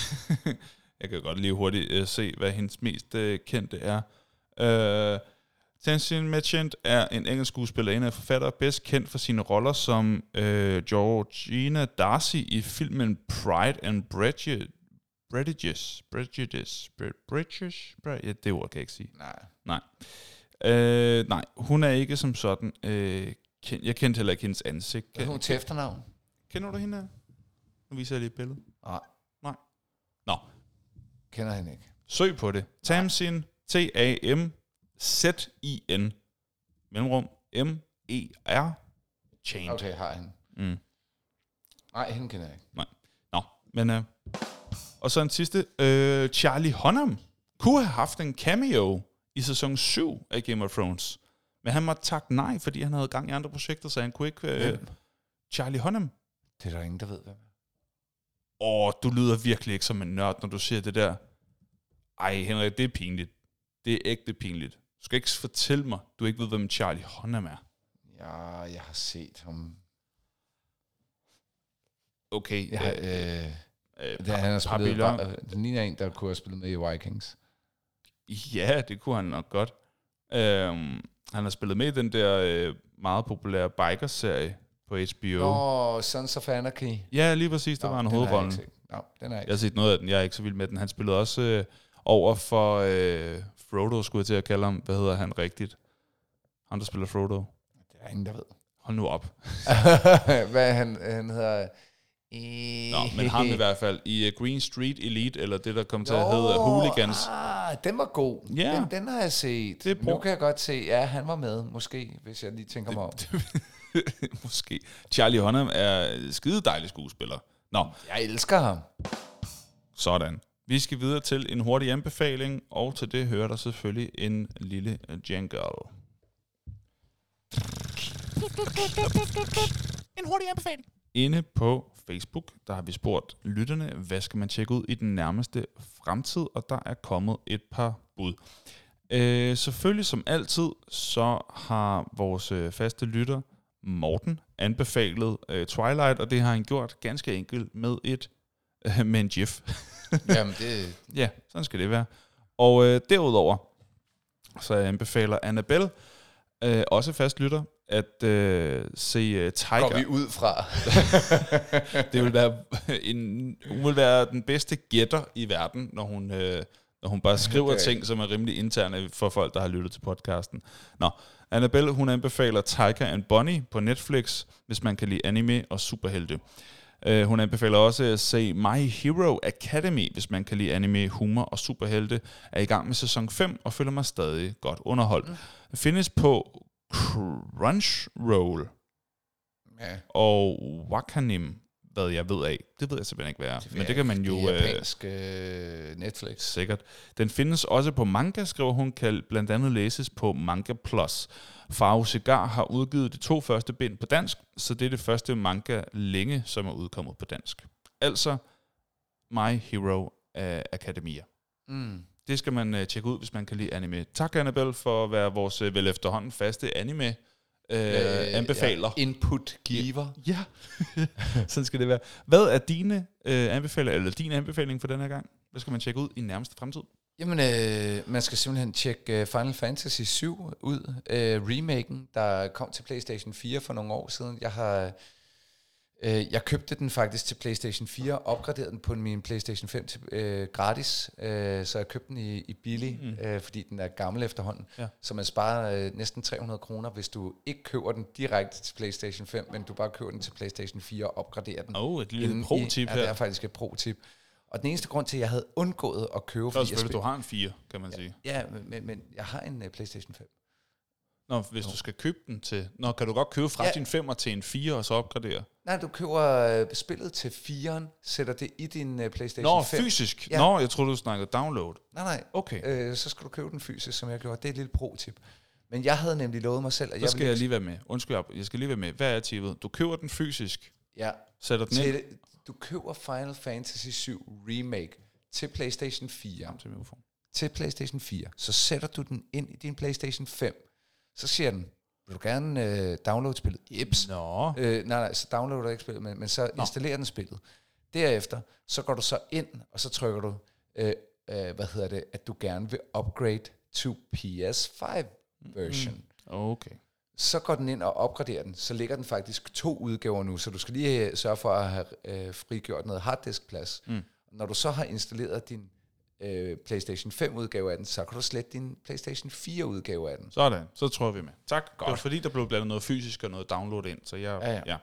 B: jeg kan godt lige hurtigt øh, se, hvad hendes mest øh, kendte er. Øh, Tenzin Merchant er en engelsk skuespillerinde og forfatter, bedst kendt for sine roller som øh, Georgina Darcy i filmen Pride and Prejudice. Prejudice. Prejudice. Pre- Prejudice. Pre- ja, det ord kan jeg ikke sige.
A: Nej.
B: Øh, nej, hun er ikke som sådan. Øh, kendt. Jeg kendte heller ikke hendes ansigt.
A: Hvad er hun til efternavn?
B: Kender du hende? Nu viser jeg lige et billede.
A: Nej.
B: Nej. Nå,
A: Kender hende ikke.
B: søg på det. Tamsin, T-A-M-Z-I-N, mellemrum, M-E-R, Chained. Okay.
A: Har hende.
B: Mm.
A: Nej, hende kender jeg ikke.
B: Nå, men... Øh, og så en sidste. Øh, Charlie Hunnam kunne have haft en cameo i sæson 7 af Game of Thrones. Men han måtte takke nej, fordi han havde gang i andre projekter, så han kunne ikke... Øh,
A: Hvem?
B: Charlie Hunnam.
A: Det er der ingen, der ved, hvem.
B: Åh, du lyder virkelig ikke som en nørd, når du siger det der. Ej, Henrik, det er pinligt. Det er ægte pinligt. Du skal ikke fortælle mig, du ikke ved, hvem Charlie Hunnam er.
A: Ja, jeg har set ham.
B: Okay.
A: Jeg har,
B: øh,
A: øh,
B: øh,
A: det, han har spillet,
B: Papillon.
A: bare, den ligner en, der kunne have spillet med i Vikings.
B: Ja, det kunne han nok godt. Øhm, han har spillet med i den der øh, meget populære biker-serie på HBO.
A: Nå, Sons of Anarchy.
B: Ja, lige præcis, der
A: Nå,
B: var en
A: jeg set. Nå, den er
B: Jeg
A: ikke.
B: har set noget af den, jeg er ikke så vild med den. Han spillede også øh, over for øh, Frodo, skulle jeg til at kalde ham. Hvad hedder han rigtigt? Han, der spiller Frodo.
A: Det er ingen, der ved.
B: Hold nu op.
A: Hvad han, han hedder...
B: Nå, men ham i hvert fald i uh, Green Street Elite, eller det, der kom til at hedde Hooligans.
A: Ah, den var god.
B: Ja.
A: Den, den har jeg set.
B: Det
A: nu kan jeg godt se, ja, han var med, måske, hvis jeg lige tænker mig om.
B: Måske. Charlie Hunnam er skide dejlig skuespiller. Nå,
A: Jeg elsker ham.
B: sådan. Vi skal videre til en hurtig anbefaling, og til det hører der selvfølgelig en lille jingle.
C: En hurtig anbefaling.
B: Inde på Facebook, der har vi spurgt lytterne, hvad skal man tjekke ud i den nærmeste fremtid, og der er kommet et par bud. Øh, selvfølgelig som altid, så har vores øh, faste lytter, Morten, anbefalet øh, Twilight, og det har han gjort ganske enkelt med et øh, med en gif.
A: Jamen, det...
B: Ja, sådan skal det være. Og øh, derudover, så anbefaler Annabelle, øh, også fast lytter, at øh, se øh, Tiger.
A: Går vi ud fra.
B: det vil være en, hun vil være den bedste gætter i verden, når hun, øh, når hun bare skriver
A: Okay.
B: ting, som er rimelig interne for folk, der har lyttet til podcasten. Nå, Annabelle, hun anbefaler Tiger and Bonnie på Netflix, hvis man kan lide anime og superhelte. Uh, hun anbefaler også at se My Hero Academy, hvis man kan lide anime, humor og superhelte. Er i gang med sæson 5 og føler mig stadig godt underholdt. Mm. Findes på Crunchyroll
A: Ja.
B: og Wakanim, hvad jeg ved af. Det ved jeg simpelthen ikke, hvad er. Men det kan man jo... Øh,
A: japansk øh, Netflix.
B: sikkert. Den findes også på manga, skriver hun, kan blandt andet læses på Manga Plus. Faro Cigar har udgivet de to første bind på dansk, så det er det første manga længe, som er udkommet på dansk. Altså My Hero uh, Academia.
A: Mm.
B: Det skal man uh, tjekke ud, hvis man kan lide anime. Tak, Annabelle, for at være vores uh, vel efterhånden faste anime uh, anbefaler.
A: Ja, input giver.
B: Ja, sådan skal det være. Hvad er dine øh, anbefalinger, eller din anbefaling for den her gang? Hvad skal man tjekke ud i nærmeste fremtid?
A: Jamen, øh, man skal simpelthen tjekke øh, Final Fantasy 7 ud. Øh, remaken, der kom til PlayStation 4 for nogle år siden. Jeg har... Øh, jeg købte den faktisk til PlayStation 4, opgraderede den på min PlayStation 5 til, øh, gratis, øh, så jeg købte den i, i billig, mm. øh, fordi den er gammel efterhånden.
B: Ja.
A: Så man sparer øh, næsten 300 kroner, hvis du ikke køber den direkte til PlayStation 5, men du bare køber den til PlayStation 4 og opgraderer den.
B: Åh, oh, et lille pro-tip
A: ja,
B: her.
A: det er faktisk et pro-tip. Og den eneste grund til, at jeg havde undgået at købe...
B: Så
A: fordi jeg spil-
B: du har en 4, kan man sige.
A: Ja, men, men, men jeg har en uh, PlayStation 5.
B: Nå, hvis du skal købe den til... Nå, kan du godt købe fra
A: Ja.
B: din 5'er til en 4, og så opgradere?
A: Nej, du køber øh, spillet til 4'eren, sætter det i din øh, PlayStation
B: Nå,
A: 5.
B: fysisk.
A: Ja.
B: Nå, jeg troede, du snakkede download.
A: Nej, nej.
B: Okay.
A: Øh, så skal du købe den fysisk, som jeg gjorde. Det er et lille pro-tip. Men jeg havde nemlig lovet mig selv, at
B: Så
A: jeg
B: skal
A: ville...
B: jeg lige være med. Undskyld, jeg skal lige være med. Hvad er tippet? Du køber den fysisk,
A: Ja,
B: sætter den ind
A: til, du køber Final Fantasy 7 Remake til PlayStation 4.
B: til.
A: Til PlayStation 4. Så sætter du den ind i din PlayStation 5. Så siger den, vil du gerne øh, downloade spillet? Jeps.
B: Nå.
A: Øh, nej, nej, så downloader du ikke spillet, men, men så installerer den spillet. Derefter, så går du så ind, og så trykker du, øh, øh, hvad hedder det, at du gerne vil upgrade to PS5 version.
B: Okay.
A: Så går den ind og opgraderer den. Så ligger den faktisk to udgaver nu, så du skal lige øh, sørge for at have øh, frigjort noget harddiskplads. Mm. Når du så har installeret din øh, PlayStation 5 udgave af den, så kan du slette din PlayStation 4 udgave af den.
B: Sådan. Så tror vi med. Tak. Godt. Det var fordi, der blev blandet noget fysisk og noget download ind, så jeg...
A: Ja, ja.
B: ja.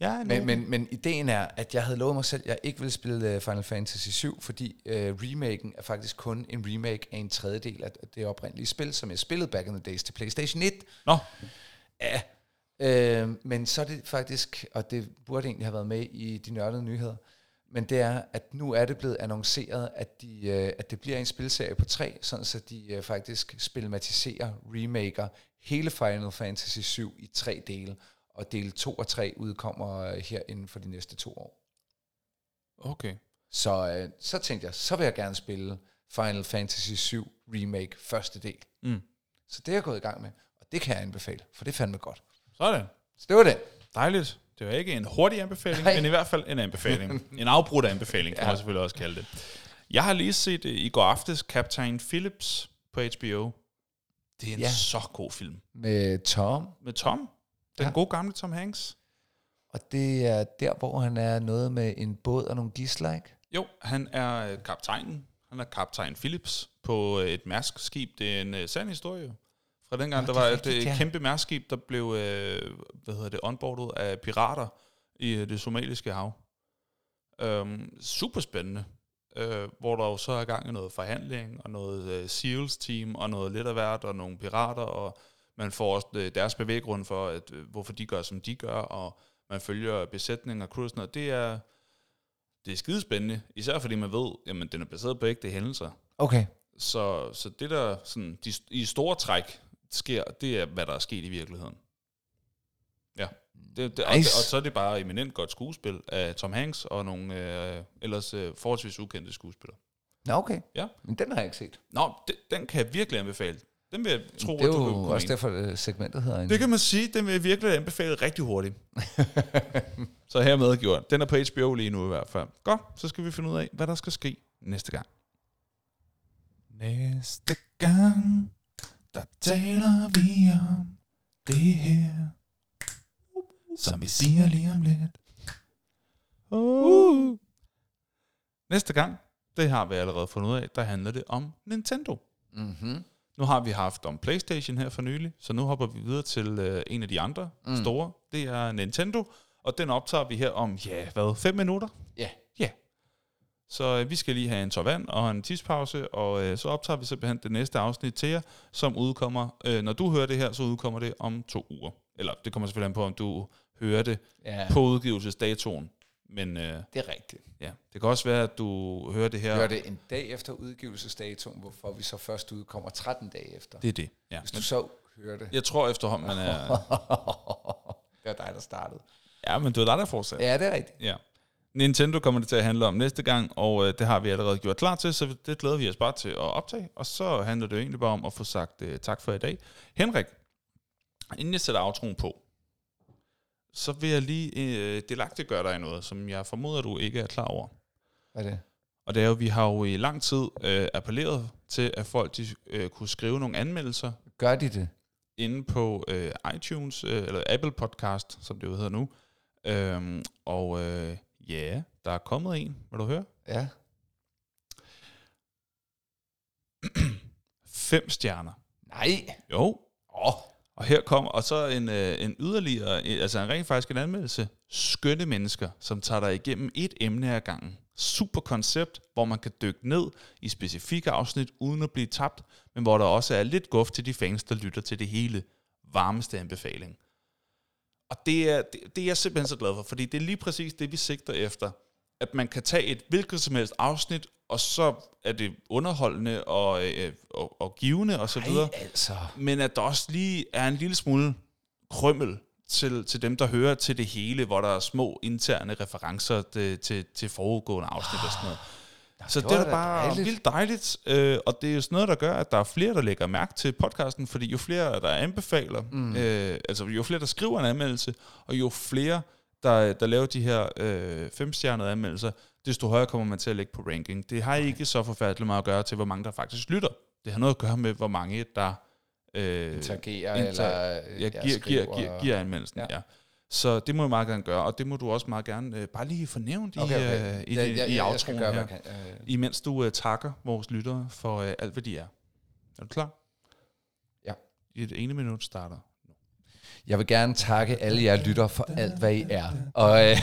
B: ja
A: Men, men, men ideen er, at jeg havde lovet mig selv, at jeg ikke ville spille øh, Final Fantasy 7, fordi øh, remaken er faktisk kun en remake af en tredjedel af det oprindelige spil, som jeg spillede back in the days til PlayStation 1.
B: Nå,
A: Ja. Øh, men så er det faktisk, og det burde egentlig have været med i de nørdede nyheder, men det er, at nu er det blevet annonceret, at, de, øh, at det bliver en spilserie på tre, sådan så de øh, faktisk spilmatiserer, remaker hele Final Fantasy 7 i tre dele, og del 2 og 3 udkommer øh, her inden for de næste to år.
B: okay.
A: Så, øh, så tænkte jeg, så vil jeg gerne spille Final Fantasy 7 Remake første del.
B: Mm.
A: Så det er jeg gået i gang med, og det kan jeg anbefale, for det er fandme godt.
B: Sådan.
A: Så det var det.
B: Dejligt. Det var ikke en hurtig anbefaling,
A: Nej.
B: men i hvert fald en anbefaling. en afbrudt anbefaling, kan
A: Ja.
B: man selvfølgelig også kalde det. Jeg har lige set uh, i går aftes Captain Phillips på HBO. Det er en
A: Ja.
B: så god film.
A: Med Tom,
B: Med Tom. Den
A: Ja.
B: gode gamle Tom Hanks.
A: og det er der, hvor han er noget med en båd og nogle gisler, ikke?
B: Jo, han er øh, kaptajnen. Han er kaptajn Phillips på øh, et Mærsk-skib. Det er en uh, sand historie. Fra dengang,
A: Nå,
B: der
A: det er
B: var
A: rigtigt,
B: et øh,
A: ja.
B: kæmpe Mærsk-skib, der blev øh, hvad hedder det, onboardet af pirater i øh, det somaliske hav. Um, super spændende. Uh, hvor der jo så er gang i noget forhandling, og noget uh, SEALS-team, og noget lidt af hvert, og nogle pirater, og man får også øh, deres bevæggrund for, at, øh, hvorfor de gør, som de gør, og man følger besætning og crew og. Det er, det er skidespændende, især fordi man ved, jamen den er baseret på ægte hændelser.
A: Okay.
B: Så, så det der sådan, de, i store træk sker, det er, hvad der er sket i virkeligheden. Ja. Det, det, og,
A: Nice.
B: og så er det bare eminent godt skuespil af Tom Hanks og nogle øh, ellers øh, forholdsvis ukendte skuespillere.
A: Nå, okay.
B: Ja.
A: Men den har jeg ikke set.
B: Nå, det, den kan jeg virkelig anbefale. Den vil jeg tro,
A: det er
B: at du
A: jo også
B: lide.
A: derfor, at segmentet hedder.
B: Det kan man sige, den vil jeg virkelig anbefale rigtig hurtigt. så hermed gjort. Den er på HBO lige nu i hvert fald. Godt, så skal vi finde ud af, hvad der skal ske næste gang. Næste gang, der taler vi om det her, som vi siger lige om lidt. Uh. Næste gang, det har vi allerede fundet ud af, der handler det om Nintendo.
A: Mm-hmm.
B: Nu har vi haft om PlayStation her for nylig, så nu hopper vi videre til øh, en af de andre mm. store. Det er Nintendo, og den optager vi her om, ja, hvad, fem minutter?
A: Ja.
B: Ja. Så øh, vi skal lige have en tår vand og en tidspause, og øh, så optager vi simpelthen det næste afsnit til jer, som udkommer, øh, når du hører det her, så udkommer det om to uger. Eller det kommer selvfølgelig an på, om du hører det
A: Ja,
B: på udgivelsesdatoen. Men øh,
A: det er rigtigt.
B: ja, det kan også være, at du hører det her.
A: Gør det en dag efter udgivelsesdatoen, hvorfor vi så først udkommer 13 dage efter.
B: Det er det, ja.
A: Hvis du så hører det.
B: Jeg tror efterhånden, man er...
A: det er dig, der startede.
B: Ja, men du er dig, der fortsat.
A: Ja, det er rigtigt.
B: Ja. Nintendo kommer det til at handle om næste gang, og øh, det har vi allerede gjort klar til, så det glæder vi os bare til at optage. Og så handler det jo egentlig bare om at få sagt øh, tak for i dag. Henrik, inden jeg sætter aftroen på, så vil jeg lige øh, delagtigt gøre dig i noget, som jeg formoder, du ikke er klar over.
A: Hvad er det?
B: Og det er jo, vi har jo i lang tid øh, appelleret til, at folk de, øh, kunne skrive nogle anmeldelser
A: Gør de det?
B: inde på øh, iTunes, øh, eller Apple Podcast, som det jo hedder nu. Øhm, og øh, ja, der er kommet en, vil du høre?
A: Ja.
B: Fem stjerner.
A: Nej.
B: Jo. Oh. Og her kommer, og så en, øh, en yderligere, øh, altså en rent faktisk en anmeldelse. Skønne mennesker, som tager dig igennem et emne ad gangen. Super koncept, hvor man kan dykke ned i specifikke afsnit, uden at blive tabt, men hvor der også er lidt guf til de fans, der lytter til det hele. Varmeste anbefaling. Og det er, det, det er jeg simpelthen så glad for, fordi det er lige præcis det, vi sigter efter. At man kan tage et hvilket som helst afsnit, og så er det underholdende og, øh, og, og givende og så videre.
A: Ej, altså.
B: Men at der også lige er en lille smule krømmel til, til dem, der hører til det hele, hvor der er små interne referencer til, til, til foregående afsnit og sådan noget. Så
A: det
B: det, er
A: da
B: bare
A: dejligt.
B: vildt dejligt, øh, og det er jo sådan noget, der gør, at der er flere, der lægger mærke til podcasten, fordi jo flere, der anbefaler, mm. øh, altså jo flere, der skriver en anmeldelse, og jo flere, der, der laver de her øh, femstjernede anmeldelser, desto højere kommer man til at lægge på ranking. Det har ikke så forfærdeligt meget at gøre til, hvor mange der faktisk lytter. Det har noget at gøre med, hvor mange der øh,
A: Interagerer,
B: inter-
A: eller
B: ja, giver, giver, giver, giver anmeldelsen. Ja.
A: Ja.
B: Ja. Så det må jeg meget gerne gøre, og det må du også meget gerne øh, bare lige få nævnt
A: Okay,
B: i,
A: okay.
B: øh, i,
A: Ja, ja,
B: i
A: ja, gøre,
B: her
A: jeg kan. Øh,
B: imens du uh, takker vores lyttere for uh, alt, hvad de er. Er du klar?
A: Ja.
B: I et ene minut starter.
A: Jeg vil gerne takke alle jer lytter for alt, hvad I er. Og øh,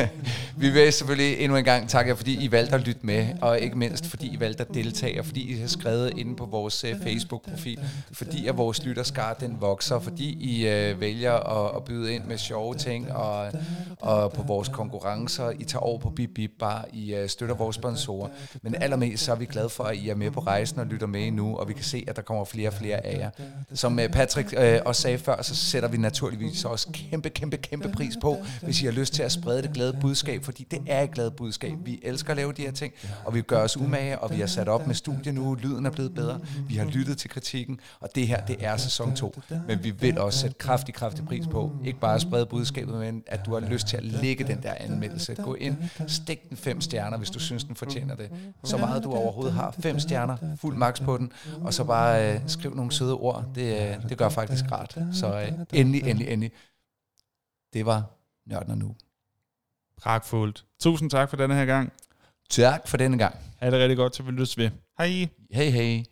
A: vi vil selvfølgelig endnu en gang takke jer, fordi I valgte at lytte med, og ikke mindst fordi I valgte at deltage, og fordi I har skrevet inde på vores øh, Facebook-profil, fordi at vores lytterskar den vokser, fordi I øh, vælger at, at byde ind med sjove ting, og, og på vores konkurrencer, I tager over på Bip Bip Bar, I øh, støtter vores sponsorer. Men allermest så er vi glade for, at I er med på rejsen og lytter med nu, og vi kan se, at der kommer flere og flere af jer. Som øh, Patrick øh, også sagde før, så sætter vi naturligvis også kæmpe, kæmpe, kæmpe pris på, hvis I har lyst til at sprede det glade budskab, fordi det er et glade budskab. Vi elsker at lave de her ting, og vi gør os umage, og vi har sat op med studie nu, lyden er blevet bedre, vi har lyttet til kritikken, og det her, det er sæson 2. Men vi vil også sætte kraftig, kraftig pris på, ikke bare at sprede budskabet, men at du har lyst til at lægge den der anmeldelse. Gå ind, stik den fem stjerner, hvis du synes, den fortjener det. Så meget du overhovedet har. Fem stjerner, fuld max på den, og så bare øh, skriv nogle søde ord. Det, øh, det gør faktisk rart. Så øh, endelig, endelig, endelig. Det var Nørden og Nu.
B: Pragtfuldt. Tusind tak for denne her gang.
A: Tak for denne gang.
B: Ha' det rigtig godt, til vi lyttes ved. Hej.
A: Hej hej.